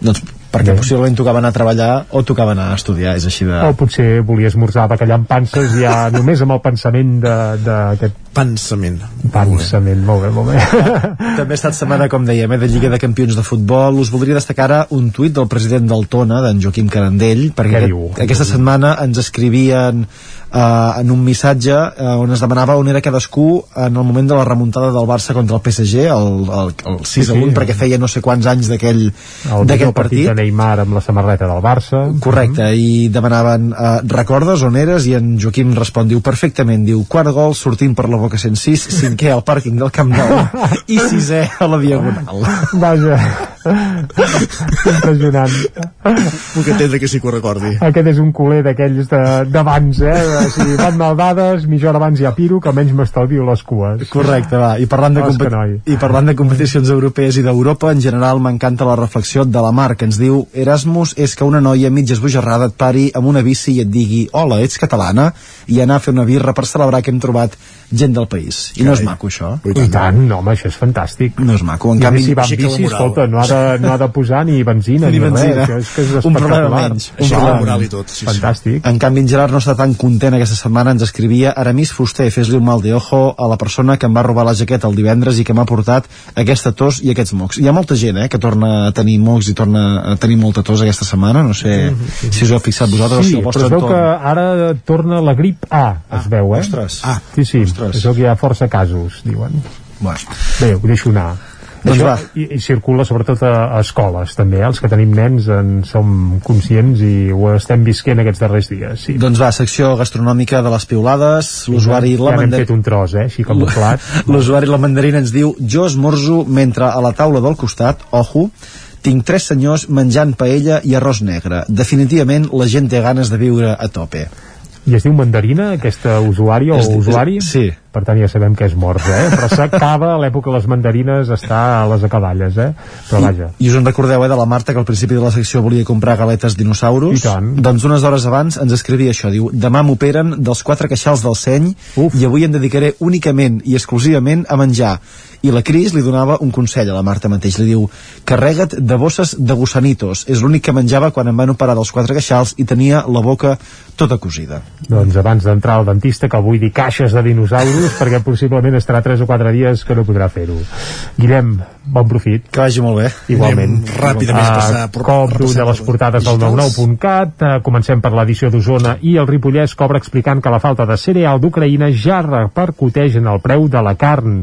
Doncs perquè Bé. possiblement tocava anar a treballar o tocava anar a estudiar, és així de... O potser volia esmorzar bacallà amb panses ja només amb el pensament de- d'aquest Pensament. pensament. Molt bé, molt bé. També ha estat setmana, com dèiem, eh, de Lliga de Campions de Futbol. Us voldria destacar ara un tuit del president del Tona, d'en Joaquim Carandell, perquè Què aquest, aquesta setmana ens escrivien en un missatge eh, on es demanava on era cadascú en el moment de la remuntada del Barça contra el PSG, el, el, el 6 Sí, a 1, sí. perquè feia no sé quants anys d'aquell partit partit. de Neymar amb la samarreta del Barça. Correcte, i demanaven eh, recordes on eres? I en Joaquim respon, diu perfectament, diu quart gol sortint per la boca 106, cinquè al pàrquing del Camp Nou i sisè a la Diagonal. Vaja, impressionant. Puc entendre que sí que ho recordi. Aquest és un culer d'aquells de- d'abans, eh? Si van maldades, mitja hora abans ja piro, que almenys m'estalvio les cues. Correcte, va. I parlant, de Osca, compet noi. I parlant de competicions europees i d'Europa, en general m'encanta la reflexió de la Mar, que ens diu Erasmus és que una noia mitja esbojarrada et pari amb una bici i et digui hola, ets catalana? I anar a fer una birra per celebrar que hem trobat gent del país. I no és maco, això? I tant, no, home, això és fantàstic. No és maco. En I canvi, si va amb bici, escolta, no ha, de, no ha de posar ni benzina Ni ni, benzina. res, això és que és Un problema menys. Un problema. moral i tot, sí, sí. Fantàstic. En canvi, en Gerard no està tan content aquesta setmana, ens escrivia Aramis Fuster, fes-li un mal de ojo a la persona que em va robar la jaqueta el divendres i que m'ha portat aquesta tos i aquests mocs. Hi ha molta gent eh, que torna a tenir mocs i torna a tenir molta tos aquesta setmana, no sé si us heu fixat vosaltres o si Sí, el però vostre es veu entorn. que ara torna la grip A, es veu, eh? Ostres. Ah, Sí, sí, ostres. Es veu que hi ha força casos, diuen. Bueno. Bé, ho deixo anar. Doncs Això, va. i, i circula sobretot a, a escoles també, eh? els que tenim nens en som conscients i ho estem visquent aquests darrers dies sí. Doncs va, secció gastronòmica de les piulades, l'usuari ja la n'hem mandarina... fet un tros, eh? així com un plat L'usuari la mandarina ens diu jo esmorzo mentre a la taula del costat, ojo, tinc tres senyors menjant paella i arròs negre. Definitivament la gent té ganes de viure a tope. I es diu mandarina aquesta usuari o usuari sí. Per tant ja sabem que és morts eh? però s'acaba a l'època de les mandarines està a les acaballes eh? però vaja I us en recordeu, eh, de la Marta, que al principi de la secció volia comprar galetes dinosaurus? I tant. Doncs unes hores abans ens escrivia això, diu, demà m'operen dels quatre queixals del seny Uf. i avui em dedicaré únicament i exclusivament a menjar. I la Cris li donava un consell a la Marta mateix, li diu, carrega't de bosses de gussanitos, és l'únic que menjava quan em van operar dels quatre queixals i tenia la boca tota cosida. doncs abans d'entrar al dentista que vull dir caixes de dinosaurus perquè possiblement estarà 3 o 4 dies que no podrà fer-ho Guillem, bon profit Que vagi molt bé. Igualment. Anem ràpidament a passar Uh, cop de les portades del digitals. 99.cat. Uh, comencem per l'edició d'Osona i el Ripollès cobra explicant que la falta de cereal d'Ucraïna ja repercuteix en el preu de la carn.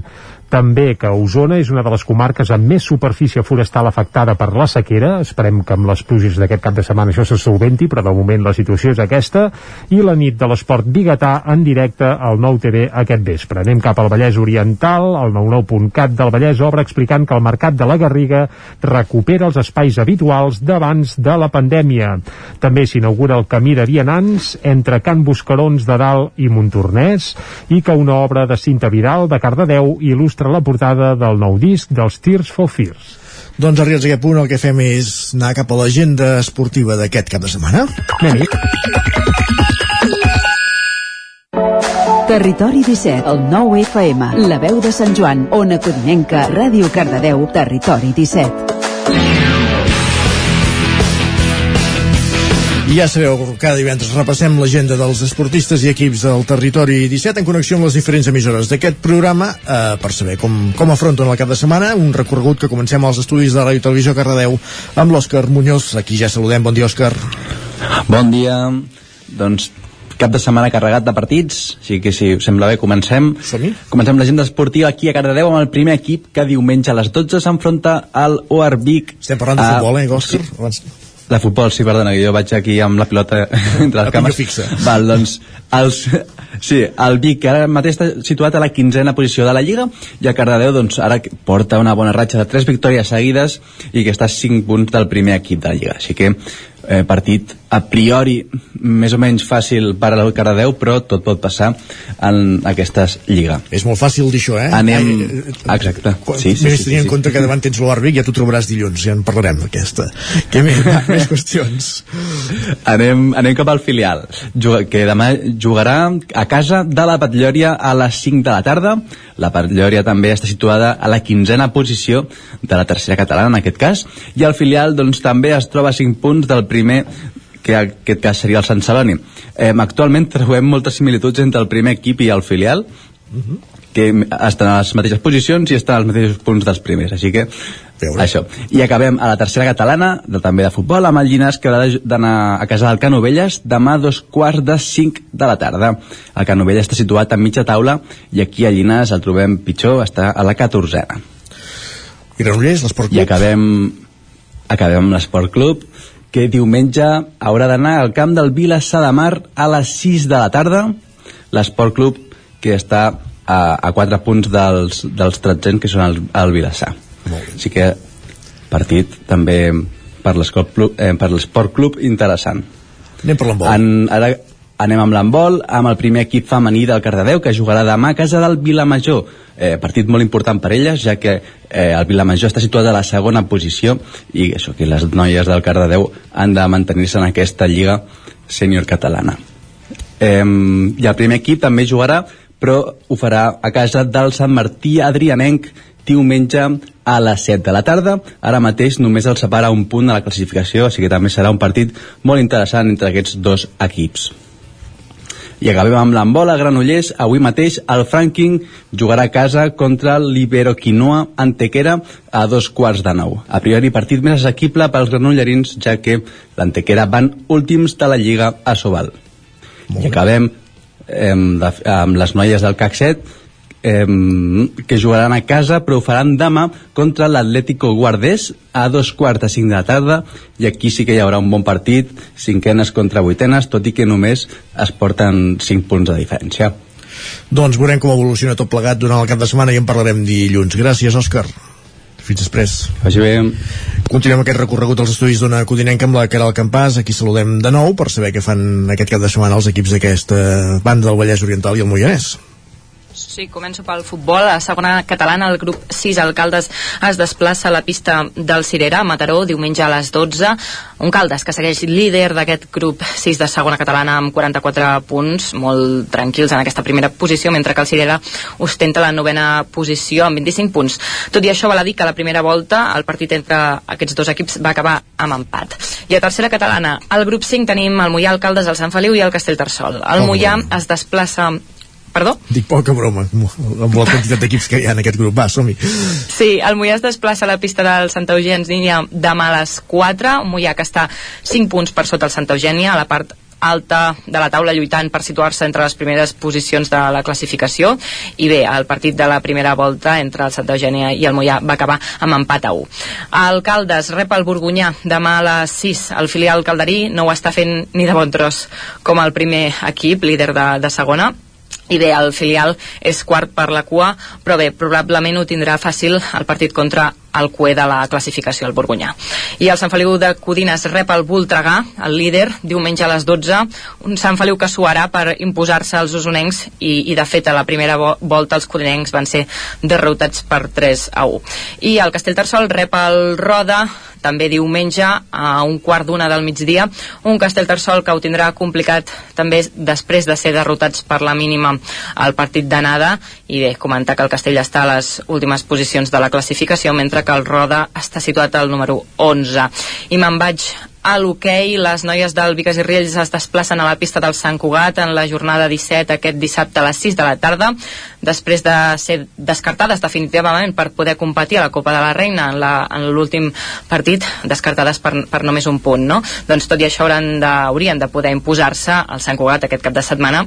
També que Osona és una de les comarques amb més superfície forestal afectada per la sequera. Esperem que amb les pluges d'aquest cap de setmana això se solventi, però de moment la situació és aquesta. I la nit de l'esport biguetà en directe al nou TV aquest vespre. Anem cap al Vallès Oriental, el 99.cat del Vallès obre explicant que el mercat de la Garriga recupera els espais habituals d'abans de la pandèmia. També s'inaugura el camí de vianants entre Can Buscarons de Dalt i Montornès i que una obra de Cinta Vidal de Cardedeu il·lustra la portada del nou disc dels Tears for Fears. Doncs arribats a aquest punt el que fem és anar cap a l'agenda esportiva d'aquest cap de setmana. anem Territori 17, el 9 FM, la veu de Sant Joan, Ona Codinenca, Ràdio Cardedeu, Territori 17. Ja sabeu, cada divendres repassem l'agenda dels esportistes i equips del territori 17 en connexió amb les diferents emissores d'aquest programa eh, per saber com, com afronten el cap de setmana. Un recorregut que comencem als estudis de Ràdio Televisió Cardedeu amb l'Òscar Muñoz. Aquí ja saludem, bon dia Òscar. Bon dia, doncs cap de setmana carregat de partits, així que si us sembla bé comencem. Comencem l'agenda esportiva aquí a Cardedeu amb el primer equip que diumenge a les 12 s'enfronta al OR Vic. Estem parlant de futbol, eh, Òscar? Abans... De futbol, sí, perdona, que jo vaig aquí amb la pilota entre les cames. fixa. Val, doncs, els, sí, el Vic, que ara mateix està situat a la quinzena posició de la Lliga, i el Cardedeu, doncs, ara porta una bona ratxa de tres victòries seguides i que està a 5 punts del primer equip de la Lliga. Així que eh, partit a priori més o menys fàcil per al Cardedeu, però tot pot passar en aquestes lliga. És molt fàcil dir això, eh? Anem... Ai, Exacte. Sí, sí, més tenint en compte que davant tens l'Orbic, ja t'ho trobaràs dilluns, ja en parlarem d'aquesta. Què més? més qüestions. Anem, anem cap al filial, que demà jugarà a casa de la Patllòria a les 5 de la tarda. La Patllòria també està situada a la quinzena posició de la tercera catalana, en aquest cas, i el filial doncs, també es troba a 5 punts del primer que en aquest cas seria el Sant Celoni. Eh, actualment trobem moltes similituds entre el primer equip i el filial, que estan a les mateixes posicions i estan als mateixos punts dels primers, així que Veure. això. I acabem a la tercera catalana, de, també de futbol, amb el Llinàs que haurà d'anar a casa del Canovelles demà a dos quarts de cinc de la tarda. El Canovelles està situat a mitja taula i aquí a Llinàs el trobem pitjor, està a la catorzena. I Granollers, l'Esport I Club? acabem, acabem amb l'Esport Club, que diumenge haurà d'anar al camp del Vilassar de Mar a les 6 de la tarda. L'Esport Club, que està a, a 4 punts dels, dels 13 que són el, el Vilassar. Així que partit també per l'Esport Club, eh, per Club interessant. Anem per l'handbol. En, ara anem amb l'handbol, amb el primer equip femení del Cardedeu, que jugarà demà a casa del Vilamajor. Eh, partit molt important per elles, ja que eh, el Vilamajor està situat a la segona posició i això que les noies del Cardedeu han de mantenir-se en aquesta lliga sènior catalana. Eh, I el primer equip també jugarà, però ho farà a casa del Sant Martí Adrianenc diumenge a les 7 de la tarda. Ara mateix només el separa un punt de la classificació, així que també serà un partit molt interessant entre aquests dos equips. I acabem amb l'handbol a Granollers. Avui mateix el Franking jugarà a casa contra l'Iberoquinoa Antequera a dos quarts de nou. A priori partit més assequible pels granollerins, ja que l'Antequera van últims de la Lliga a Sobal. I acabem eh, amb les noies del CAC 7 eh, que jugaran a casa però ho faran demà contra l'Atlético Guardés a dos quarts de cinc de la tarda i aquí sí que hi haurà un bon partit cinquenes contra vuitenes tot i que només es porten 5 punts de diferència Doncs veurem com evoluciona tot plegat durant el cap de setmana i en parlarem dilluns. Gràcies, Òscar. Fins després. Vagi bé. Continuem aquest recorregut als estudis d'una Codinenca amb la Caral Campàs. Aquí saludem de nou per saber què fan aquest cap de setmana els equips d'aquesta banda del Vallès Oriental i el Moianès. Sí, començo pel futbol. A segona catalana, el grup 6 Alcaldes es desplaça a la pista del Cirera, a Mataró, diumenge a les 12. Un Caldes que segueix líder d'aquest grup 6 de segona catalana amb 44 punts, molt tranquils en aquesta primera posició, mentre que el Cirera ostenta la novena posició amb 25 punts. Tot i això, val a dir que a la primera volta el partit entre aquests dos equips va acabar amb empat. I a tercera catalana, al grup 5 tenim el Mollà, Alcaldes, el Sant Feliu i el Castellterçol. El Mollà es desplaça Perdó? Dic poca broma amb la quantitat d'equips que hi ha en aquest grup. Va, som-hi. Sí, el Mollà es desplaça a la pista del Santa Eugènia demà a les 4, un Mollà que està 5 punts per sota el Santa Eugènia, a la part alta de la taula lluitant per situar-se entre les primeres posicions de la classificació i bé, el partit de la primera volta entre el Sant Eugènia i el Mollà va acabar amb empat a 1. El Caldes rep el Borgunyà demà a les 6. El filial calderí no ho està fent ni de bon tros com el primer equip, líder de, de segona, i bé, el filial és quart per la cua, però bé, probablement ho tindrà fàcil el partit contra el cué de la classificació al Borgunyà. I el Sant Feliu de Codines rep el Voltregà, el líder, diumenge a les 12, un Sant Feliu que suarà per imposar-se als usonencs i, i de fet a la primera vo volta els codinencs van ser derrotats per 3 a 1. I el Castellterçol rep el Roda també diumenge a un quart d'una del migdia un Castellterçol que ho tindrà complicat també després de ser derrotats per la mínima al partit d'anada i bé, comentar que el Castell està a les últimes posicions de la classificació mentre que el Roda està situat al número 11. I me'n vaig a l'hoquei, les noies del Vigas i Riells es desplacen a la pista del Sant Cugat en la jornada 17 aquest dissabte a les 6 de la tarda després de ser descartades definitivament per poder competir a la Copa de la Reina en l'últim partit, descartades per, per només un punt, no? Doncs tot i això hauran de, haurien de poder imposar-se al Sant Cugat aquest cap de setmana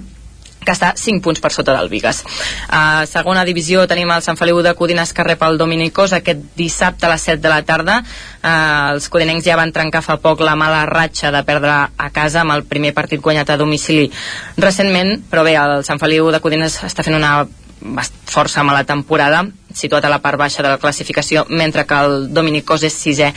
que està 5 punts per sota del Vigas. A segona divisió tenim el Sant Feliu de Codines que rep el Dominicós aquest dissabte a les 7 de la tarda. Uh, els codinencs ja van trencar fa poc la mala ratxa de perdre a casa amb el primer partit guanyat a domicili recentment, però bé, el Sant Feliu de Codines està fent una força mala temporada situat a la part baixa de la classificació mentre que el Dominicós és sisè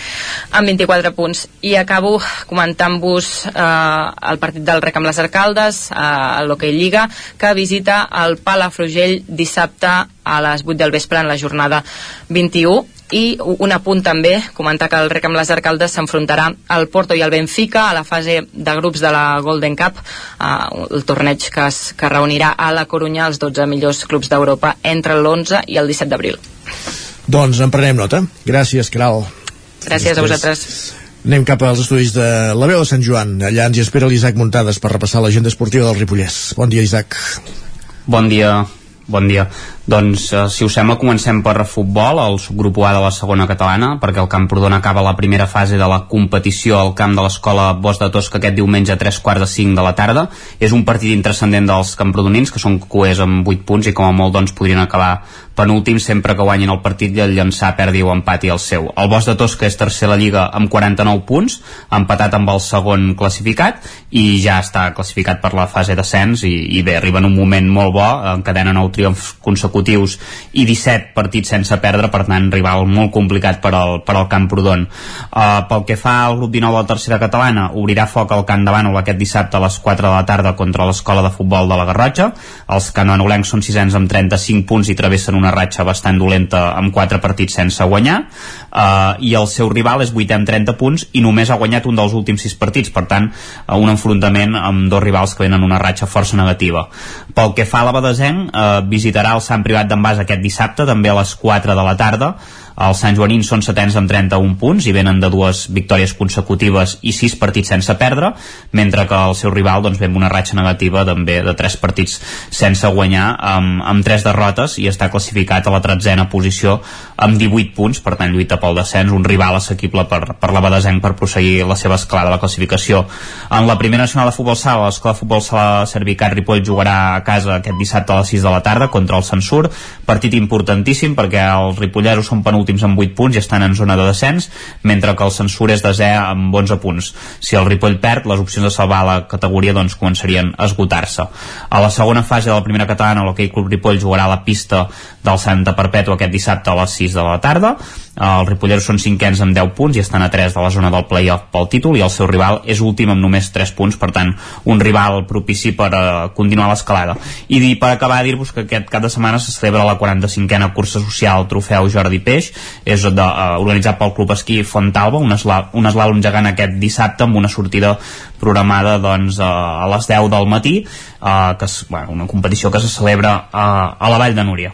amb 24 punts. I acabo comentant-vos eh, el partit del Rec amb les Arcaldes eh, a l'Hockey Lliga que visita el Palafrugell dissabte a les 8 del vespre en la jornada 21 i un apunt també, comentar que el Rec amb les Arcaldes s'enfrontarà al Porto i al Benfica a la fase de grups de la Golden Cup, eh, el torneig que es que reunirà a la Corunya els 12 millors clubs d'Europa entre l'11 i el 17 d'abril. Doncs en prenem nota. Gràcies, Caral. Gràcies a vosaltres. Anem cap als estudis de la veu de Sant Joan. Allà ens hi espera l'Isaac Muntades per repassar l'agenda esportiva del Ripollès. Bon dia, Isaac. Bon dia. Bon dia. Doncs, eh, si us sembla, comencem per futbol, el subgrup A de la segona catalana, perquè el Camprodon acaba la primera fase de la competició al camp de l'escola Bosch de Tosca aquest diumenge a 3 quarts de 5 de la tarda. És un partit intrascendent dels camprodonins, que són coers amb 8 punts i com a molt doncs, podrien acabar penúltim sempre que guanyin el partit i el llançar perdi o empati el seu. El Bosch de Tosca és tercer a la Lliga amb 49 punts, empatat amb el segon classificat i ja està classificat per la fase d'ascens i, i bé, arriba en un moment molt bo, encadena 9 triomfs consecutius consecutius i 17 partits sense perdre, per tant, rival molt complicat per al, per al Camprodon. Uh, pel que fa al grup 19 de la tercera catalana, obrirà foc al Camp de Bànol aquest dissabte a les 4 de la tarda contra l'escola de futbol de la Garrotxa. Els cananolencs són sisens amb 35 punts i travessen una ratxa bastant dolenta amb 4 partits sense guanyar uh, i el seu rival és 8 amb 30 punts i només ha guanyat un dels últims 6 partits, per tant, uh, un enfrontament amb dos rivals que venen una ratxa força negativa. Pel que fa a la Badesenc, uh, visitarà el Sant privat d'en Bas aquest dissabte, també a les 4 de la tarda, els Sant Joanins són setens amb 31 punts i venen de dues victòries consecutives i sis partits sense perdre, mentre que el seu rival doncs, ve amb una ratxa negativa també de tres partits sense guanyar amb, amb tres derrotes i està classificat a la tretzena posició amb 18 punts, per tant lluita pel descens, un rival assequible per, per la Badesenc per prosseguir la seva esclada de la classificació. En la primera nacional de futbol sala, l'escola de futbol sala Servicat Ripoll jugarà a casa aquest dissabte a les 6 de la tarda contra el Censur, partit importantíssim perquè els ripolleros són penúltims últims amb 8 punts i estan en zona de descens, mentre que el Censur és desè amb 11 punts. Si el Ripoll perd, les opcions de salvar la categoria doncs, començarien a esgotar-se. A la segona fase de la primera catalana, l'Hockey Club Ripoll jugarà a la pista del Santa Perpètua aquest dissabte a les 6 de la tarda. Els ripolleros són cinquens amb 10 punts i estan a 3 de la zona del play-off pel títol i el seu rival és últim amb només 3 punts, per tant, un rival propici per uh, continuar l'escalada. I per acabar, dir-vos que aquest cap de setmana se celebra la 45a cursa social Trofeu Jordi Peix, és de, uh, organitzat pel Club Esquí Fontalba, un, esla, un eslàlom gegant aquest dissabte amb una sortida programada doncs, a les 10 del matí, uh, que és bueno, una competició que se celebra uh, a la Vall de Núria.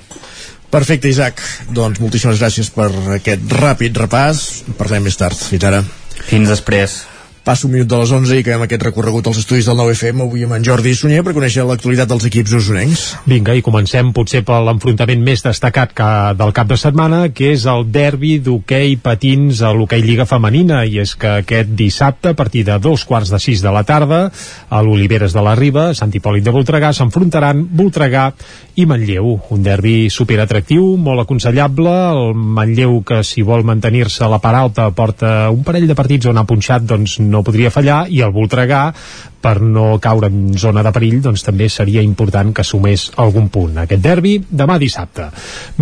Perfecte, Isaac. Doncs moltíssimes gràcies per aquest ràpid repàs. Parlem més tard. Fins ara. Fins després. Passa un minut de les 11 i acabem aquest recorregut als estudis del 9FM avui amb en Jordi Sunyer per conèixer l'actualitat dels equips usonencs. Vinga, i comencem potser per l'enfrontament més destacat que del cap de setmana, que és el derbi d'hoquei patins a l'hoquei Lliga Femenina, i és que aquest dissabte, a partir de dos quarts de sis de la tarda, a l'Oliveres de la Riba, Sant Hipòlit de Voltregà, s'enfrontaran Voltregà i Manlleu. Un derbi superatractiu, molt aconsellable, el Manlleu que si vol mantenir-se a la part alta porta un parell de partits on ha punxat doncs no podria fallar i el Voltregà per no caure en zona de perill doncs també seria important que sumés algun punt. Aquest derbi demà dissabte.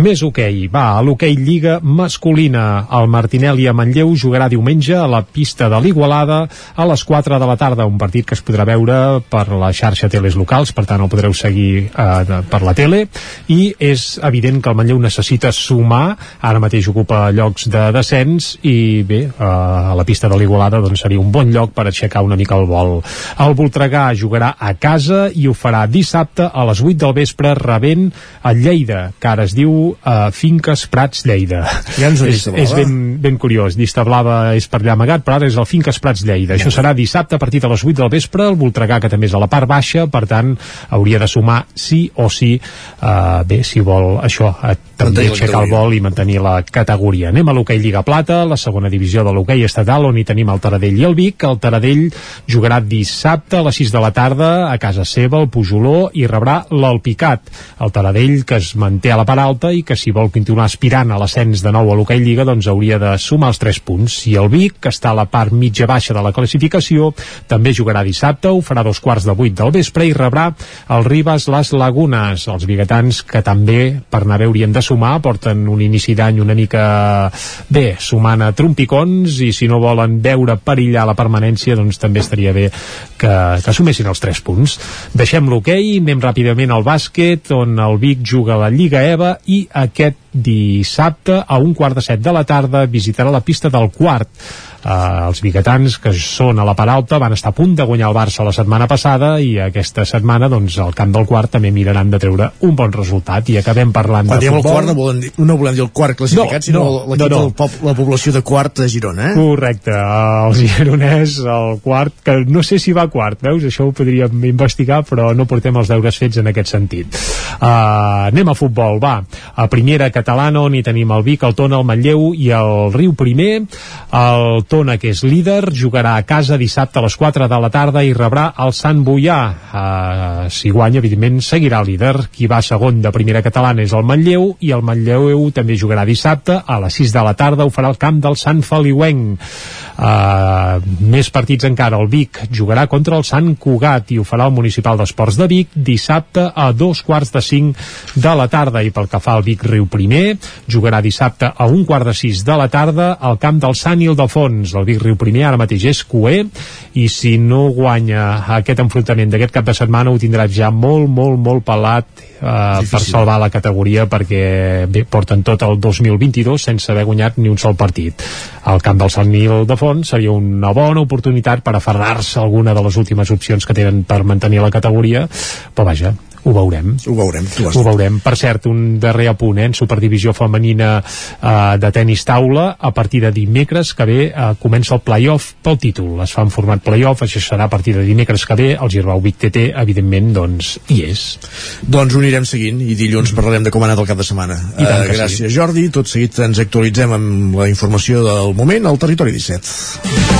Més hoquei. Okay. Va, a l'hoquei okay Lliga masculina. El Martinelli a Manlleu jugarà diumenge a la pista de l'Igualada a les 4 de la tarda, un partit que es podrà veure per la xarxa teles locals, per tant el podreu seguir eh, per la tele, i és evident que el Manlleu necessita sumar, ara mateix ocupa llocs de descens, i bé, eh, a la pista de l'Igualada doncs seria un bon lloc per aixecar una mica el vol. El el Voltregà jugarà a casa i ho farà dissabte a les 8 del vespre rebent a Lleida, que ara es diu uh, Finques Prats Lleida. Ja ens és, és ben, ben curiós. Llista Blava és per allà amagat, però ara és el Finques Prats Lleida. Això serà dissabte a partir de les 8 del vespre, el Voltregà, que també és a la part baixa, per tant, hauria de sumar sí o sí, uh, bé, si vol això, uh, també aixecar el vol i mantenir la categoria. Anem a l'hoquei Lliga Plata, la segona divisió de l'hoquei estatal, on hi tenim el Taradell i el Vic. El Taradell jugarà dissabte dissabte a les 6 de la tarda a casa seva, el Pujoló, i rebrà l'Alpicat, el Taradell que es manté a la part alta i que si vol continuar aspirant a l'ascens de nou a l'Hockey Lliga doncs hauria de sumar els 3 punts. I el Vic, que està a la part mitja baixa de la classificació, també jugarà dissabte, ho farà dos quarts de vuit del vespre i rebrà el Ribas Les Lagunes, els biguetans que també per anar bé haurien de sumar, porten un inici d'any una mica bé, sumant a trompicons i si no volen veure perillar la permanència doncs també estaria bé que que, que assumessin els 3 punts. Deixem l'hoquei, anem ràpidament al bàsquet, on el Vic juga a la Lliga EVA i aquest dissabte a un quart de set de la tarda visitarà la pista del quart eh, els biguetans que són a la part alta van estar a punt de guanyar el Barça la setmana passada i aquesta setmana doncs al camp del quart també miraran de treure un bon resultat i acabem parlant Quan de futbol el quart no, volem dir, no volem dir el quart classificat, No, sinó no, l'equip no, no. del la població de quart de Girona, eh? Correcte, el gironès, el quart, que no sé si va quart, veus? Això ho podríem investigar, però no portem els deures fets en aquest sentit. Uh, anem a futbol, va. A primera catalana, on hi tenim el Vic, el Tona, el Manlleu i el Riu Primer. El Tona, que és líder, jugarà a casa dissabte a les 4 de la tarda i rebrà el Sant Boià. Uh, si guanya, evidentment, seguirà líder. Qui va segon de primera catalana és el Manlleu i el Manlleu també jugarà dissabte a les 6 de la tarda, ho farà al camp del Sant Feliuenc. Uh, més partits encara, el Vic jugarà contra el Sant Cugat i ho farà el Municipal d'Esports de Vic dissabte a dos quarts de cinc de la tarda i pel que fa al Vic Riu Primer jugarà dissabte a un quart de sis de la tarda al camp del Sant Ildefons el Vic Riu Primer ara mateix és cué i si no guanya aquest enfrontament d'aquest cap de setmana ho tindrà ja molt, molt, molt pelat uh, per salvar la categoria perquè bé, porten tot el 2022 sense haver guanyat ni un sol partit. Al camp del Sant Ildefons seria una bona oportunitat per aferrar-se a alguna de les últimes opcions que tenen per mantenir la categoria però vaja, ho veurem. Ho veurem, Ho veurem. Per cert, un darrer apunt, eh, en Superdivisió Femenina eh, de tenis taula, a partir de dimecres que ve eh, comença el playoff pel títol. Es fa en format playoff, això serà a partir de dimecres que ve, el Girbau Vic TT, evidentment, doncs, hi és. Doncs ho anirem seguint i dilluns parlarem de com ha anat el cap de setmana. Eh, gràcies, sí. Jordi. Tot seguit ens actualitzem amb la informació del moment al Territori 17.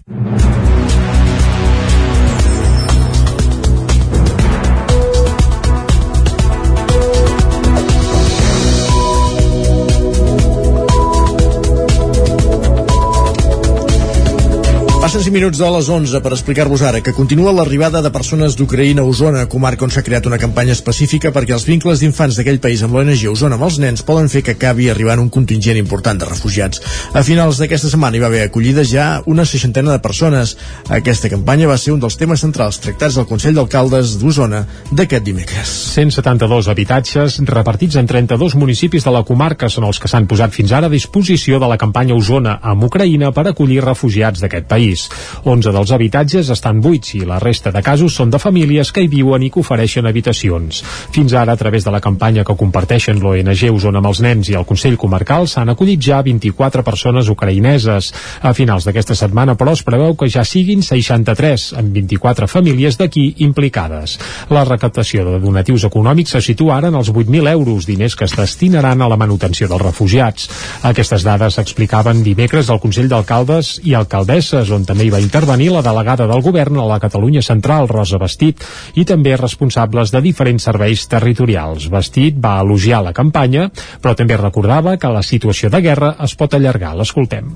Passen 5 minuts de les 11 per explicar-vos ara que continua l'arribada de persones d'Ucraïna a Osona, comarca on s'ha creat una campanya específica perquè els vincles d'infants d'aquell país amb l'ONG Osona amb els nens poden fer que acabi arribant un contingent important de refugiats. A finals d'aquesta setmana hi va haver acollides ja una seixantena de persones. Aquesta campanya va ser un dels temes centrals tractats al Consell d'Alcaldes d'Osona d'aquest dimecres. 172 habitatges repartits en 32 municipis de la comarca són els que s'han posat fins ara a disposició de la campanya Osona amb Ucraïna per acollir refugiats d'aquest país. Pis. 11 dels habitatges estan buits i la resta de casos són de famílies que hi viuen i que ofereixen habitacions. Fins ara, a través de la campanya que comparteixen l'ONG Osona amb els nens i el Consell Comarcal, s'han acollit ja 24 persones ucraïneses. A finals d'aquesta setmana, però, es preveu que ja siguin 63, amb 24 famílies d'aquí implicades. La recaptació de donatius econòmics se situa ara en els 8.000 euros, diners que es destinaran a la manutenció dels refugiats. Aquestes dades s'explicaven dimecres al Consell d'Alcaldes i Alcaldesses, on també hi va intervenir la delegada del govern a la Catalunya Central, Rosa Bastit, i també responsables de diferents serveis territorials. Bastit va elogiar la campanya, però també recordava que la situació de guerra es pot allargar. L'escoltem.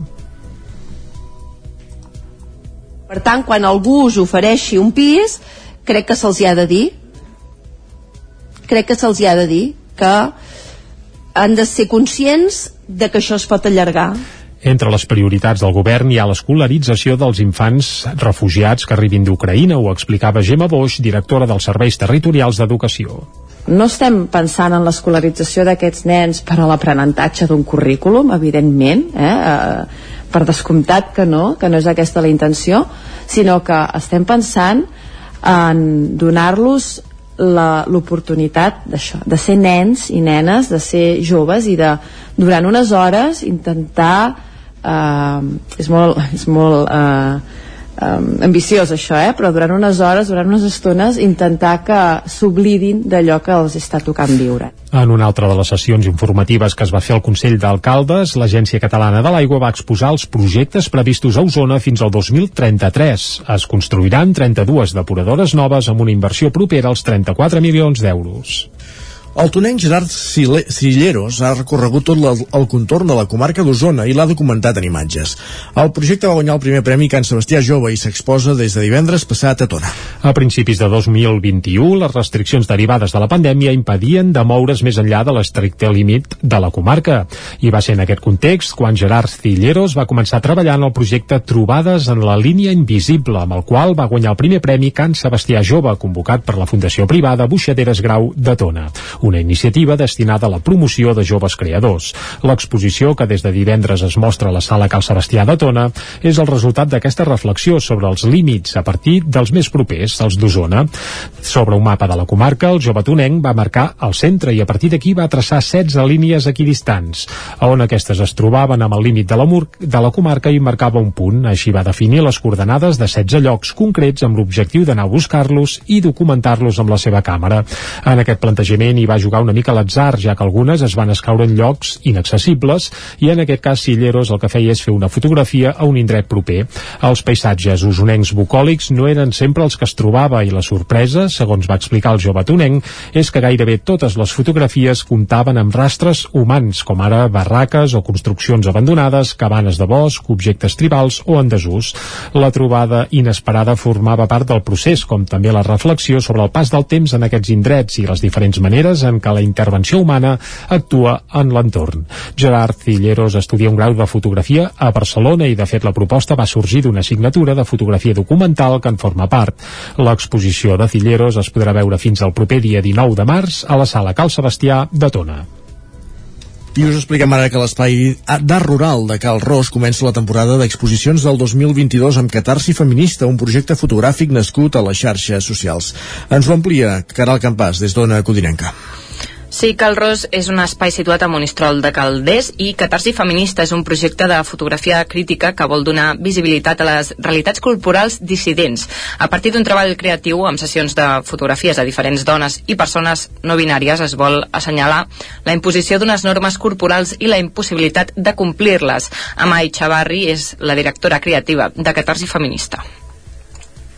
Per tant, quan algú us ofereixi un pis, crec que se'ls ha de dir crec que se'ls ha de dir que han de ser conscients de que això es pot allargar entre les prioritats del govern hi ha l'escolarització dels infants refugiats que arribin d'Ucraïna, ho explicava Gemma Boix, directora dels Serveis Territorials d'Educació. No estem pensant en l'escolarització d'aquests nens per a l'aprenentatge d'un currículum, evidentment, eh? eh per descomptat que no, que no és aquesta la intenció, sinó que estem pensant en donar-los l'oportunitat d'això, de ser nens i nenes, de ser joves i de durant unes hores intentar eh, és molt, és molt eh, um, ambiciós això, eh? però durant unes hores, durant unes estones, intentar que s'oblidin d'allò que els està tocant viure. En una altra de les sessions informatives que es va fer al Consell d'Alcaldes, l'Agència Catalana de l'Aigua va exposar els projectes previstos a Osona fins al 2033. Es construiran 32 depuradores noves amb una inversió propera als 34 milions d'euros. El tonenc Gerard Silleros ha recorregut tot el, contorn de la comarca d'Osona i l'ha documentat en imatges. El projecte va guanyar el primer premi Can Sebastià Jove i s'exposa des de divendres passat a Tona. A principis de 2021, les restriccions derivades de la pandèmia impedien de moure's més enllà de l'estricte límit de la comarca. I va ser en aquest context quan Gerard Silleros va començar a treballar en el projecte Trobades en la línia invisible, amb el qual va guanyar el primer premi Can Sebastià Jove, convocat per la Fundació Privada Buixaderes Grau de Tona una iniciativa destinada a la promoció de joves creadors. L'exposició, que des de divendres es mostra a la sala Cal Sebastià de Tona, és el resultat d'aquesta reflexió sobre els límits a partir dels més propers, els d'Osona. Sobre un mapa de la comarca, el jove tonenc va marcar el centre i a partir d'aquí va traçar 16 línies equidistants, on aquestes es trobaven amb el límit de la, de la comarca i marcava un punt. Així va definir les coordenades de 16 llocs concrets amb l'objectiu d'anar a buscar-los i documentar-los amb la seva càmera. En aquest plantejament hi va va jugar una mica a l'atzar, ja que algunes es van escaure en llocs inaccessibles i en aquest cas Silleros el que feia és fer una fotografia a un indret proper. Els paisatges usonencs bucòlics no eren sempre els que es trobava i la sorpresa, segons va explicar el jove tonenc, és que gairebé totes les fotografies comptaven amb rastres humans, com ara barraques o construccions abandonades, cabanes de bosc, objectes tribals o en desús. La trobada inesperada formava part del procés, com també la reflexió sobre el pas del temps en aquests indrets i les diferents maneres en què la intervenció humana actua en l'entorn. Gerard Cilleros estudia un grau de fotografia a Barcelona i de fet la proposta va sorgir d'una assignatura de fotografia documental que en forma part. L'exposició de Cilleros es podrà veure fins al proper dia 19 de març a la sala Cal Sebastià de Tona. I us expliquem ara que l'espai d'art rural de Cal Ros comença la temporada d'exposicions del 2022 amb Catarsi Feminista, un projecte fotogràfic nascut a les xarxes socials. Ens ho amplia Caral Campàs des d'Ona Codinenca. Sí, Calros és un espai situat a Monistrol de Calders i Catarsi Feminista és un projecte de fotografia crítica que vol donar visibilitat a les realitats corporals dissidents a partir d'un treball creatiu amb sessions de fotografies a diferents dones i persones no binàries es vol assenyalar la imposició d'unes normes corporals i la impossibilitat de complir-les. Amai Chavarri és la directora creativa de Catarsi Feminista.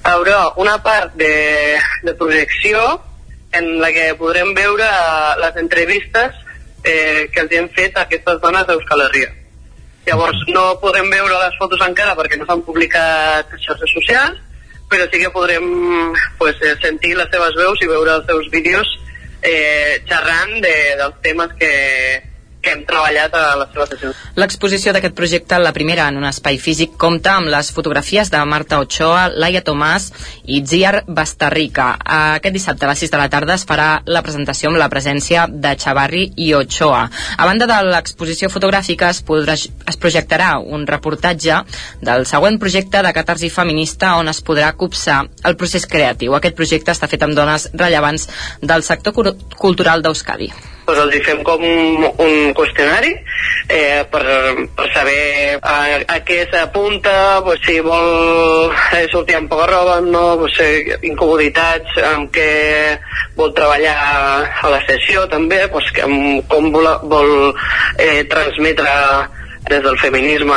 Haurà una part de, de projecció en la que podrem veure eh, les entrevistes eh, que els hem fet a aquestes dones d'Euskal Herria. Llavors no podem veure les fotos encara perquè no s'han publicat xarxes socials, però sí que podrem pues, eh, sentir les seves veus i veure els seus vídeos eh, xerrant de, dels temes que, que hem treballat a la seva sessió. L'exposició d'aquest projecte, la primera en un espai físic, compta amb les fotografies de Marta Ochoa, Laia Tomàs i Ziar Bastarrica. Aquest dissabte a les 6 de la tarda es farà la presentació amb la presència de Chavarri i Ochoa. A banda de l'exposició fotogràfica es, podrà, es projectarà un reportatge del següent projecte de catarsi feminista on es podrà copsar el procés creatiu. Aquest projecte està fet amb dones rellevants del sector cultural d'Euskadi doncs els hi fem com un, qüestionari eh, per, per saber a, a què s'apunta, pues, si vol eh, sortir amb poca roba, no, eh, incomoditats, amb què vol treballar a la sessió també, que, com vol, vol eh, transmetre des del feminisme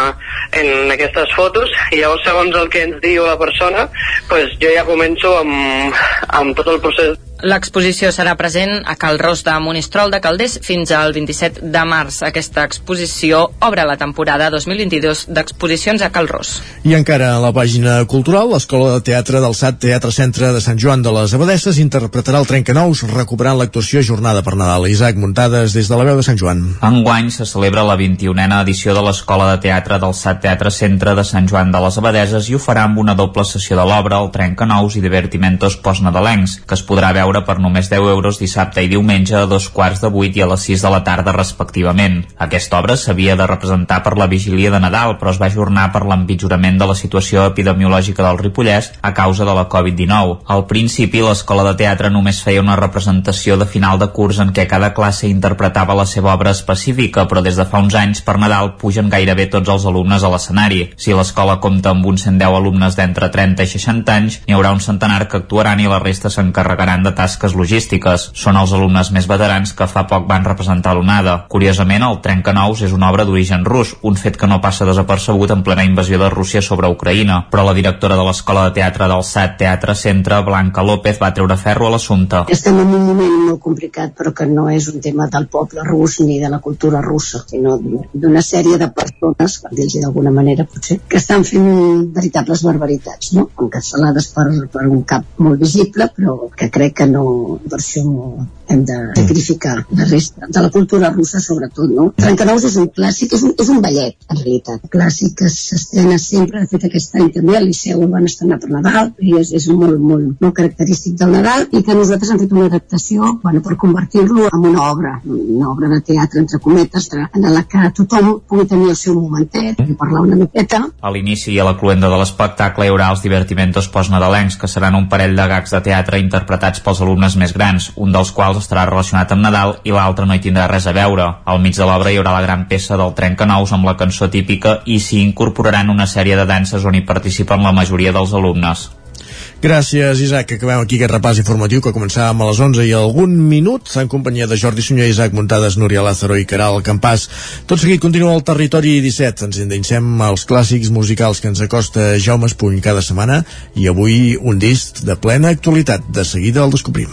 en aquestes fotos. I llavors segons el que ens diu la persona pues, jo ja començo amb, amb tot el procés L'exposició serà present a Cal Ros de Monistrol de Calders fins al 27 de març. Aquesta exposició obre la temporada 2022 d'exposicions a Cal Ros. I encara a la pàgina cultural, l'Escola de Teatre del SAT Teatre Centre de Sant Joan de les Abadesses interpretarà el Trencanous recuperant l'actuació Jornada per Nadal. Isaac Muntades des de la veu de Sant Joan. Enguany se celebra la 21a edició de l'Escola de Teatre del SAT Teatre Centre de Sant Joan de les Abadeses i ho farà amb una doble sessió de l'obra, el Trencanous i Divertimentos postnadalencs, que es podrà veure veure per només 10 euros dissabte i diumenge a dos quarts de vuit i a les 6 de la tarda respectivament. Aquesta obra s'havia de representar per la vigília de Nadal, però es va ajornar per l'empitjorament de la situació epidemiològica del Ripollès a causa de la Covid-19. Al principi, l'escola de teatre només feia una representació de final de curs en què cada classe interpretava la seva obra específica, però des de fa uns anys per Nadal pugen gairebé tots els alumnes a l'escenari. Si l'escola compta amb uns 110 alumnes d'entre 30 i 60 anys, n'hi haurà un centenar que actuaran i la resta s'encarregaran de tasques logístiques. Són els alumnes més veterans que fa poc van representar l'onada. Curiosament, el Trencanous és una obra d'origen rus, un fet que no passa desapercebut en plena invasió de Rússia sobre Ucraïna, però la directora de l'Escola de Teatre del SAT Teatre Centre, Blanca López, va treure ferro a l'assumpte. Estem en un moment molt complicat, però que no és un tema del poble rus ni de la cultura russa, sinó d'una sèrie de persones, per dir-los d'alguna manera potser, que estan fent veritables barbaritats, no? encapçalades per, per un cap molt visible, però que crec que no, per això hem de sacrificar la resta de la cultura russa sobretot, no? Trencanous és un clàssic, és un, és un ballet, en realitat. Clàssic que s'estrena sempre, de fet aquest any també al Liceu el van estrenar per Nadal, i és, és molt, molt, molt característic del Nadal, i que nosaltres hem fet una adaptació bueno, per convertir-lo en una obra, una obra de teatre, entre cometes, en la que tothom pugui tenir el seu momentet, i parlar una miqueta. A l'inici i a la cluenda de l'espectacle hi haurà els divertimentos postnadalencs, que seran un parell de gags de teatre interpretats pels alumnes més grans, un dels quals estarà relacionat amb Nadal i l'altre no hi tindrà res a veure. Al mig de l'obra hi haurà la gran peça del Trencanous amb la cançó típica i s'hi incorporaran una sèrie de danses on hi participen la majoria dels alumnes. Gràcies, Isaac. Acabem aquí aquest repàs informatiu que començàvem a les 11 i algun minut en companyia de Jordi Sunyer, Isaac Muntades, Núria Lázaro i Caral Campàs. Tot seguit continua el territori 17. Ens endinsem als clàssics musicals que ens acosta Jaume Espuny cada setmana i avui un disc de plena actualitat. De seguida el descobrim.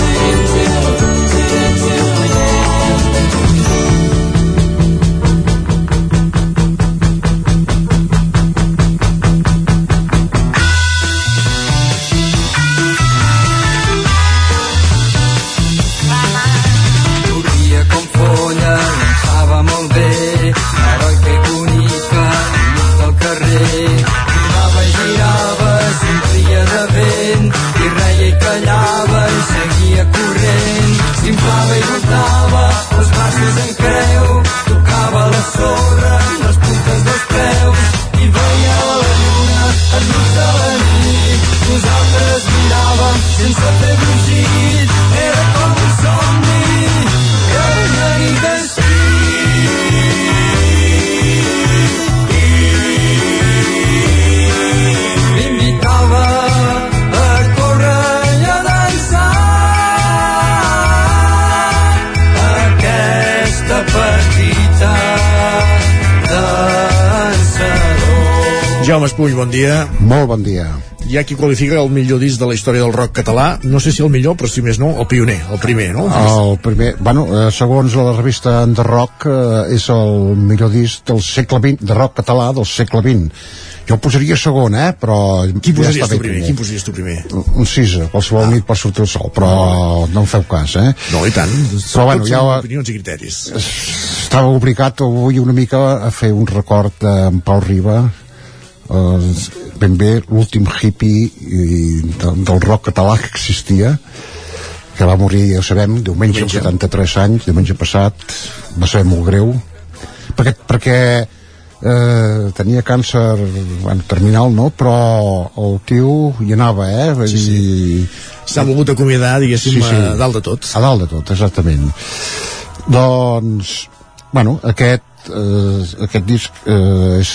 sense fer brugit, era com un somni que una nit es Jaume Espull, bon dia. Molt bon dia. Hi ha qui qualifica el millor disc de la història del rock català, no sé si el millor, però si més no, el pioner, el primer, no? El primer, bueno, eh, segons la revista The Rock, eh, és el millor disc del segle XX, de rock català del segle XX. Jo el posaria segon, eh? Però Qui ja posaries està tu bé primer? Quin posaries tu primer? Un sisa, qualsevol ah. nit pot sortir el sol, però no en feu cas, eh? No, i tant. Però bueno, ja opinions i criteris. estava obligat avui una mica a fer un record d'en Pau Riba, eh, ben bé l'últim hippie i, de, del rock català que existia, que va morir, ja ho sabem, diumenge, als 73 anys, diumenge passat, va ser molt greu, perquè, perquè eh, tenia càncer bueno, terminal, no? Però el tio hi anava, eh? Vull Sí, sí. S'ha volgut acomiadar, diguéssim, a dalt de tot. A dalt de tot, exactament. Doncs, bueno, aquest eh, aquest disc eh, és,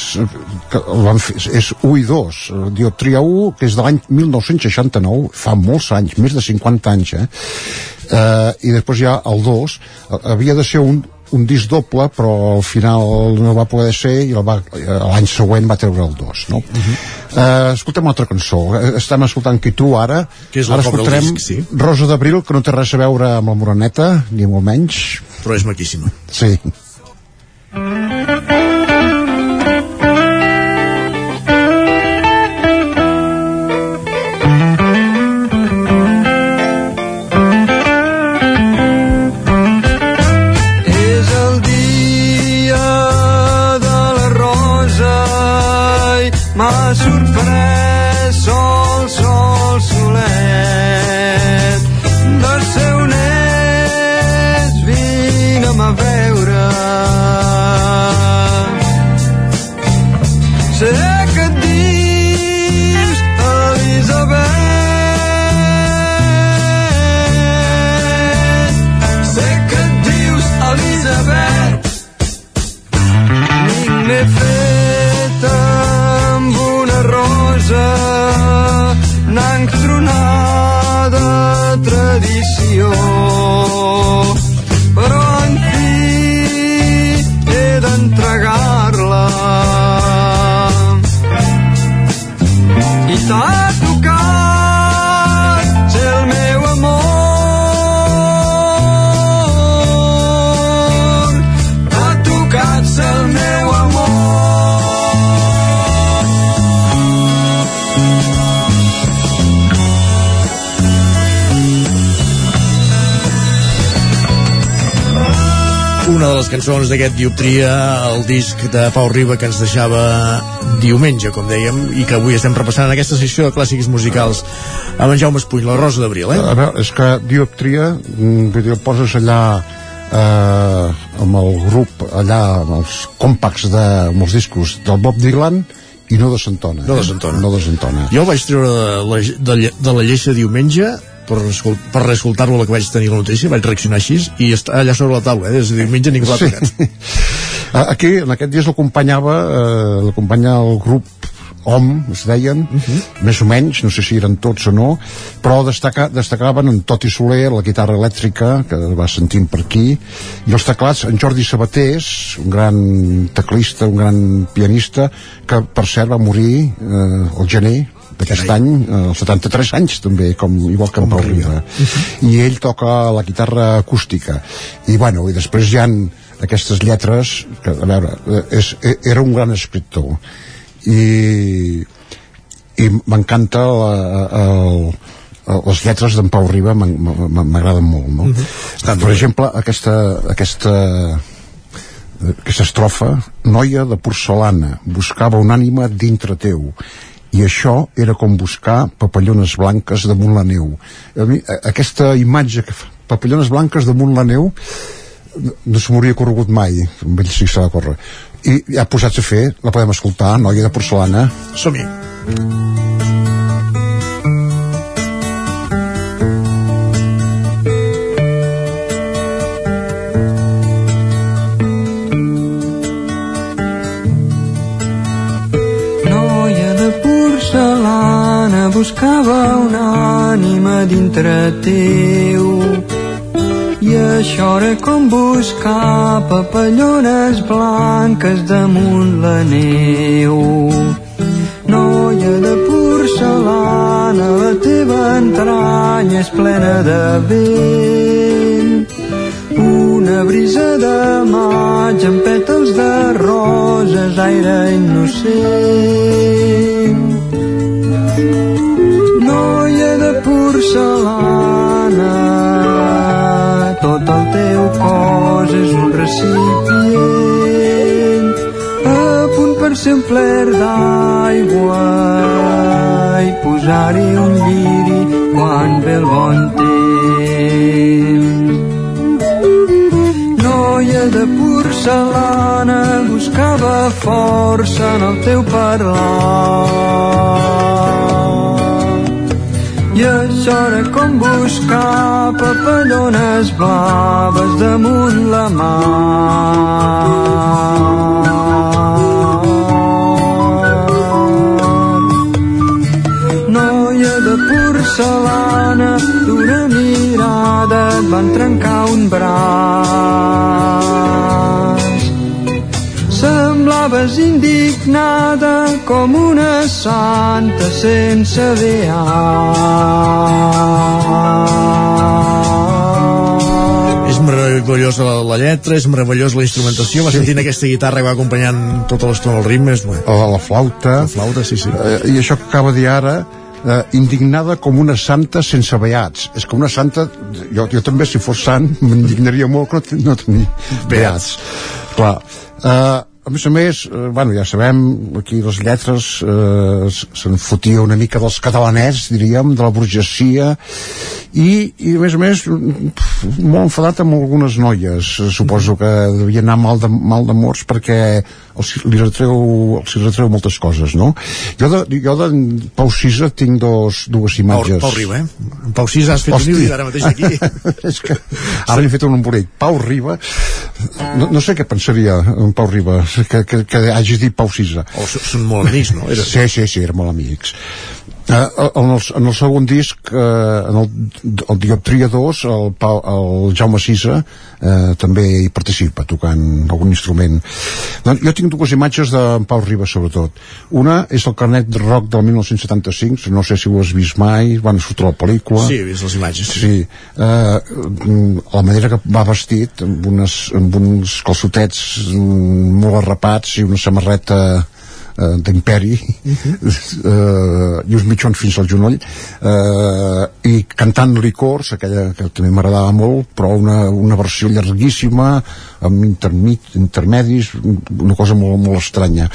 que van fer, és 1 i 2 eh, Dioptria 1 que és de l'any 1969 fa molts anys, més de 50 anys eh? Eh, i després ja el 2 eh, havia de ser un, un disc doble però al final no va poder ser i l'any següent va treure el 2 no? Uh -huh. eh, escoltem una altra cançó estem escoltant qui tu ara Que és la ara escoltarem disc, sí. Rosa d'Abril que no té res a veure amb la Moreneta ni molt menys però és maquíssima sí És cançons d'aquest Dioptria, el disc de Pau Riba que ens deixava diumenge, com dèiem, i que avui estem repassant en aquesta secció de clàssics musicals amb en Jaume Espull, la Rosa d'Abril, eh? A veure, és que dioptria, mm, vull dir, el poses allà eh, amb el grup, allà amb els compacts de, amb els discos del Bob Dylan i no de Santona. No eh? desentona. No desentona. Jo el vaig treure de la, de, de la lleixa diumenge per, per reescoltar-lo la que vaig tenir la notícia, vaig reaccionar així i està allà sobre la taula, eh? des de diumenge ningú l'ha Sí. tocat. Aquí, en aquest dia l'acompanyava eh, l'acompanya el grup OM, es deien, uh -huh. més o menys, no sé si eren tots o no, però destaca, destacaven en Toti Soler, la guitarra elèctrica, que va sentint per aquí, i els teclats, en Jordi Sabatés, un gran teclista, un gran pianista, que per cert va morir eh, el gener d'aquest any, eh, als 73 anys també, com, igual que en Pau Riba. I ell toca la guitarra acústica. I bueno, i després hi han aquestes lletres, que a veure, eh, és, eh, era un gran escriptor. I, i m'encanta el, les lletres d'en Pau Riba m'agraden molt, no? Per exemple, aquesta, aquesta aquesta estrofa, noia de porcelana, buscava una ànima dintre teu, i això era com buscar papallones blanques damunt la neu. A mi, a- aquesta imatge que fa, papallones blanques damunt la neu, no, se m'hauria corregut mai, amb ell sí que s'ha de córrer. I ja posats a fer, la podem escoltar, noia de porcelana. Som-hi. Buscava una ànima dintre teu i això era com buscar papallones blanques damunt la neu noia de porcelana, la teva entranya és plena de vent. Una brisa de maig amb pètals de roses, aire innocent. Porcelana, tot el teu cos és un recipient a punt per ser un pler d'aigua. I posar-hi un lliri quan ve el bon temps. Noia de porcelana buscava força en el teu parlar era com buscar papallones blaves damunt la mar. Noia de porcelana, d'una mirada et van trencar un braç. Semblaves indignada com una santa sense beat. És meravellosa la, la lletra, és meravellosa la instrumentació, va sentint aquesta guitarra que va acompanyant tota l'estona el ritme, és bueno. La, la flauta. La flauta, sí, sí. Eh, I això que acaba de dir ara, eh, indignada com una santa sense beats. És com una santa... Jo, jo també, si fos sant, m'indignaria molt que no, no tenir beats. Clar. Eh, a més a més, eh, bueno, ja sabem, aquí les lletres eh, se'n fotia una mica dels catalanets, diríem, de la burgesia, i, i a més a més, pf, molt enfadat amb algunes noies. Eh, Suposo que devia anar mal de, mal d'amors perquè els, li, retreu, els retreu moltes coses, no? Jo de, jo de Pau Cisa tinc dos, dues Pau, imatges. Pau Riba, eh? En Pau Sis has fet un Hòstia. niu ara mateix aquí. és que ara li he fet un embolic. Pau Riba, no, no sé què pensaria en Pau Riba, que, que, que hagi dit Pau Cisa. O s- són molt amics, no? Era- Sí, sí, sí, eren molt amics. Eh, en, el, en el segon disc, eh, en el, el Dioptria 2, el, Pau, el Jaume Sisa eh, també hi participa, tocant algun instrument. Doncs jo tinc dues imatges de Pau Riba, sobretot. Una és el carnet de rock del 1975, no sé si ho has vist mai, van sortir a la pel·lícula. Sí, he vist les imatges. Sí, eh, la manera que va vestit amb, unes, amb uns calçotets mm, molt arrapats i una samarreta eh, d'imperi eh, i uns mitjons fins al genoll eh, i cantant licors aquella que també m'agradava molt però una, una versió llarguíssima amb intermit, intermedis una cosa molt, molt estranya.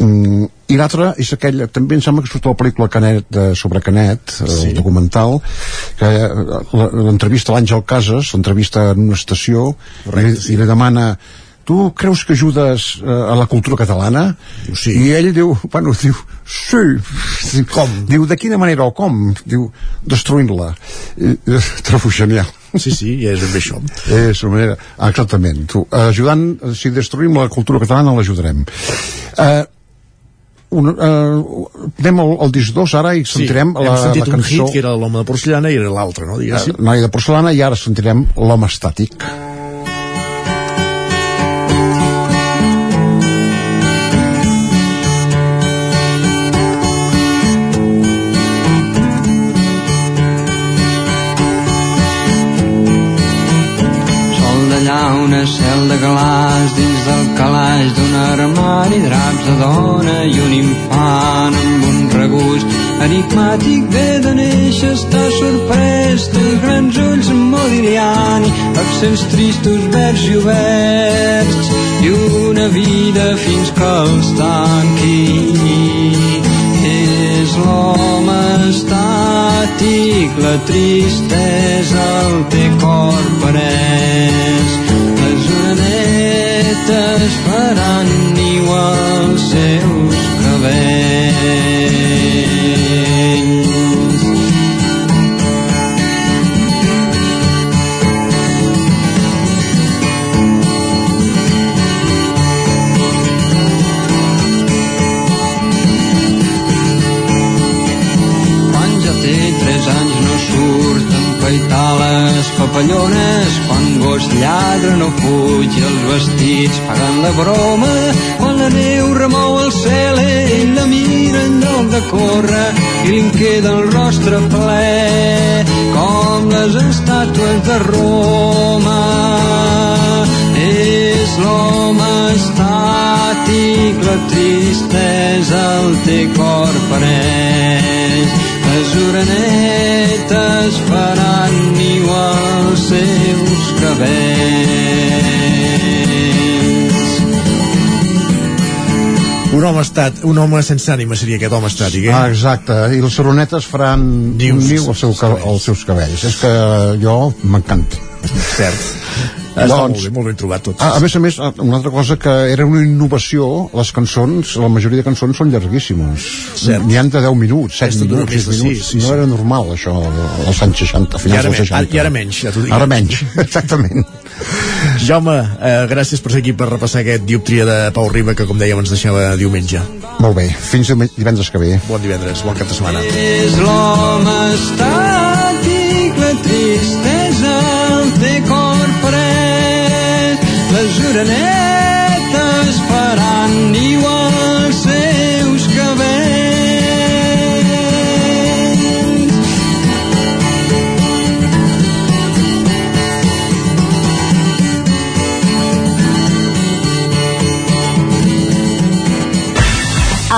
Mm, i l'altra és aquella, també em sembla que surt a la pel·lícula Canet, de, sobre Canet, sí. el documental, que eh, l'entrevista a l'Àngel Casas, l'entrevista en una estació, Correcte, i, i li demana tu creus que ajudes eh, a la cultura catalana? Diu, sí. I ell diu, bueno, diu, sí. Com? Diu, de quina manera o com? Diu, destruint-la. Eh, trobo genial. Sí, sí, ja és ben bé això. És una manera, exactament. Tu, ajudant, si destruïm la cultura catalana, l'ajudarem. Eh, un, uh, anem al, al disc 2 ara i sentirem sí, la, hem sentit la un cançó hit que era l'home de porcellana i era l'altre, no? Diguéssim. uh, Noia de porcelana i ara sentirem l'home estàtic Sol calaix d'un armari, draps de dona i un infant amb un regust enigmàtic ve de néixer, està sorprès, té els grans ulls en Modigliani, accents tristos, verds i oberts, i una vida fins que els tanqui. És l'home estàtic, la tristesa el té cor parès. Les orenetes faran niu als seus cabells. Empaitar les papallones quan gos lladra no fuig els vestits paguen la broma quan la neu remou el cel ell la mira en lloc de córrer i li queda el rostre ple com les estàtues de Roma. És l'home estàtic la tristesa el té cor pres les orenetes faran niu als seus cabells. Un home estat, un home sense ànima seria aquest home estàtic, eh? Ah, exacte, i les orenetes faran niu, niu als, seu, als seus cabells. És que jo m'encanta. Cert. Està molt bé, molt ben trobat tot. A, a més a més, una altra cosa que era una innovació, les cançons, la majoria de cançons són llarguíssimes. Cert. N'hi han de 10 minuts, 7 Aquesta minuts, més 6 de minuts. sis, sí, no sí. era normal, això, als anys 60, a I finals dels men- 60. I ara menys, ja t'ho dic. Ara menys, exactament. Jaume, eh, gràcies per ser aquí per repassar aquest dioptria de Pau Riba que, com dèiem, ens deixava diumenge. Molt bé, fins divendres que ve. Bon divendres, bon cap de setmana. És l'home estàtic, la tristesa Les orenetes faran niu als seus cabells.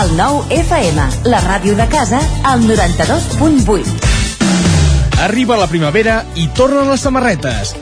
El nou FM, la ràdio de casa, al 92.8. Arriba la primavera i tornen les samarretes.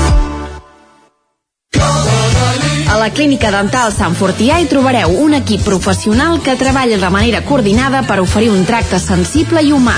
la Clínica Dental Sant Fortià hi trobareu un equip professional que treballa de manera coordinada per oferir un tracte sensible i humà.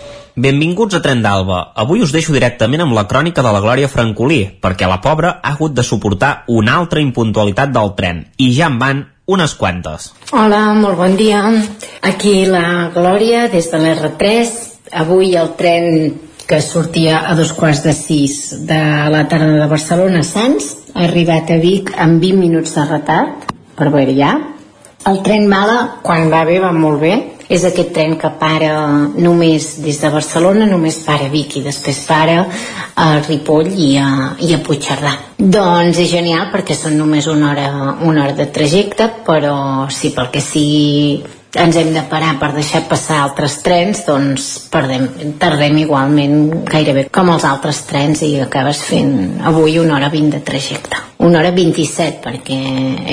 Benvinguts a Tren d'Alba. Avui us deixo directament amb la crònica de la Glòria Francolí, perquè la pobra ha hagut de suportar una altra impuntualitat del tren, i ja en van unes quantes. Hola, molt bon dia. Aquí la Glòria, des de l'R3. Avui el tren que sortia a dos quarts de sis de la tarda de Barcelona Sants ha arribat a Vic amb 20 minuts de retard, per variar. El tren Mala, quan va bé, va molt bé. És aquest tren que para només des de Barcelona, només para a Vic i després para a Ripoll i a, i a Puigcerdà. Doncs és genial perquè són només una hora, una hora de trajecte, però si pel que sigui ens hem de parar per deixar passar altres trens, doncs perdem, tardem igualment gairebé com els altres trens i acabes fent avui una hora 20 de trajecte. Una hora 27, perquè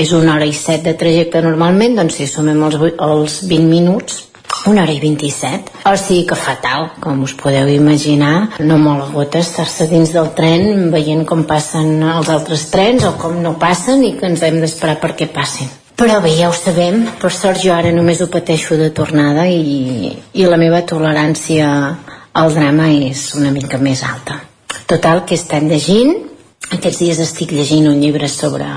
és una hora i 7 de trajecte normalment, doncs si sumem els, els 20 minuts, una hora i 27. O sigui que fatal, com us podeu imaginar. No mola gota estar-se dins del tren veient com passen els altres trens o com no passen i que ens hem d'esperar perquè passin. Però bé, ja ho sabem, per sort jo ara només ho pateixo de tornada i, i la meva tolerància al drama és una mica més alta. Total, que estat llegint, aquests dies estic llegint un llibre sobre,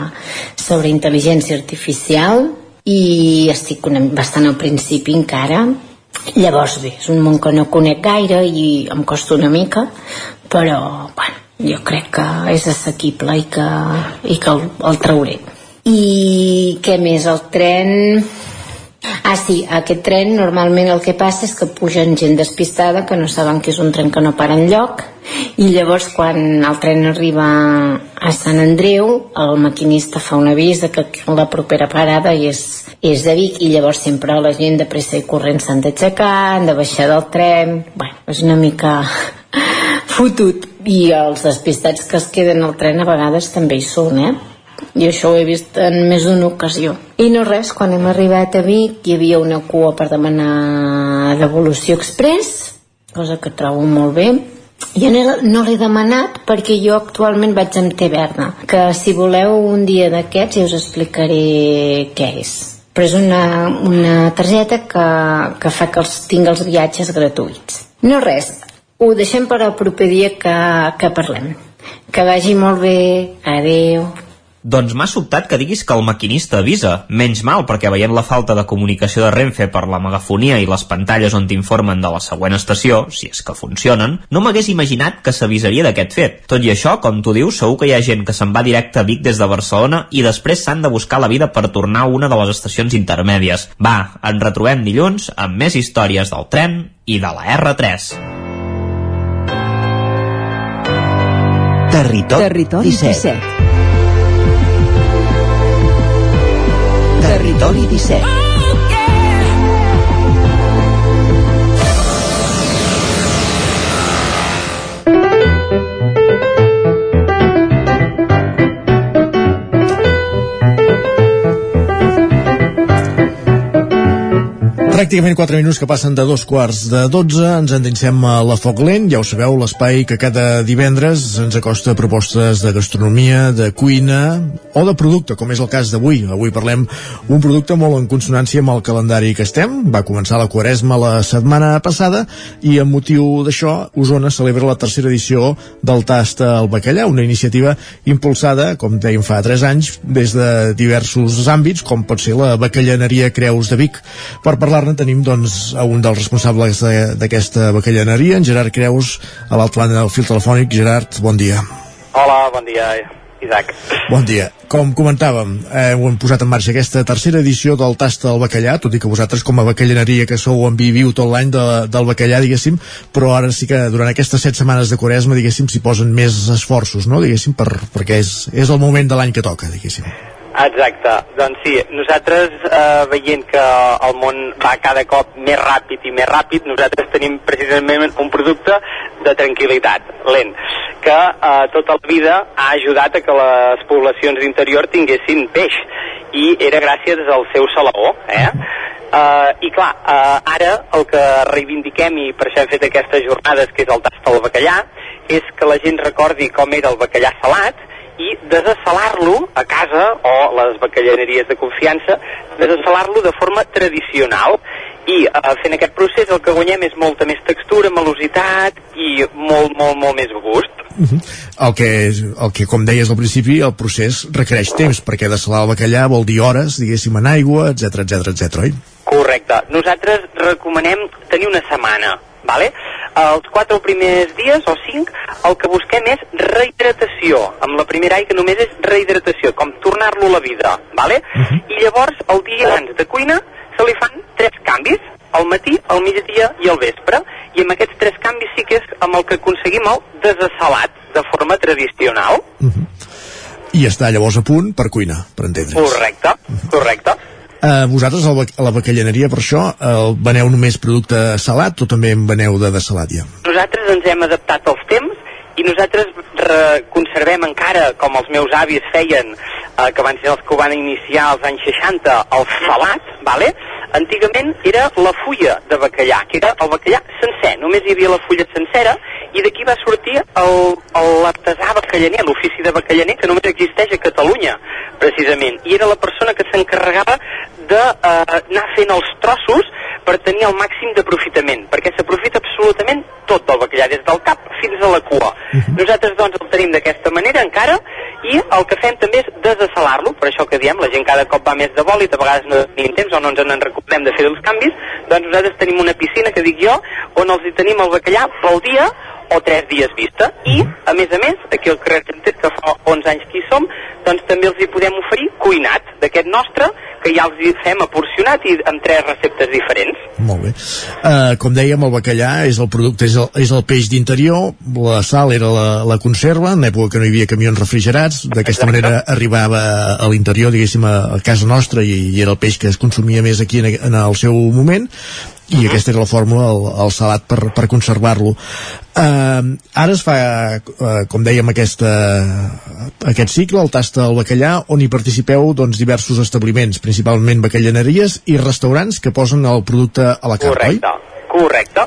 sobre intel·ligència artificial i estic una, bastant al principi encara. Llavors bé, és un món que no conec gaire i em costa una mica, però bueno, jo crec que és assequible i que, i que el, el trauré. I què més? El tren... Ah, sí, aquest tren normalment el que passa és que pugen gent despistada que no saben que és un tren que no para enlloc i llavors quan el tren arriba a Sant Andreu el maquinista fa un avís de que la propera parada és, és de Vic i llavors sempre la gent de pressa i corrent s'han d'aixecar, han de baixar del tren. Bueno, és una mica fotut. I els despistats que es queden al tren a vegades també hi són, eh? i això ho he vist en més d'una ocasió. I no res, quan hem arribat a Vic hi havia una cua per demanar devolució express cosa que trobo molt bé jo no l'he demanat perquè jo actualment vaig amb té verda que si voleu un dia d'aquests ja us explicaré què és. Però és una, una targeta que, que fa que els tingui els viatges gratuïts. No res, ho deixem per al proper dia que, que parlem. Que vagi molt bé, adeu Doncs m'ha sobtat que diguis que el maquinista avisa. Menys mal, perquè veient la falta de comunicació de Renfe per la megafonia i les pantalles on t'informen de la següent estació, si és que funcionen, no m'hagués imaginat que s'avisaria d'aquest fet. Tot i això, com tu dius, segur que hi ha gent que se'n va directe a Vic des de Barcelona i després s'han de buscar la vida per tornar a una de les estacions intermèdies. Va, ens retrobem dilluns amb més històries del tren i de la R3. Territori, Territori 17. Territori 17. Pràcticament 4 minuts que passen de dos quarts de 12, ens endinsem a la Foc Lent, ja ho sabeu, l'espai que cada divendres ens acosta propostes de gastronomia, de cuina o de producte, com és el cas d'avui. Avui parlem un producte molt en consonància amb el calendari que estem. Va començar la Quaresma la setmana passada i amb motiu d'això, Osona celebra la tercera edició del Tast al Bacallà, una iniciativa impulsada, com dèiem fa 3 anys, des de diversos àmbits, com pot ser la Bacallaneria Creus de Vic. Per parlar-ne tenim doncs a un dels responsables de- d'aquesta bacallaneria, en Gerard Creus, a l'altre banda del fil telefònic. Gerard, bon dia. Hola, bon dia, Isaac. Bon dia. Com comentàvem, eh, hem posat en marxa aquesta tercera edició del Tast del Bacallà, tot i que vosaltres com a bacallaneria que sou en viviu tot l'any de, del bacallà, diguéssim, però ara sí que durant aquestes set setmanes de Quaresma, diguéssim, s'hi posen més esforços, no?, diguéssim, per, perquè és, és el moment de l'any que toca, diguéssim. Exacte, doncs sí, nosaltres eh, veient que el món va cada cop més ràpid i més ràpid, nosaltres tenim precisament un producte de tranquil·litat, lent, que eh, tota la vida ha ajudat a que les poblacions d'interior tinguessin peix, i era gràcies al seu salaó, eh? Uh, I clar, uh, ara el que reivindiquem i per això hem fet aquestes jornades, que és el tast al bacallà, és que la gent recordi com era el bacallà salat i desassalar-lo a casa o les bacallaneries de confiança, desassalar-lo de forma tradicional i eh, fent aquest procés el que guanyem és molta més textura, melositat i molt, molt, molt més gust. Uh -huh. el, que, el que, com deies al principi, el procés requereix temps, perquè desalar el bacallà vol dir hores, diguéssim, en aigua, etc etc etc, oi? Correcte. Nosaltres recomanem tenir una setmana, vale? Els quatre primers dies o cinc el que busquem és rehidratació. Amb la primera aigua només és rehidratació, com tornar-lo a la vida, vale? Uh -huh. I llavors, el dia abans de cuina, se li fan tres canvis, al matí, al migdia i al vespre, i amb aquests tres canvis sí que és amb el que aconseguim el desassalat de forma tradicional. Uh -huh. I està llavors a punt per cuinar, per entendre's. Correcte, correcte. Uh, vosaltres a la, a la bacallaneria per això uh, veneu només producte salat o també en veneu de desalat ja? Nosaltres ens hem adaptat als temps i nosaltres conservem encara, com els meus avis feien, eh, que van ser els que ho van iniciar als anys 60, el salat, vale? antigament era la fulla de bacallà, que era el bacallà sencer, només hi havia la fulla sencera, i d'aquí va sortir l'artesà bacallaner, l'ofici de bacallaner, que només existeix a Catalunya, precisament, i era la persona que s'encarregava d'anar eh, fent els trossos per tenir el màxim d'aprofitament, perquè s'aprofita absolutament tot del bacallà, des del cap fins a la cua. Uh -huh. Nosaltres doncs el tenim d'aquesta manera encara i el que fem també és desassalar-lo, per això que diem, la gent cada cop va més de bòlit, a vegades no tenim temps o no ens en recordem de fer els canvis, doncs nosaltres tenim una piscina, que dic jo, on els hi tenim el bacallà pel dia o tres dies vista i, a més a més, aquí al carrer Centet, que fa 11 anys que hi som, doncs també els hi podem oferir cuinat d'aquest nostre, que ja els hi fem aporcionat i amb tres receptes diferents. Molt bé. Uh, com dèiem, el bacallà és el producte, és el, és el peix d'interior, la sal era la, la conserva, en època que no hi havia camions refrigerats, d'aquesta manera arribava a l'interior, diguéssim, a, a casa nostra i, i era el peix que es consumia més aquí en, en el seu moment i uh -huh. aquesta era la fórmula, el, el salat per, per conservar-lo. Uh, ara es fa, uh, com dèiem, aquesta, aquest cicle, el tasta al bacallà, on hi participeu doncs, diversos establiments, principalment bacallaneries i restaurants que posen el producte a la carta, Correcte. oi? Correcte.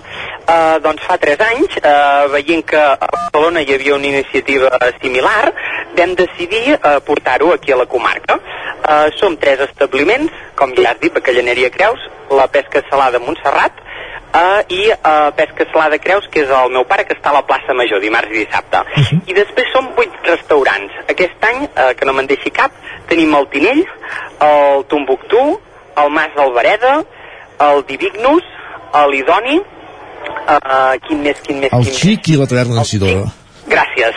Uh, doncs fa tres anys, uh, veient que a Barcelona hi havia una iniciativa similar, vam decidir uh, portar-ho aquí a la comarca. Uh, som tres establiments, com ja has dit, Bacallaneria Creus, la Pesca Salada Montserrat, uh, i uh, Pesca Salada Creus, que és el meu pare, que està a la plaça Major, dimarts i dissabte. Uh -huh. I després som vuit restaurants. Aquest any, uh, que no me'n deixi cap, tenim el Tinell, el Tombuctú, el Mas d'Albereda, el Divignus, l'Idoni, uh, quin més, quin més, El quin més? xic i la taverna d'en Sidora. Gràcies,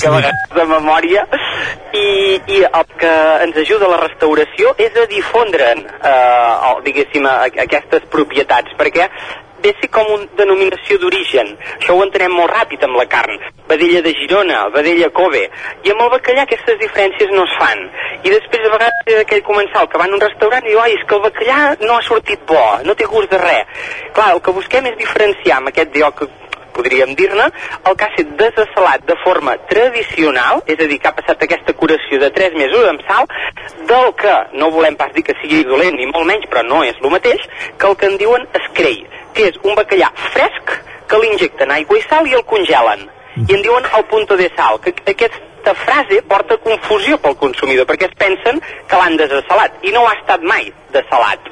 que a vegades de memòria. I, I el que ens ajuda a la restauració és a difondre'n, eh, diguéssim, a, a aquestes propietats, perquè ve ser com una denominació d'origen. Això ho entenem molt ràpid amb la carn. Vedella de Girona, vedella Kobe. I amb el bacallà aquestes diferències no es fan. I després a vegades és aquell comensal que va a un restaurant i diu, ai, és que el bacallà no ha sortit bo, no té gust de res. Clar, el que busquem és diferenciar amb aquest dio que podríem dir-ne, el que ha estat desassalat de forma tradicional, és a dir, que ha passat aquesta curació de 3 mesos amb sal, del que no volem pas dir que sigui dolent, ni molt menys, però no és el mateix, que el que en diuen escrei, que és un bacallà fresc que l'injecten aigua i sal i el congelen. I en diuen el punto de sal, que aquesta frase porta confusió pel consumidor, perquè es pensen que l'han desassalat, i no ha estat mai desalat.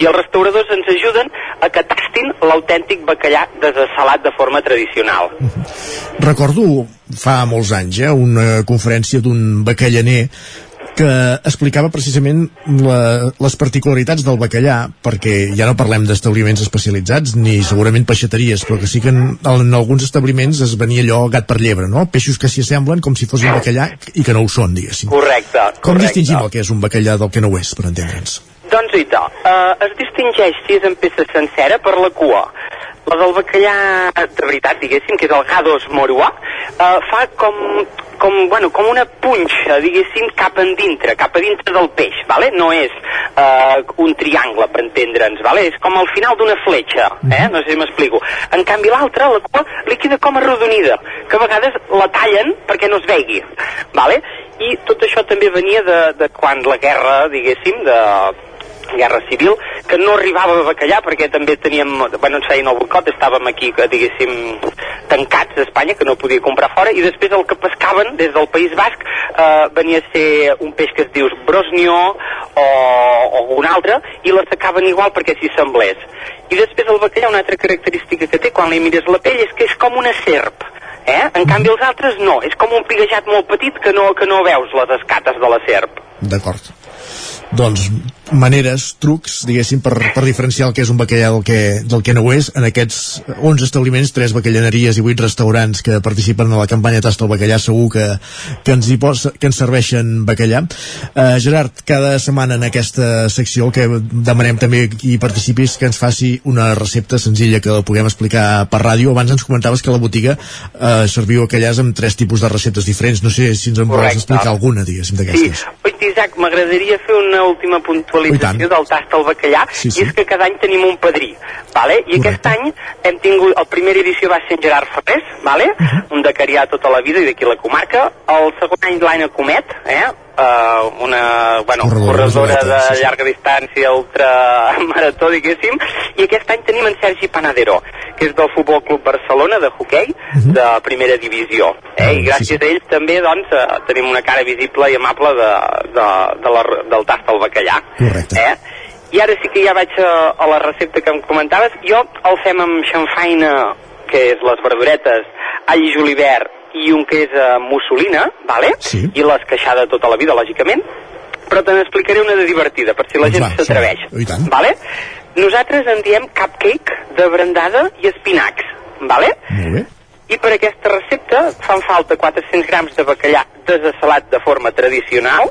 I els restauradors ens ajuden a que tastin l'autèntic bacallà desassalat de forma tradicional. Recordo fa molts anys eh, una conferència d'un bacallaner que explicava precisament la, les particularitats del bacallà, perquè ja no parlem d'establiments especialitzats ni segurament peixateries, però que sí que en, en alguns establiments es venia allò gat per llebre, no? Peixos que s'hi assemblen com si fos un bacallà i que no ho són, diguéssim. Correcte, Com correcte. distingim el que és un bacallà del que no ho és, per entendre'ns? Doncs Rita, eh, es distingeix si és en peça sencera per la cua. La del bacallà de veritat, diguéssim, que és el G2 moruà, eh, fa com, com, bueno, com una punxa, diguéssim, cap endintre, cap a dintre del peix, vale? no és eh, un triangle, per entendre'ns, vale? és com al final d'una fletxa, eh? no sé si m'explico. En canvi l'altra, la cua, li queda com arrodonida, que a vegades la tallen perquè no es vegi, vale? i tot això també venia de, de quan la guerra, diguéssim, de guerra civil, que no arribava bacallà perquè també teníem, bueno, ens feien el boicot, estàvem aquí, diguéssim, tancats a Espanya, que no podia comprar fora, i després el que pescaven des del País Basc eh, venia a ser un peix que es diu brosnió o, o un altre, i l'assecaven igual perquè s'hi semblés. I després el bacallà, una altra característica que té, quan li mires la pell, és que és com una serp. Eh? En canvi els altres no, és com un piguejat molt petit que no, que no veus les escates de la serp. D'acord. Doncs maneres, trucs, diguéssim, per, per diferenciar el que és un bacallà del que, del que no ho és. En aquests 11 establiments, 3 bacallaneries i 8 restaurants que participen en la campanya Tasta el bacallà, segur que, que, ens, hi pos, que ens serveixen bacallà. Uh, Gerard, cada setmana en aquesta secció el que demanem també que hi participis que ens faci una recepta senzilla que la puguem explicar per ràdio. Abans ens comentaves que a la botiga uh, serviu bacallars amb tres tipus de receptes diferents. No sé si ens en vols explicar alguna, diguéssim, d'aquestes. Sí, Isaac, m'agradaria fer una última puntualització del tast al bacallà, Sí, sí. i és que cada any tenim un padrí, vale? i aquest any hem tingut, el primera edició va ser en Gerard Ferrés, vale? un de Carià tota la vida i d'aquí la comarca, el segon any l'Aina Comet, eh? Uh, una bueno, Corredora, corredora de sí, sí. llarga distància, ultramarató, diguéssim, i aquest any tenim en Sergi Panadero, que és del Futbol Club Barcelona, de hoquei, de primera divisió. Eh? I gràcies a ell també doncs, eh, tenim una cara visible i amable de, de, de la, del tast al bacallà. Correcte. Eh? I ara sí que ja vaig a, a la recepta que em comentaves. Jo el fem amb xamfaina, que és les verduretes, all i julivert, i un que és uh, mussolina, vale? Sí. i l'esqueixada tota la vida, lògicament, però te n'explicaré una de divertida, per si la Doncs gent s'atreveix. Vale? Nosaltres en diem cupcake de brandada i espinacs, vale? Molt bé. I per aquesta recepta fan falta 400 grams de bacallà desassalat de forma tradicional,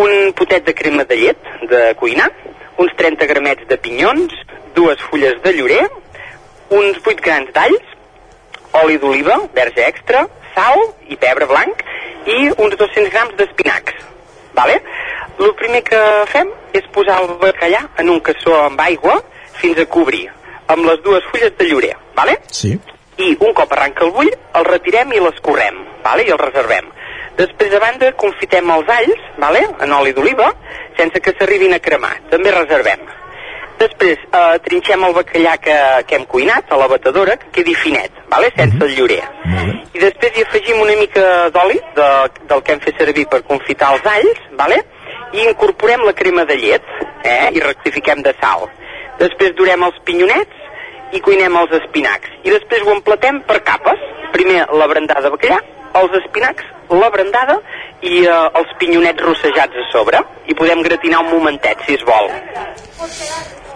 un potet de crema de llet de cuinar, uns 30 gramets de pinyons, dues fulles de llorer, uns 8 grans d'alls, oli d'oliva, verge extra, sal i pebre blanc i uns 200 grams d'espinacs. Vale? El primer que fem és posar el bacallà en un cassó amb aigua fins a cobrir, amb les dues fulles de llorer. Vale? Sí. i un cop arranca el bull el retirem i l'escorrem vale? i el reservem després de banda confitem els alls vale? en oli d'oliva sense que s'arribin a cremar també reservem després eh, trinxem el bacallà que, que hem cuinat a la batedora que quedi finet vale? sense el llorer i després hi afegim una mica d'oli de, del que hem fet servir per confitar els alls vale? i incorporem la crema de llet eh? i rectifiquem de sal després durem els pinyonets i cuinem els espinacs. I després ho emplatem per capes. Primer la brandada de bacallà, els espinacs, la brandada i eh, els pinyonets rossejats a sobre. I podem gratinar un momentet, si es vol.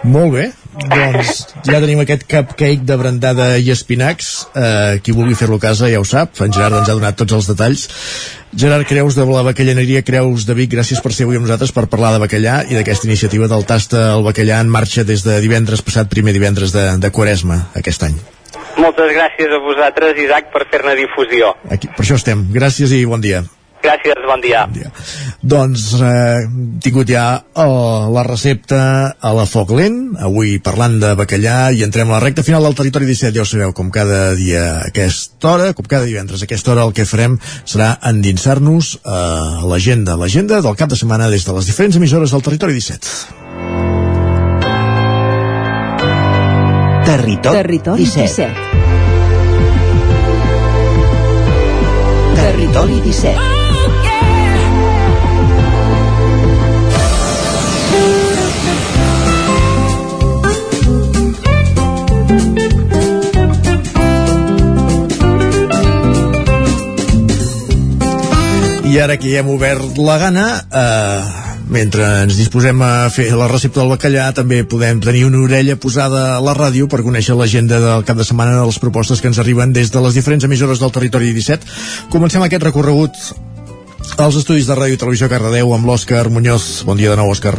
Molt bé, doncs ja tenim aquest cupcake de brandada i espinacs. Eh, qui vulgui fer-lo a casa ja ho sap. En Gerard ens ha donat tots els detalls. Gerard Creus de la Bacallaneria Creus de Vic gràcies per ser avui amb nosaltres per parlar de bacallà i d'aquesta iniciativa del Tasta al Bacallà en marxa des de divendres passat primer divendres de, de Quaresma aquest any. Moltes gràcies a vosaltres, Isaac, per fer-ne difusió. Aquí, per això estem, gràcies i bon dia Gràcies, bon dia. Bon dia. Doncs eh, hem tingut ja eh, la recepta a la foc lent, avui parlant de bacallà i entrem a la recta final del territori 17, ja ho sabeu, com cada dia a aquesta hora, com cada divendres a aquesta hora el que farem serà endinsar-nos a l'agenda, l'agenda del cap de setmana des de les diferents emissores del territori 17. Territori, Territori 17. 17. Territori 17. I ara que ja hem obert la gana, eh, mentre ens disposem a fer la recepta del bacallà, també podem tenir una orella posada a la ràdio per conèixer l'agenda del cap de setmana de les propostes que ens arriben des de les diferents emissores del territori 17. Comencem aquest recorregut als estudis de Ràdio i Televisió Cardedeu amb l'Òscar Muñoz. Bon dia de nou, Òscar.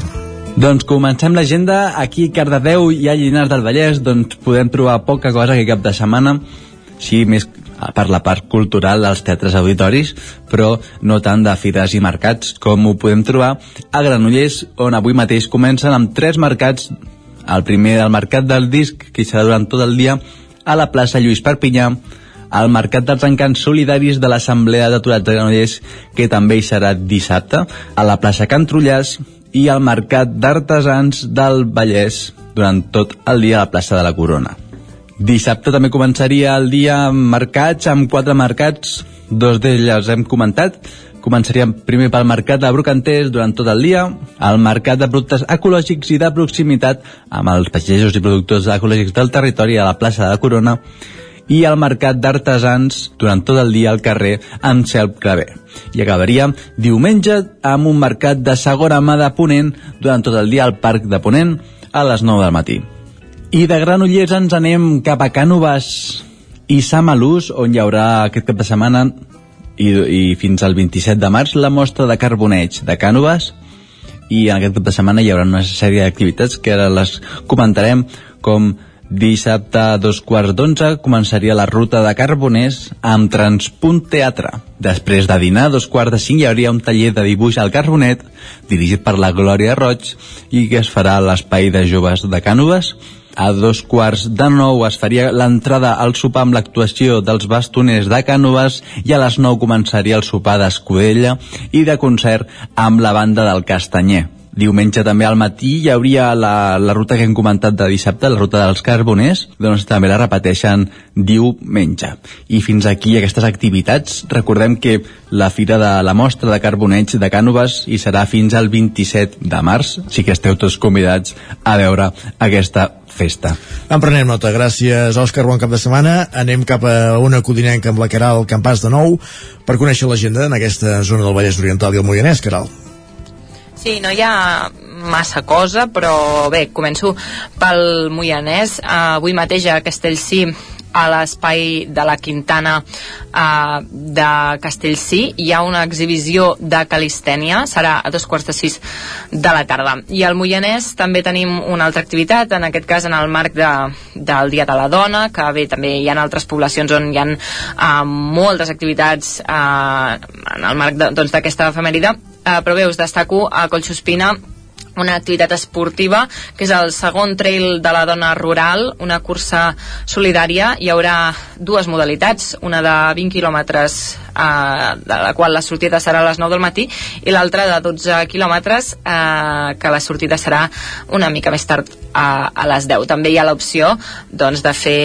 Doncs comencem l'agenda aquí a Cardedeu i a Llinars del Vallès doncs podem trobar poca cosa aquest cap de setmana sí, més per la part cultural dels teatres auditoris, però no tant de fires i mercats, com ho podem trobar a Granollers, on avui mateix comencen amb tres mercats. El primer del Mercat del Disc, que serà durant tot el dia, a la plaça Lluís Perpinyà, al Mercat dels Encants Solidaris de l'Assemblea d'Aturats de Granollers, que també hi serà dissabte, a la plaça Can Trullàs, i el Mercat d'Artesans del Vallès durant tot el dia a la plaça de la Corona. Dissabte també començaria el dia amb mercats, amb quatre mercats, dos d'ells hem comentat, Començaríem primer pel mercat de Brocanters durant tot el dia, el mercat de productes ecològics i de proximitat amb els pagesos i productors ecològics del territori a la plaça de la Corona i el mercat d'artesans durant tot el dia al carrer amb cel claver. I acabaria diumenge amb un mercat de segona mà de Ponent durant tot el dia al Parc de Ponent a les 9 del matí. I de Granollers ens anem cap a Cànoves i Samalús, on hi haurà aquest cap de setmana i, i fins al 27 de març la mostra de carboneig de Cànoves i en aquest cap de setmana hi haurà una sèrie d'activitats que ara les comentarem com dissabte a dos quarts d'onze començaria la ruta de Carboners amb Transpunt Teatre. Després de dinar a dos quarts de cinc hi hauria un taller de dibuix al Carbonet dirigit per la Glòria Roig i que es farà a l'espai de joves de Cànoves a dos quarts de nou es faria l'entrada al sopar amb l'actuació dels bastoners de Cànoves i a les nou començaria el sopar d'Escudella i de concert amb la banda del Castanyer. Diumenge també al matí hi hauria la, la ruta que hem comentat de dissabte, la ruta dels carboners, doncs també la repeteixen diumenge. I fins aquí aquestes activitats. Recordem que la Fira de la Mostra de Carboneig de Cànoves hi serà fins al 27 de març, sí que esteu tots convidats a veure aquesta festa. En prenem nota. Gràcies, Òscar. Bon cap de setmana. Anem cap a una codinenca amb la Caral Campàs de nou per conèixer l'agenda en aquesta zona del Vallès Oriental i el Moianès, Caral. Sí, no hi ha massa cosa, però bé, començo pel Moianès. Uh, avui mateix a Castellcí a l'espai de la Quintana uh, de Castellcí hi ha una exhibició de calistènia. Serà a dos quarts de sis de la tarda. I al Moianès també tenim una altra activitat, en aquest cas en el marc de, del Dia de la Dona que bé, també hi ha altres poblacions on hi ha uh, moltes activitats uh, en el marc doncs, d'aquesta doncs, efemèride. Uh, però bé, us destaco a Collsospina una activitat esportiva que és el segon trail de la dona rural, una cursa solidària. Hi haurà dues modalitats, una de 20 quilòmetres eh, de la qual la sortida serà a les 9 del matí i l'altra de 12 quilòmetres eh, que la sortida serà una mica més tard a, a les 10. També hi ha l'opció doncs, de fer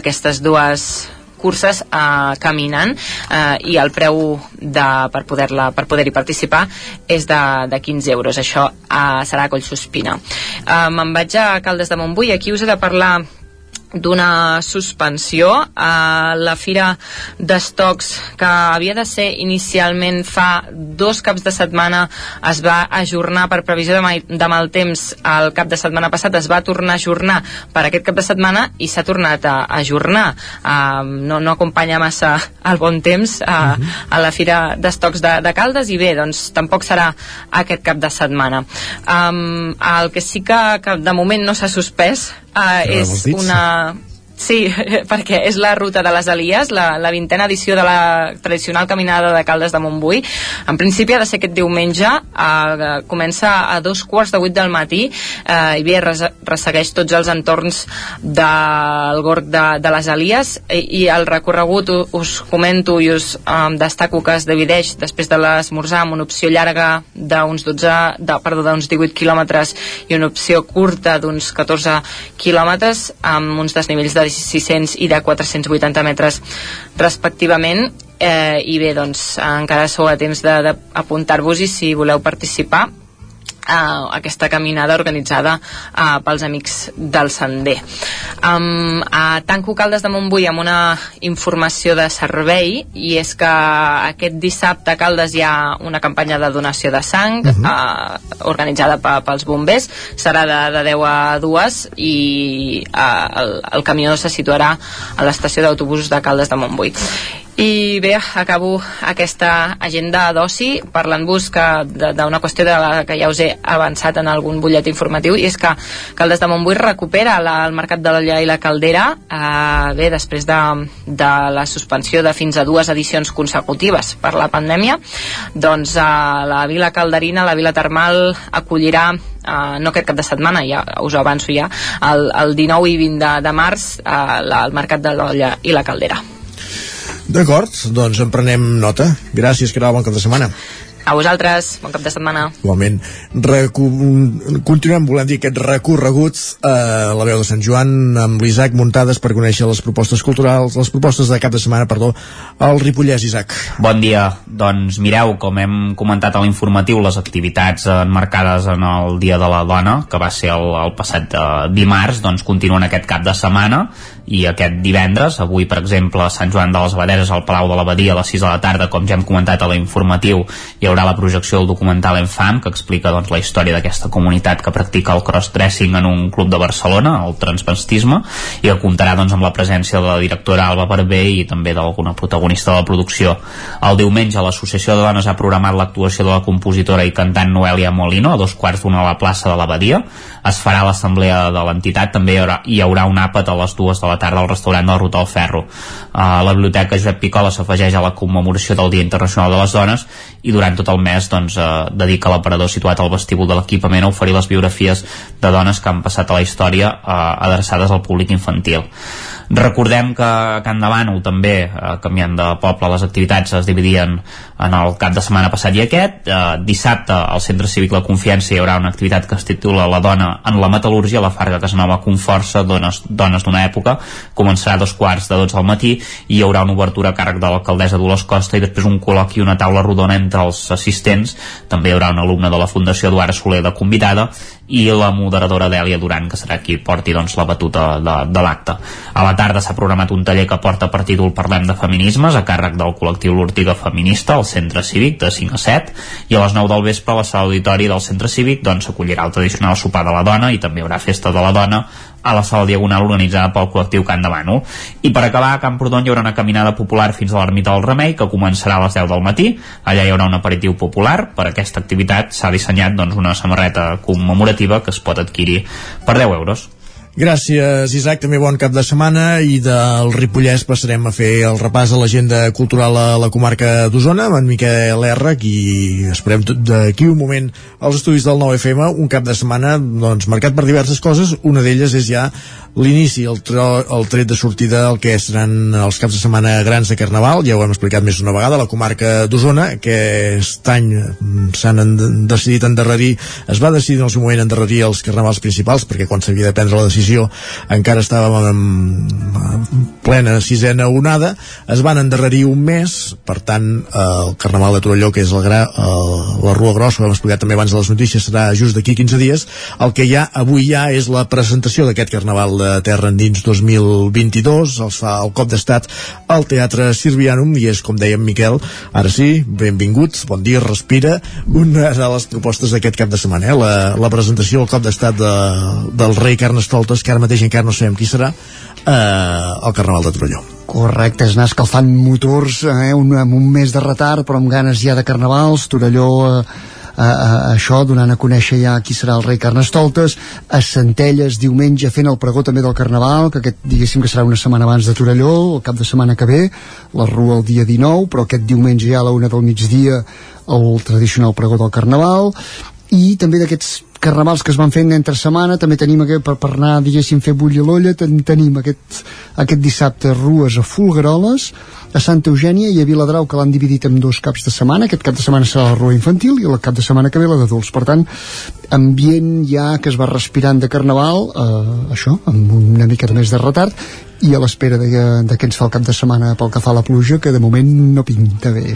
aquestes dues curses eh, caminant eh, i el preu de, per poder-la per poder-hi participar és de, de 15 euros. Això eh, serà a Collsospina eh, me'n vaig a Caldes de Montbui. Aquí us he de parlar d'una suspensió a la fira d'estocs que havia de ser inicialment fa dos caps de setmana es va ajornar per previsió de, mal, de mal temps. El cap de setmana passat es va tornar a ajornar per aquest cap de setmana i s'ha tornat a ajornar. Uh, no, no acompanya massa el bon temps uh, uh -huh. a la fira d'estocs de, de Caldes i bé, doncs tampoc serà aquest cap de setmana. Um, el que sí que, que de moment no s'ha suspès uh, és una Sí, perquè és la ruta de les Elies, la, la vintena edició de la tradicional caminada de Caldes de Montbui. En principi ha de ser aquest diumenge, eh, comença a dos quarts de vuit del matí eh, i bé, res, ressegueix tots els entorns del gorg de, de les Elies i, i el recorregut us comento i us eh, destaco que es divideix després de l'esmorzar amb una opció llarga d'uns 12, de, perdó, d'uns 18 quilòmetres i una opció curta d'uns 14 quilòmetres amb uns desnivells de 600 i de 480 metres respectivament. Eh, i bé, doncs encara sou a temps d'apuntar-vos i si voleu participar uh, aquesta caminada organitzada uh, pels amics del sender. Um, a Tanco Caldes de Montbui amb una informació de servei i és que aquest dissabte a Caldes hi ha una campanya de donació de sang uh -huh. uh, organitzada pels bombers serà de, de 10 a 2 i uh, el, el camió se situarà a l'estació d'autobusos de Caldes de Montbui i bé, acabo aquesta agenda d'oci parlant-vos d'una qüestió de la que ja us he avançat en algun butllet informatiu i és que Caldes de Montbui recupera la, el mercat de l'olla i la caldera eh, bé, després de, de la suspensió de fins a dues edicions consecutives per la pandèmia doncs eh, la Vila Calderina, la Vila Termal acollirà Uh, no aquest cap de setmana, ja us ho avanço ja, el, el 19 i 20 de, de març uh, la, el mercat de l'olla i la caldera. D'acord, doncs en prenem nota. Gràcies, Caral, bon cap de setmana. A vosaltres, bon cap de setmana. Igualment, recu... continuem volent dir aquests recorreguts a la veu de Sant Joan amb l'Isaac muntades per conèixer les propostes culturals, les propostes de cap de setmana, perdó, al Ripollès, Isaac. Bon dia. Doncs mireu, com hem comentat a l'informatiu, les activitats enmarcades en el Dia de la Dona, que va ser el, el passat eh, dimarts, doncs continuen aquest cap de setmana i aquest divendres, avui per exemple a Sant Joan de les Abaderes al Palau de l'Abadia a les 6 de la tarda, com ja hem comentat a l'informatiu hi haurà la projecció del documental Enfam que explica doncs, la història d'aquesta comunitat que practica el cross-dressing en un club de Barcelona, el transvestisme i que comptarà doncs, amb la presència de la directora Alba Barber i també d'alguna protagonista de la producció. El diumenge l'Associació de Dones ha programat l'actuació de la compositora i cantant Noelia Molino a dos quarts d'una a la plaça de l'Abadia es farà l'assemblea de l'entitat també hi haurà, hi haurà un àpat a les dues de la tarda al restaurant del Ferro. Uh, la biblioteca Josep Picola s'afegeix a la commemoració del Dia Internacional de les Dones i durant tot el mes doncs, uh, dedica l'aparador situat al vestíbul de l'equipament a oferir les biografies de dones que han passat a la història uh, adreçades al públic infantil Recordem que a Can Davano també, eh, canviant de poble, les activitats es dividien en el cap de setmana passat i aquest. Eh, dissabte al Centre Cívic La Confiança hi haurà una activitat que es titula La dona en la metal·lúrgia, la Farga Casanova Conforça, dones dones d'una època. Començarà a dos quarts de 12 al matí i hi haurà una obertura a càrrec de l'alcaldessa Dolors Costa i després un col·loqui i una taula rodona entre els assistents. També hi haurà una alumna de la Fundació Eduard Soler de convidada i la moderadora Dèlia Duran, que serà qui porti doncs, la batuta de, de l'acte. A la tarda s'ha programat un taller que porta per títol Parlem de Feminismes, a càrrec del col·lectiu L'Ortiga Feminista, al Centre Cívic, de 5 a 7, i a les 9 del vespre a la sala auditori del Centre Cívic doncs, s'acollirà el tradicional sopar de la dona i també hi haurà festa de la dona a la sala diagonal organitzada pel col·lectiu Can de Manu. I per acabar, a Camprodon hi haurà una caminada popular fins a l'ermita del Remei, que començarà a les 10 del matí. Allà hi haurà un aperitiu popular. Per aquesta activitat s'ha dissenyat doncs, una samarreta commemorativa que es pot adquirir per 10 euros. Gràcies, Isaac. També bon cap de setmana i del Ripollès passarem a fer el repàs a l'agenda cultural a la comarca d'Osona amb en Miquel R, i esperem d'aquí un moment als estudis del 9FM, un cap de setmana doncs, marcat per diverses coses. Una d'elles és ja l'inici, el, el tret de sortida el que seran els caps de setmana grans de Carnaval, ja ho hem explicat més d'una vegada, la comarca d'Osona, aquest any s'han decidit endarrerir, es va decidir en el seu moment endarrerir els carnavals principals, perquè quan s'havia de prendre la decisió encara estàvem en plena sisena onada, es van endarrerir un mes, per tant el Carnaval de Torelló, que és el gra, el, la Rua Grossa, ho hem explicat també abans de les notícies, serà just d'aquí 15 dies, el que hi ha avui ja és la presentació d'aquest Carnaval de Terra Endins 2022 els fa el cop d'estat al Teatre Sirvianum i és com dèiem Miquel ara sí, benvinguts, bon dia, respira una de les propostes d'aquest cap de setmana eh? la, la presentació al cop d'estat de, del rei Carnestoltes que ara mateix encara no sabem qui serà eh, al Carnaval de Torelló. Correcte, és anar escalfant motors eh, un, amb un mes de retard però amb ganes ja de carnavals, Torelló eh, a, a, això, donant a conèixer ja qui serà el rei Carnestoltes, a Centelles diumenge fent el pregó també del Carnaval, que aquest diguéssim que serà una setmana abans de Torelló, el cap de setmana que ve, la rua el dia 19, però aquest diumenge ja a la una del migdia el tradicional pregó del Carnaval, i també d'aquests carnavals que es van fent entre setmana també tenim aquest, per, per anar diguéssim fer bullir l'olla ten, tenim aquest, aquest dissabte rues a Fulgaroles a Santa Eugènia i a Viladrau que l'han dividit en dos caps de setmana. Aquest cap de setmana serà la rua infantil i el cap de setmana que ve la d'adults per tant ambient ja que es va respirant de carnaval eh, això, amb una mica de més de retard i a l'espera de, de què ens fa el cap de setmana pel que fa a la pluja, que de moment no pinta bé.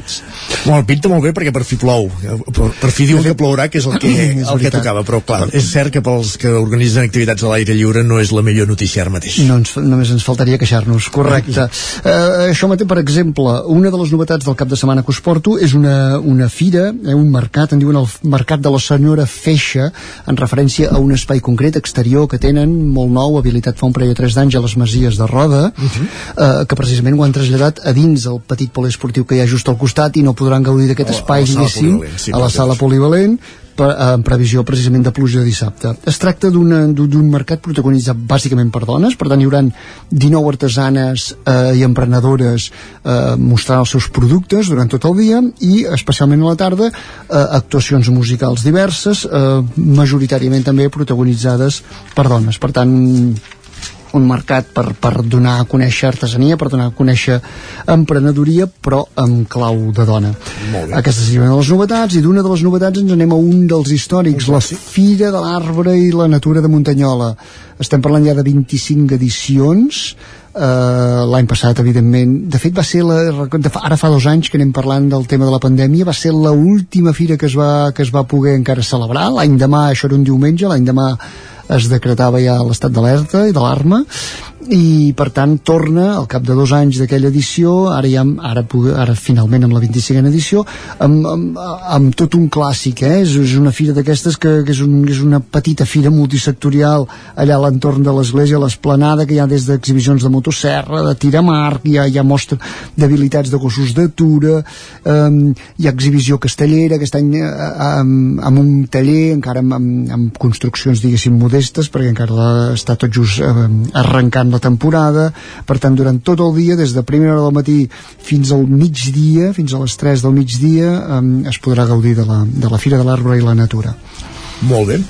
Bueno, pinta molt bé perquè per fi plou. Per, per fi diuen que plourà, que és el que, el que tocava, però clar, és cert que pels que organitzen activitats a l'aire lliure no és la millor notícia ara mateix. No ens, només ens faltaria queixar-nos, correcte. Uh, això mateix, per exemple, una de les novetats del cap de setmana que us porto és una, una fira, eh, un mercat, en diuen el Mercat de la Senyora Feixa, en referència a un espai concret exterior que tenen, molt nou, habilitat fa un parell de tres d'anys a les Masies de Roda, uh -huh. eh, que precisament ho han traslladat a dins del petit poliesportiu que hi ha just al costat i no podran gaudir d'aquest espai, a la sala diguéssim, polivalent, sí, per, eh, en previsió precisament de pluja de dissabte. Es tracta d'un d'un mercat protagonitzat bàsicament per dones, per tant hi haurà 19 artesanes eh, i emprenedores eh, mostrant els seus productes durant tot el dia i especialment a la tarda eh, actuacions musicals diverses, eh, majoritàriament també protagonitzades per dones. Per tant, un mercat per, per donar a conèixer artesania, per donar a conèixer emprenedoria, però amb clau de dona. Aquesta seria una de les novetats, i d'una de les novetats ens anem a un dels històrics, la Fira de l'Arbre i la Natura de Muntanyola. Estem parlant ja de 25 edicions, Uh, l'any passat evidentment de fet va ser la, de fa, ara fa dos anys que anem parlant del tema de la pandèmia va ser la última fira que es va, que es va poder encara celebrar l'any demà, això era un diumenge, l'any demà es decretava ja l'estat d'alerta i d'alarma i per tant torna al cap de dos anys d'aquella edició ara, ja, ara, ara finalment amb la 25a edició amb, amb, amb tot un clàssic eh? és, és una fira d'aquestes que, que és, un, és una petita fira multisectorial allà a l'entorn de l'església, l'esplanada que hi ha des d'exhibicions de motosserra de tiramarc, hi ha, hi ha mostra d'habilitats de gossos d'atura um, hi ha exhibició castellera aquest any uh, amb, amb un taller encara amb, amb, amb construccions diguéssim modestes perquè encara està tot just uh, arrencant la temporada, per tant durant tot el dia, des de primera hora del matí fins al migdia, fins a les 3 del migdia eh, es podrà gaudir de la, de la Fira de l'Arbre i la Natura. Molt bé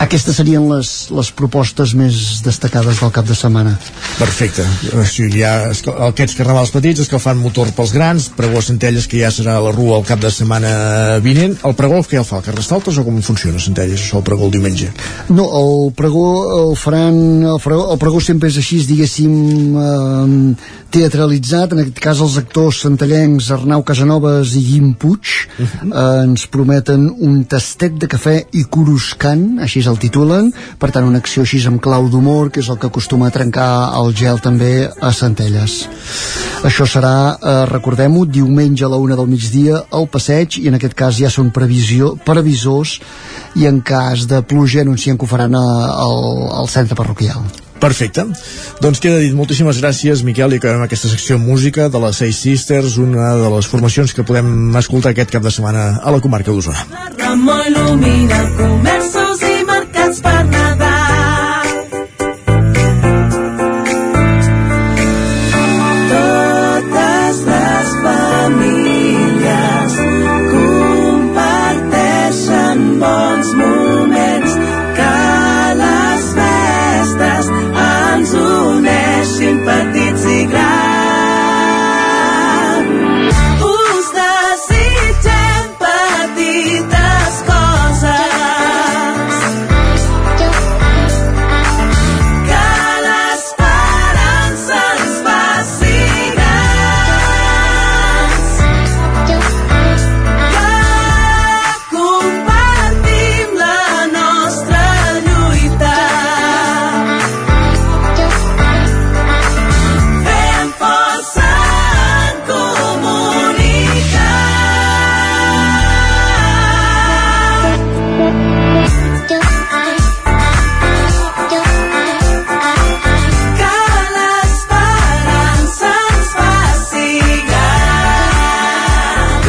aquestes serien les, les propostes més destacades del cap de setmana. Perfecte. O sigui, hi ha aquests carnavals petits, fan motor pels grans, pregó a Centelles, que ja serà a la rua el cap de setmana vinent. El pregó, què el fa? El Carnestoltes o com funciona Centelles, això, el pregó el diumenge? No, el pregó el faran... El pregó, el pregó sempre és així, diguéssim, eh, teatralitzat. En aquest cas, els actors centellencs Arnau Casanovas i Guim Puig uh -huh. eh, ens prometen un tastet de cafè i coruscant, així el titulen, per tant una acció així amb clau d'humor, que és el que acostuma a trencar el gel també a Centelles. Això serà, eh, recordem-ho, diumenge a la una del migdia al passeig, i en aquest cas ja són previsió, previsors, i en cas de pluja anuncien que ho faran a, al, al centre parroquial. Perfecte. Doncs queda dit. Moltíssimes gràcies, Miquel, i acabem aquesta secció música de les Seis Sisters, una de les formacions que podem escoltar aquest cap de setmana a la comarca d'Osona. Il·lumina comerços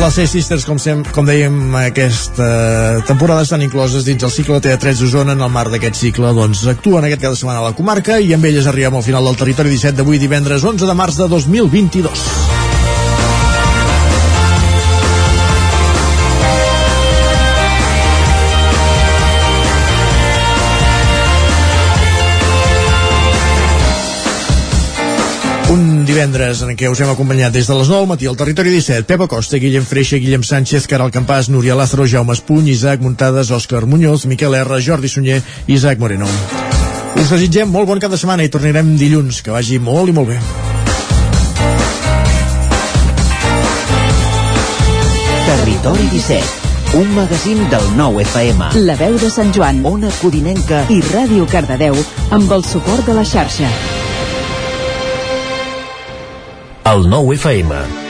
Les Seis Sisters, com, sem com dèiem, aquesta temporada estan incloses dins el cicle de Teatrets d'Osona. En el marc d'aquest cicle, doncs, actuen aquest cada setmana a la comarca i amb elles arribem al final del territori 17 d'avui, divendres 11 de març de 2022. Un divendres en què us hem acompanyat des de les 9 al matí al Territori 17, Pepa Costa, Guillem Freixa, Guillem Sánchez, Caral Campàs, Núria Lázaro, Jaume Espuny, Isaac Muntades, Òscar Muñoz, Miquel R, Jordi Sunyer i Isaac Moreno. Us desitgem molt bon cap de setmana i tornarem dilluns. Que vagi molt i molt bé. Territori 17, un magazín del nou FM. La veu de Sant Joan, Ona Codinenca i Ràdio Cardedeu amb el suport de la xarxa. El nou FM.